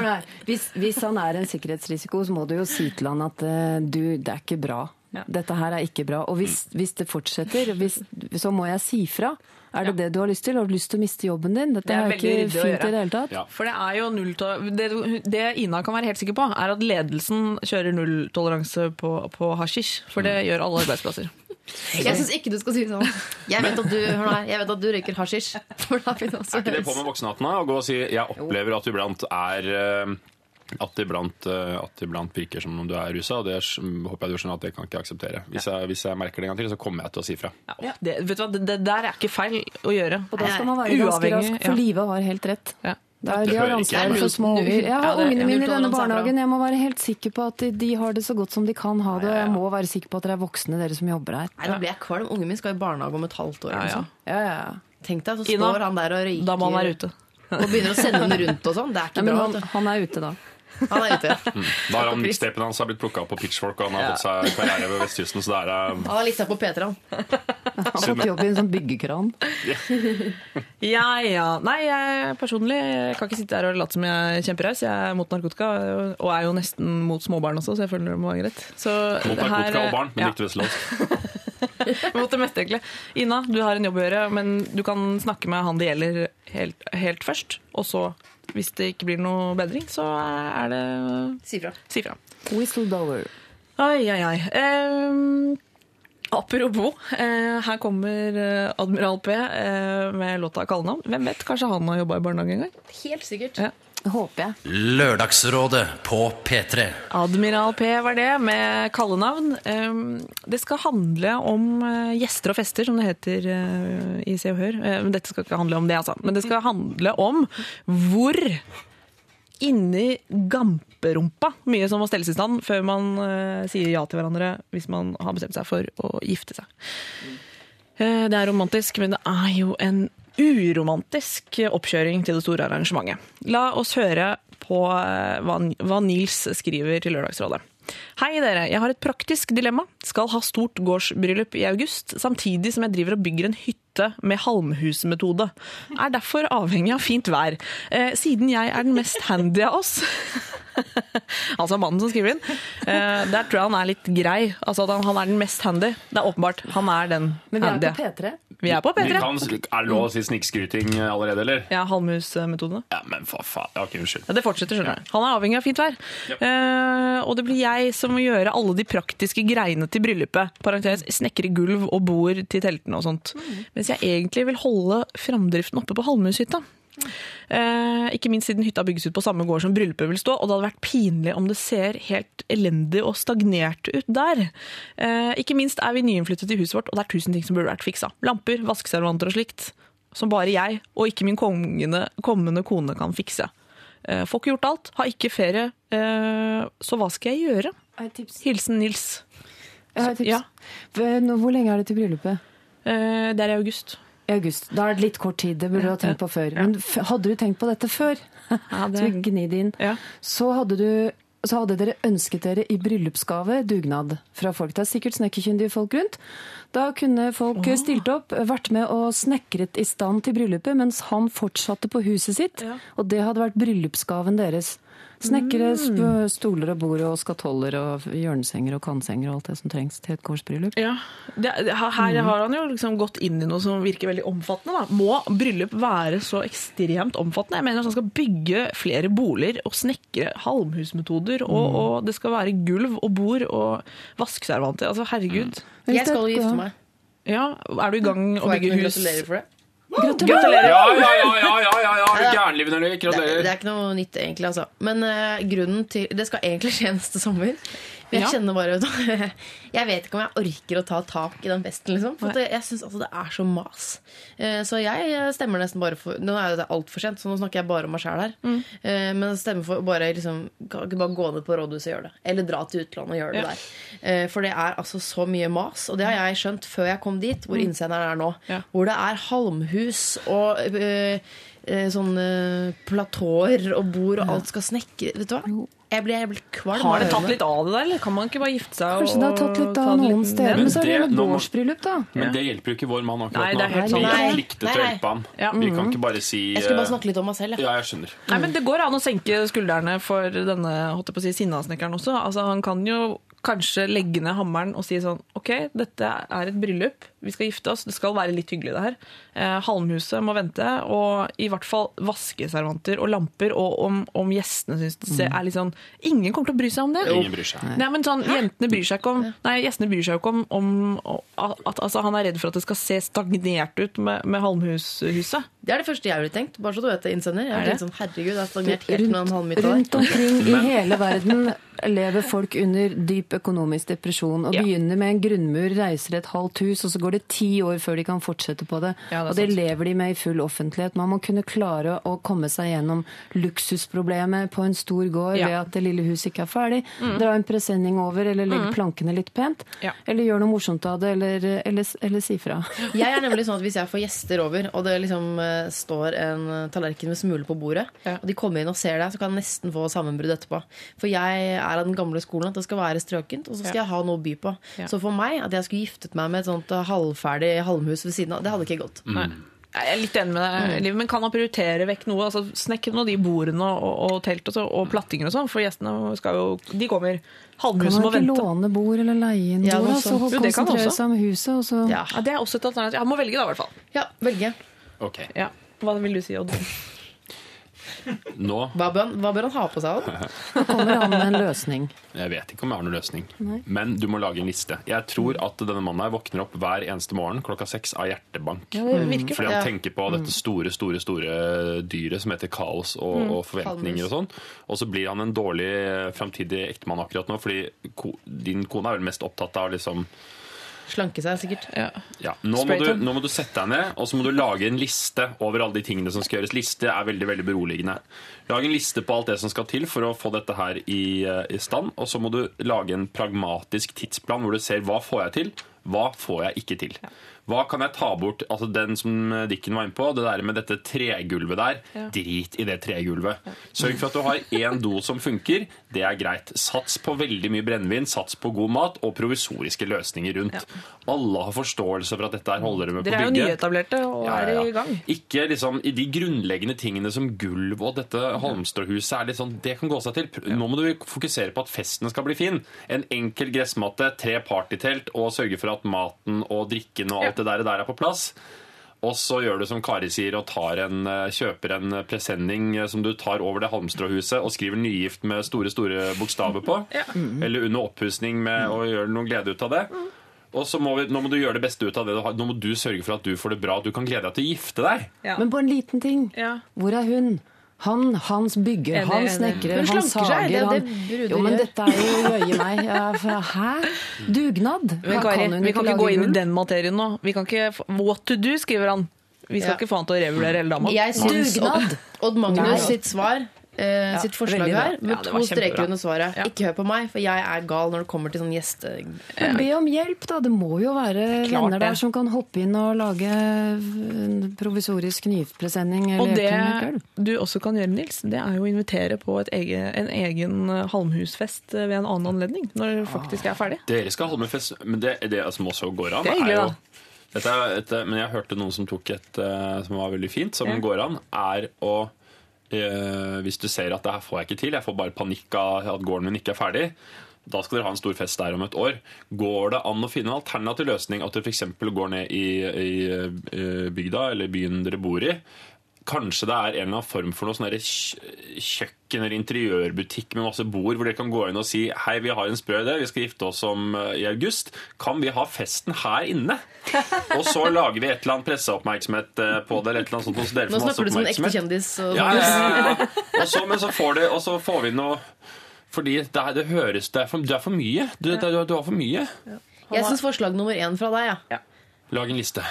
Ja. Hvis, hvis han er en sikkerhetsrisiko, så må du jo si til han at uh, du, det er ikke bra. Ja. Dette her er ikke bra. Og hvis, hvis det fortsetter, hvis, så må jeg si fra. Er det det du har lyst til? Har du lyst til å miste jobben din? Dette Det er er, ikke fint i det hele tatt. Ja. For det er jo nulltol- det, det Ina kan være helt sikker på, er at ledelsen kjører nulltoleranse på, på hasjisj. For det gjør alle arbeidsplasser. Jeg syns ikke du skal si det sånn. Jeg vet at du, jeg vet at du røyker hasjisj. Er ikke det på med da? Å gå og si 'jeg opplever at du iblant er um, at det iblant, at iblant virker som om du er rusa, og det er- håper jeg du skjønner at det kan ikke akseptere. Hvis jeg, hvis jeg merker det en gang til, så kommer jeg til å si fra. Ja, det, vet du hva, det, det der er ikke feil å gjøre. Og da skal man være ganske rask, for ja. livet har helt rett. Ja. Det er, Det de har ansvaret for små unger. Jeg har ungene mine i denne barnehagen. Jeg må være helt sikker på at de, har det så godt som de kan ha det. Og jeg må være sikker på at dere er voksne, dere som jobber her. Nei, nå blir jeg kvalm. Ungen min skal i barnehage om et halvt år. Ja, ja. Ja. Tenk deg, så Ina, står han der og røyker Da må han være ute. og begynner å sende den rundt og sånn. Det er Nei, ikke men bra. han, han er ute da. Han er ute. Da har han mixtapen hans har blitt plukka opp på Pitchfork, og han har fått seg karriere ved Vestkysten, så det er um... Han har lista på P3, han. Han har fått jobb i en sånn byggekran. Ja, ja. Nei, jeg personlig kan ikke sitte her og late som jeg er kjemperaus. Jeg er mot narkotika, og er jo nesten mot småbarn også, så jeg føler det må være greit. Så mot det her- narkotika og barn, men ja, ikke Wesselholt. mot det meste, egentlig. Ina, du har en jobb å gjøre, men du kan snakke med han det gjelder helt, helt først. Og så, hvis det ikke blir noe bedring, så er det Si fra. Si fra. Whistleblower. Oi, oi, oi. Ehm, apropos, eh, her kommer eh, Admiral P eh, med låta 'Kallenavn'. Hvem vet, kanskje han har jobba i barnehage en gang? Helt sikkert. Ja. Håper jeg. Lørdagsrådet på P3. Admiral P var det, med kallenavn. Ehm, Det skal handle om eh, gjester og fester, som det heter eh, i Se og Hør. Eh, Men dette skal ikke handle om det, altså. Men det skal handle om hvor inni gamperumpa mye som må stelles i stand før man sier ja til hverandre hvis man har bestemt seg for å gifte seg. Det er romantisk, men det er jo en uromantisk oppkjøring til det store arrangementet. La oss høre på eh, hva Nils skriver til Lørdagsrådet. Hei dere, jeg har et praktisk dilemma. Skal ha stort gårdsbryllup i august, samtidig som jeg driver og bygger en hytte med halmhusmetode. Er derfor avhengig av fint vær. Eh, siden jeg er den mest handy av oss Altså mannen som skriver inn. Eh, der tror jeg han er litt grei. Altså at han, han er den mest handy. Det er åpenbart. Han er den Men vi er handy. på P3. Vi er på P3. kan, er det lov å si snikskryting allerede, eller? Ja, halmhusmetodene. Ja, men for faen. Okay, ok, unnskyld. Ja, det fortsetter, skjønner du. Han er avhengig av fint vær. Eh, og det blir jeg som må gjøre alle de praktiske greiene til bryllupet. Parentes, snekre gulv og bord til teltene og sånt. Mens jeg egentlig vil holde framdriften oppe på Halmhushytta. Eh, ikke minst siden hytta bygges ut på samme gård som bryllupet vil stå, og det hadde vært pinlig om det ser helt elendig og stagnert ut der. Eh, ikke minst er vi nyinnflyttet i huset vårt, og det er tusen ting som burde vært fiksa. Lamper, vaskeservanter og slikt. Som bare jeg, og ikke min kommende, kommende kone, kan fikse. Eh, får ikke gjort alt, har ikke ferie, eh, så hva skal jeg gjøre? Hilsen Nils. Jeg har et tips. Ja. Hvor lenge er det til bryllupet? Eh, det er i august. I august. Da er det litt kort tid. Det burde du ha tenkt på før. Men hadde du tenkt på dette før, Ja, det inn, Ja. så hadde du så hadde dere ønsket dere i bryllupsgave dugnad fra folk. Det er sikkert snekkerkyndige folk rundt. Da kunne folk stilt opp, vært med og snekret i stand til bryllupet, mens han fortsatte på huset sitt. Ja. Og det hadde vært bryllupsgaven deres. Snekre sp- stoler og bord og skatoller og hjørnesenger og kantsenger og alt det som trengs til et gårdsbryllup. Ja, det, det, her her har han jo liksom gått inn i noe som virker veldig omfattende. Da. Må bryllup være så ekstremt omfattende? Jeg mener at han skal bygge flere boliger og snekre halmhusmetoder, og, og det skal være gulv og bord og vaskeservanter. Altså, herregud. Jeg skal jo gifte meg. Ja, er du i gang å Får jeg bygge ikke hus? Gratulerer! Ja, ja, ja, ja, ja, ja, ja. er du gæren, Det, det er ikke noe nytt, egentlig. Altså. Men eh, grunnen til Det skal egentlig skje neste sommer. Men jeg kjenner bare Jeg vet ikke om jeg orker å ta tak i den festen, liksom. For jeg, syns altså det er så mas. Eh, så jeg stemmer nesten bare for Nå er det altfor sent, så nå snakker jeg bare om meg sjæl her. Mm. Eh, men jeg stemmer for bare liksom Kan ikke bare gå ned på rådhuset og gjøre det. Eller dra til utlandet og gjøre det Ja. der. Eh, for det er altså så mye mas. Og det har jeg skjønt før jeg kom dit, hvor innsenderen er nå. Mm. Ja. Hvor det er halmhus og eh, eh, sånne platåer og bord, og alt skal snekke Vet du hva? Jeg blir, jeg blir kvalm. Har det tatt litt av det der, eller kan man ikke bare gifte seg? Kanskje det har tatt litt av noen steder. Men så er det det- nå må- gårdsbryllup, da. Men det hjelper jo ikke vår mann akkurat Nei, det er helt nå. sant. Vi Nei, plikter nei, til å nei. hjelpe ham. Ja. Vi kan ikke bare si Jeg skulle bare eh, snakke litt om meg selv. jeg. Ja, jeg skjønner. Nei, men Det går an å senke skuldrene for denne holdt jeg på å si, sinnasnekkeren også. Altså, han kan jo kanskje legge ned hammeren og si sånn OK, dette er et bryllup, vi skal gifte oss, det skal være litt hyggelig det her. Eh, halmhuset må vente, og i hvert fall vaskeservanter og lamper, og om, om gjestene syns det ser- er litt sånn Ingen kommer til å bry seg om det. Ingen bryr seg. Nei, men sånn, Jentene bryr seg ikke om Nei, gjestene bryr seg jo ikke om, om at altså, han er redd for at det skal se stagnert ut med, med Halmhushuset. Det er det første jeg ville tenkt. Bare så du vet det, innsender. Jeg har tenkt sånn, herregud, det er stagnert helt med den halvmyta der. Rundt omkring i hele verden lever folk under dyp økonomisk depresjon og Ja. begynner med en grunnmur, reiser et halvt hus, og så går det ti år før de kan fortsette på det. Ja, det og det sant. lever de med i full offentlighet. Man må kunne klare å komme seg gjennom luksusproblemet på en stor gård Ja. ved at det lille huset ikke er ferdig. Dra en presenning over, eller legge plankene litt pent. Ja. Eller gjør noe morsomt av det, eller, eller, eller si fra. Jeg er nemlig sånn at Hvis jeg får gjester over, og det liksom eh, står en eh, tallerken med smule på bordet, og de kommer inn og ser deg, så kan jeg nesten få sammenbrudd etterpå. For jeg er av den gamle skolen at det skal være strøkent, og så skal jeg ha noe å by på. Så for meg, at jeg skulle giftet meg med et sånt eh, halvferdig halmhus ved siden av, det hadde ikke gått. Nei. Jeg er litt enig med deg, Liv, men kan man prioritere vekk noe? Altså, Snekre nå de bordene og, og telt og, så, og plattinger og sånn, for gjestene skal jo De kommer. Halvhuset må vente. må man ikke låne bord eller leie inn Ja, bord? noe så det kan konsentrere seg om huset, og så Ja. Ja, Det er også et alternativ. Han må velge, da, i hvert fall. Ja, velge. Ok, Ja. Hva vil du si, Odd? nå Hva bør, han, hva bør han ha på seg? Odd? kommer han med en løsning. Jeg vet ikke om jeg har noen løsning, men du må lage en liste. Jeg tror at denne mannen her våkner opp hver eneste morgen klokka seks av hjertebank. Ja, virker Fordi han Ja. tenker på dette store, store store dyret som heter kaos og, og forventninger og sånn. Og så blir han en dårlig framtidig ektemann akkurat nå, fordi ko, din kone er vel mest opptatt av liksom Slanke seg, sikkert. Ja. ja, nå, må du, nå må du sette deg ned, og så må du lage en liste over alle de tingene som skal gjøres. Liste er veldig veldig beroligende. Lag en liste på alt det som skal til for å få dette her i, eh, i stand. Og så må du lage en pragmatisk tidsplan hvor du ser hva får jeg til, hva får jeg ikke til. Hva kan jeg ta bort? Altså Den som Dikken var inne på, det der med dette tregulvet der. Ja. Drit i det tregulvet. Sørg for at du har én do som funker. Det er greit. Sats på veldig mye brennevin, sats på god mat og provisoriske løsninger rundt. Alle har forståelse for at dette her holder med på bygget. Dere er jo nyetablerte og Ja, er ja, ja. i gang. Ikke liksom i de grunnleggende tingene som gulv og dette Holmstrø-huset er litt sånn, det kan gå seg til. Nå må du fokusere på at festen skal bli fin. En enkel gressmatte, tre partytelt og sørge for at maten og drikken og alt det der, der er på plass. Og så gjør du som Kari sier og tar en, eh, kjøper en presenning eh, som du tar over det Halmstrå-huset og skriver 'nygift' med store store bokstaver på. Eller under oppussing med å gjøre noen glede ut av det. Og så må vi, Nå må du gjøre det beste ut av det du har. Nå må du sørge for at du får det bra. Du kan glede deg til å gifte deg. Ja. Men på en liten ting. Ja. Hvor er hun? Han, hans bygger, Enig, han snekrer, Hun han slanker seg, sager. det er han... det Jo, men dette er jo jøye meg. Ja, for, hæ? Dugnad? Men Kari, kan vi kan ikke gå inn i den materien nå. Vi kan ikke, What to do, skriver han. Vi skal Ja. ikke få han til å revurdere hele dama. Jeg syns Dugnad. Odd, Odd Magnus Nei. sitt svar eh, sitt forslag her, med Ja, to streker under svaret. Ja. Ikke hør på meg, for jeg er gal når det kommer til sånn gjeste... Men Be om hjelp, da. Det må jo være Klart venner der det. som kan hoppe inn og lage en provisorisk nypresenning Og det du også kan gjøre, Nils, det er jo å invitere på et egen, en egen eh, halmhusfest ved en annen anledning, når det faktisk er ferdig. Dere skal ha med men det, det som også går an Det er hyggelig, jo, da. dette er et, Men jeg hørte noen som tok et eh, som var veldig fint, som Ja. går an, er å eh, Hvis du ser at det her får jeg ikke til, jeg får bare panikk av at gården min ikke er ferdig, da skal dere ha en stor fest der om et år. Går det an å finne en alternativ løsning? At dere f.eks. går ned i, i eh, bygda eller byen dere bor i. Kanskje det er en eller annen form for noe sånn kjøkken eller interiørbutikk med masse bord, hvor dere kan gå inn og si hei, vi har en sprø idé, vi skal gifte oss om eh, i august. Kan vi ha festen her inne? Og så lager vi et eller annet presseoppmerksomhet eh, på det, eller et eller annet sånt, så dere Nå snakker du som en ekte kjendis. Og Ja, ja, ja. Og så, men så får, det, og så får vi noe Fordi det, er, det høres Det er for, det er for mye. Du, det, du har for mye. Jeg syns forslag nummer én fra deg, ja. Lag en liste.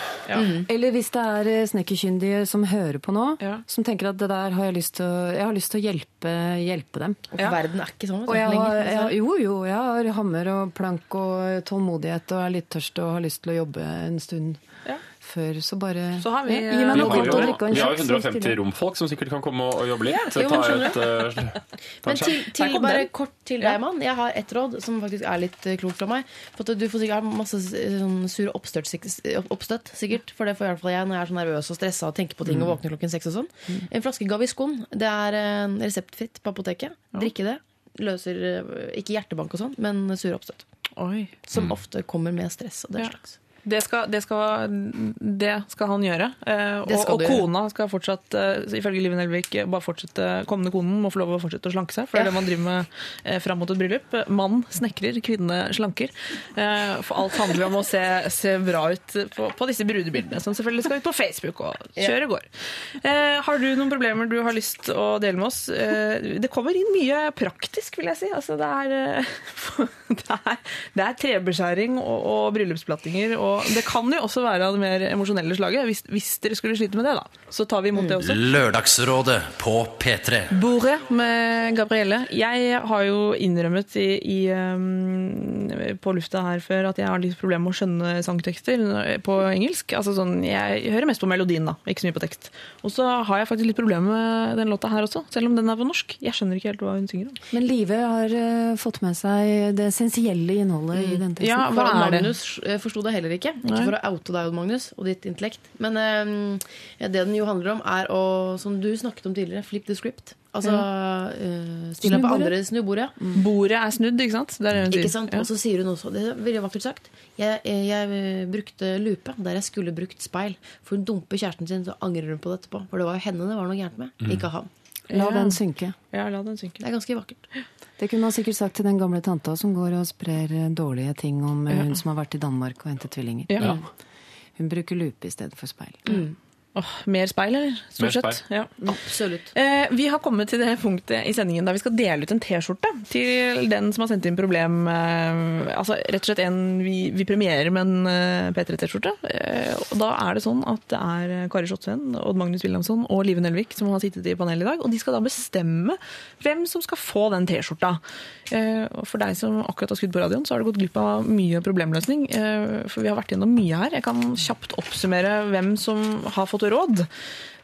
Eller hvis det er eh, snekkerkyndige som hører på nå, Ja. som tenker at det der har jeg lyst til å, jeg har lyst til å hjelpe, hjelpe dem. Og Ja. verden er ikke sånn sånn jeg har, lenger. jeg, jo, jo, jeg har hammer og plank og tålmodighet og er litt tørst og har lyst til å jobbe en stund Ja. Før. Så bare Så har vi, Ja, gi meg noe godt å drikke og en vi har jo kjeks, så 150 romfolk som sikkert kan komme og, jobbe litt. jo, men ta et, ta Men til, til bare den. kort til deg, mann. Jeg har ett råd som faktisk er litt eh, klokt fra meg. For at Du får sikkert masse eh, sånn sur oppstøt, oppstøt, sikkert. For det får i hvert fall jeg når jeg er så nervøs og stressa og tenker på ting og våkner klokken seks og sånn. En flaske Gaviscon. Det er reseptfritt på apoteket. Drikke det. Løser ikke hjertebank og sånn, men sure oppstøt. Oi. Som ofte kommer med stress og den Ja. slags. Det skal, det, skal, det skal han gjøre. Eh, og, og gjøre. kona skal fortsatt, eh, ifølge Liven Nelvik, bare fortsette, kommende konen må få lov å fortsette å slanke seg. For det er det man driver med eh, fram mot et bryllup. Mann snekrer, kvinne slanker. Eh, for alt handler om å se, se bra ut på, på disse brudebildene, som selvfølgelig skal ut på Facebook og kjøre går. Eh, har du noen problemer du har lyst å dele med oss? Eh, det kommer inn mye praktisk, vil jeg si. Altså, det, er, det er, det er trebeskjæring og, og bryllupsplattinger og Og det kan jo også være av det mer emosjonelle slaget. Hvis, hvis dere skulle slite med det, da, så tar vi imot det også. Lørdagsrådet på P3. Bordet med Gabrielle. Jeg har jo innrømmet i, i, um, på lufta her før at jeg har litt problemer med å skjønne sangtekster på engelsk. Altså sånn, Jeg hører mest på melodien, da, ikke så mye på tekst. Og så har jeg faktisk litt problemer med den låta her også, selv om den er på norsk. Jeg skjønner ikke helt hva hun synger om. Men Live har eh, fått med seg det essensielle innholdet i den teksten. Ja, hva For er det? Magnus forsto det heller ikke. Ikke Nei. for å oute deg, Odd Magnus, og ditt intellekt. Men eh, det den jo handler om, er å, som du snakket om tidligere, flip the script. Altså eh, spille på Snubordet. andre snubbordet. Bordet er snudd, ikke sant? Ikke sant? Ja. Og så sier hun også, det er veldig vakkert sagt, jeg, jeg eh, brukte lupe der jeg skulle brukt speil. For hun dumper kjæresten sin, så angrer hun på det etterpå. For det var jo henne det var noe gærent med, ikke han. La Ja. den synke. Ja, la den synke. Det er ganske vakkert. Det kunne man sikkert sagt til den gamle tanta som går og sprer eh, dårlige ting om ja. hun som har vært i Danmark og hentet tvillinger. Ja. Hun bruker lupe i stedet for speil. Åh, mer speil, eller? Stort sett. Ja. Absolutt. Eh, vi har kommet til det punktet i sendingen der vi skal dele ut en T-skjorte til den som har sendt inn problem. Eh, altså rett og slett en vi, vi premierer med en eh, P3-T-skjorte. Eh, og da er det sånn at det er Kari Slottsveen, Odd Magnus Wilhelmsson og Live Nelvik som har sittet i panelet i dag. Og de skal da bestemme hvem som skal få den T-skjorta. Eh, og for deg som akkurat har skudd på radioen, så har du gått glipp av mye problemløsning. Eh, for vi har vært gjennom mye her. Jeg kan kjapt oppsummere hvem som har fått råd.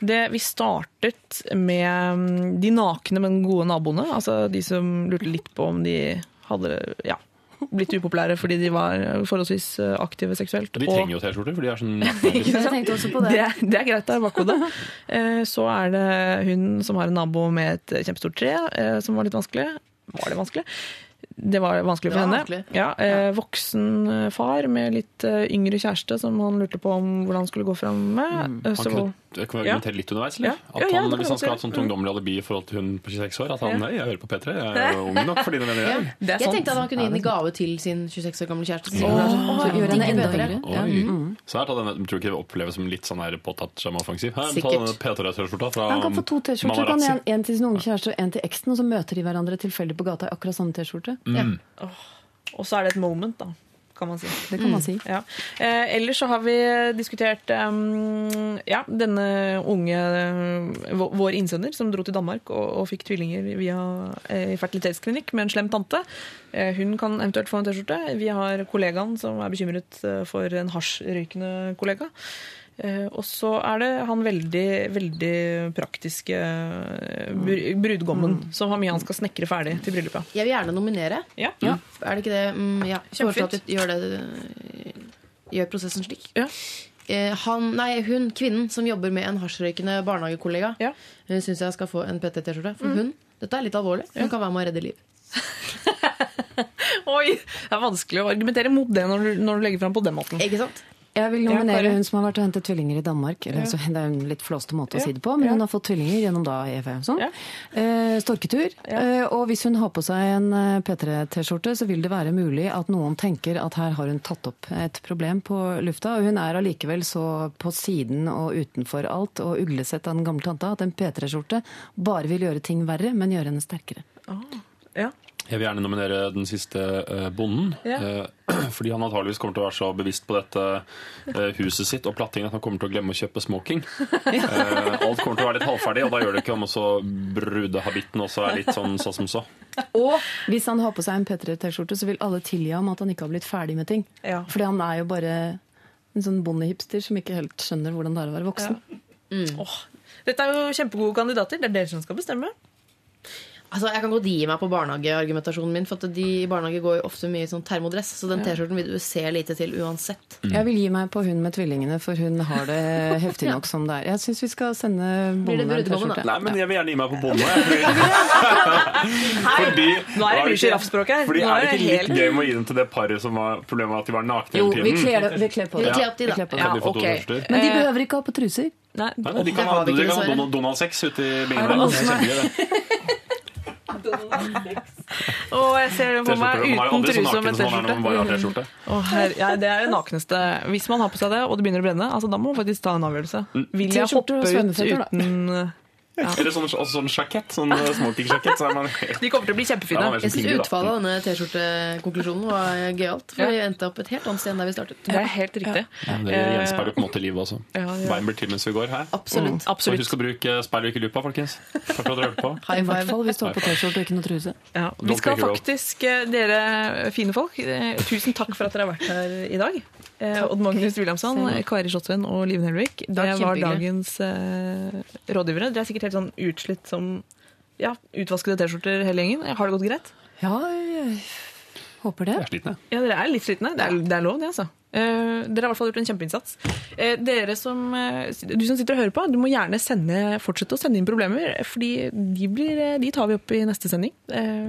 Det, vi startet med mm, de nakne, men gode naboene. Altså de som lurte litt på om de hadde ja, blitt upopulære fordi de var forholdsvis eh, aktive seksuelt. De trenger jo T-skjorter, for de er sånn det. Det, er- det er greit, det er bakhodet. Eh, Så er det hun som har en nabo med et kjempestort tre, eh, som var litt vanskelig. Var det vanskelig? Det var vanskelig for henne. vanskelig. Ja, eh, voksen eh, far med litt eh, yngre kjæreste som han lurte på om hvordan han skulle gå fram med. Mm. Han Så, kunne, jeg kan argumentere litt underveis, eller? Ja. At Ja, ja, han, hvis han skal ha et sånt gjøre. ungdommelig alibi i forhold til hun på 26 år, at han Ja. nei, jeg hører på P3, jeg er jo ung nok for dine venner. jeg». det er Jeg tenkte at han kunne gi den i gave til sin 26 år gamle kjæreste. Så gjør henne enda yngre. Svært at Så her, ta denne, tror ikke det oppleves som litt sånn her påtatt offensiv? Her, ta denne P3-T-skjorta fra Han kan få to T-skjorter. En, en til sin unge kjæreste og en til eksen, og så møter de hverandre tilfeldig på gata i akkurat samme T-skjorte. Og så er det et moment, da, kan man si. Det kan man si. Ja. Eh, ellers så har vi diskutert um, ja, denne unge eh, Vår innsender som dro til Danmark og, og fikk tvillinger via eh, fertilitetsklinikk med en slem tante. Eh, hun kan eventuelt få en T-skjorte. Vi har kollegaen som er bekymret eh, for en hasjrøykende kollega. Eh, og så er det han veldig, veldig praktiske eh, br- brudgommen som har mye han skal snekre ferdig til bryllupet. Jeg vil gjerne nominere. Ja. Er det ikke det? Mm, ja. Kjempefint. at vi gjør, det, gjør prosessen slik. Ja. Eh, Han, nei, hun, kvinnen som jobber med en hasjrøykende barnehagekollega, Ja. syns jeg skal få en PT-T-skjorte. For hun, dette er litt alvorlig. Hun kan være med å redde liv. Oi! Det er vanskelig å argumentere mot det når du, når du legger fram på den måten. Ikke sant? Jeg vil nominere hun som har vært og hentet tvillinger i Danmark. Eller, altså, det er en litt flåste måte å si det på, men hun har fått tvillinger gjennom da EV og sånn. Ja. Eh, storketur. Eh, og hvis hun har på seg en eh, P3-T-skjorte, så vil det være mulig at noen tenker at her har hun tatt opp et problem på lufta. Og hun er allikevel så på siden og utenfor alt og uglesett av den gamle tanta at en P3-skjorte bare vil gjøre ting verre, men gjøre henne sterkere. Ja. Jeg vil gjerne nominere den siste eh, bonden. Ja. eh, fordi han antageligvis kommer til å være så bevisst på dette eh, huset sitt og plattingen at han kommer til å glemme å kjøpe smoking. Ja. alt kommer til å være litt halvferdig, og da gjør det ikke om også brudehabitten også er litt sånn så som så. Og hvis han har på seg en P3-T-skjorte, så vil alle tilgi ham at han ikke har blitt ferdig med ting. Ja. Fordi han er jo bare en sånn bondehipster som ikke helt skjønner hvordan det er å være voksen. Åh, dette er jo kjempegode kandidater. Det er dere som skal bestemme. Altså, Jeg kan godt gi meg på barnehageargumentasjonen min, for at de i barnehage går jo ofte mye i sånn termodress, så den T-skjorten vil du se lite til uansett. Jeg vil gi meg på hun med tvillingene, for hun har det heftig nok som det er. Jeg syns vi skal sende Blir det bonden en brudgommen, T-skjorte. Nei, men jeg vil gjerne gi meg på bonden. Fordi, Nå er det mye giraffspråk her. Fordi er er det ikke litt gøy med å gi den til det paret som var problemet med at de var nakne Jo, hele vi tiden? kler, vi kler på Vi det. kler Vi kler på det. Kan de få to ok. Men de Eh, behøver ikke ha på truser. Nei. Nei, de kan ha, har vi de ikke, kan ha. Donald, Donald Sex ute i bingen Og jeg ser det på meg uten truse og med T-skjorte. Ja, det er det nakneste. Hvis man har på seg det, og det begynner å brenne, altså, da må man faktisk ta en avgjørelse. Vil jeg hoppe ut svømmeføtter, Eller sånn, også sånn sjakett. Sånn eh, smokingsjakett. Så er De kommer til å bli kjempefine. Ja, Jeg syns utfallet av denne T-skjortekonklusjonen var gøyalt. For Ja. vi endte opp et helt annet sted enn der vi startet. Det er helt riktig. Ja, det gjenspeiler på en måte livet også. Veien blir til mens vi går her. Absolutt. Mm. Absolutt. husk å bruke speil og ikke lupa, folkens. Takk for at dere hørte på. High I hvert five. fall hvis du har på T-skjorte og ikke noe truse. Ja, vi skal faktisk, eh, dere fine folk, eh, tusen takk for at dere har vært her i dag. Eh, Odd Magnus Williamson, Kari Slottsveen og Liven Nelvik. Det var dagens eh, rådgivere. Dere er sikkert helt sånn utslitt som ja, utvaskede T-skjorter hele gjengen. Har det gått greit? Ja, jeg håper det. Jeg er slitne. Ja, dere er litt slitne. Det er, det er lov, det, altså. Eh, dere har i hvert fall gjort en kjempeinnsats. Eh, dere som, eh, du som sitter og hører på, du må gjerne sende, fortsette å sende inn problemer, fordi de, blir, de tar vi opp i neste sending.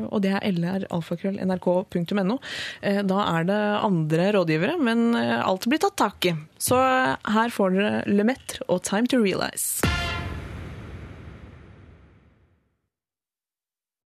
Og det er lralfakrøll.nrk.no. Da er det andre rådgivere, men alt blir tatt tak i. Så her får dere Le Metre og Time to Realize.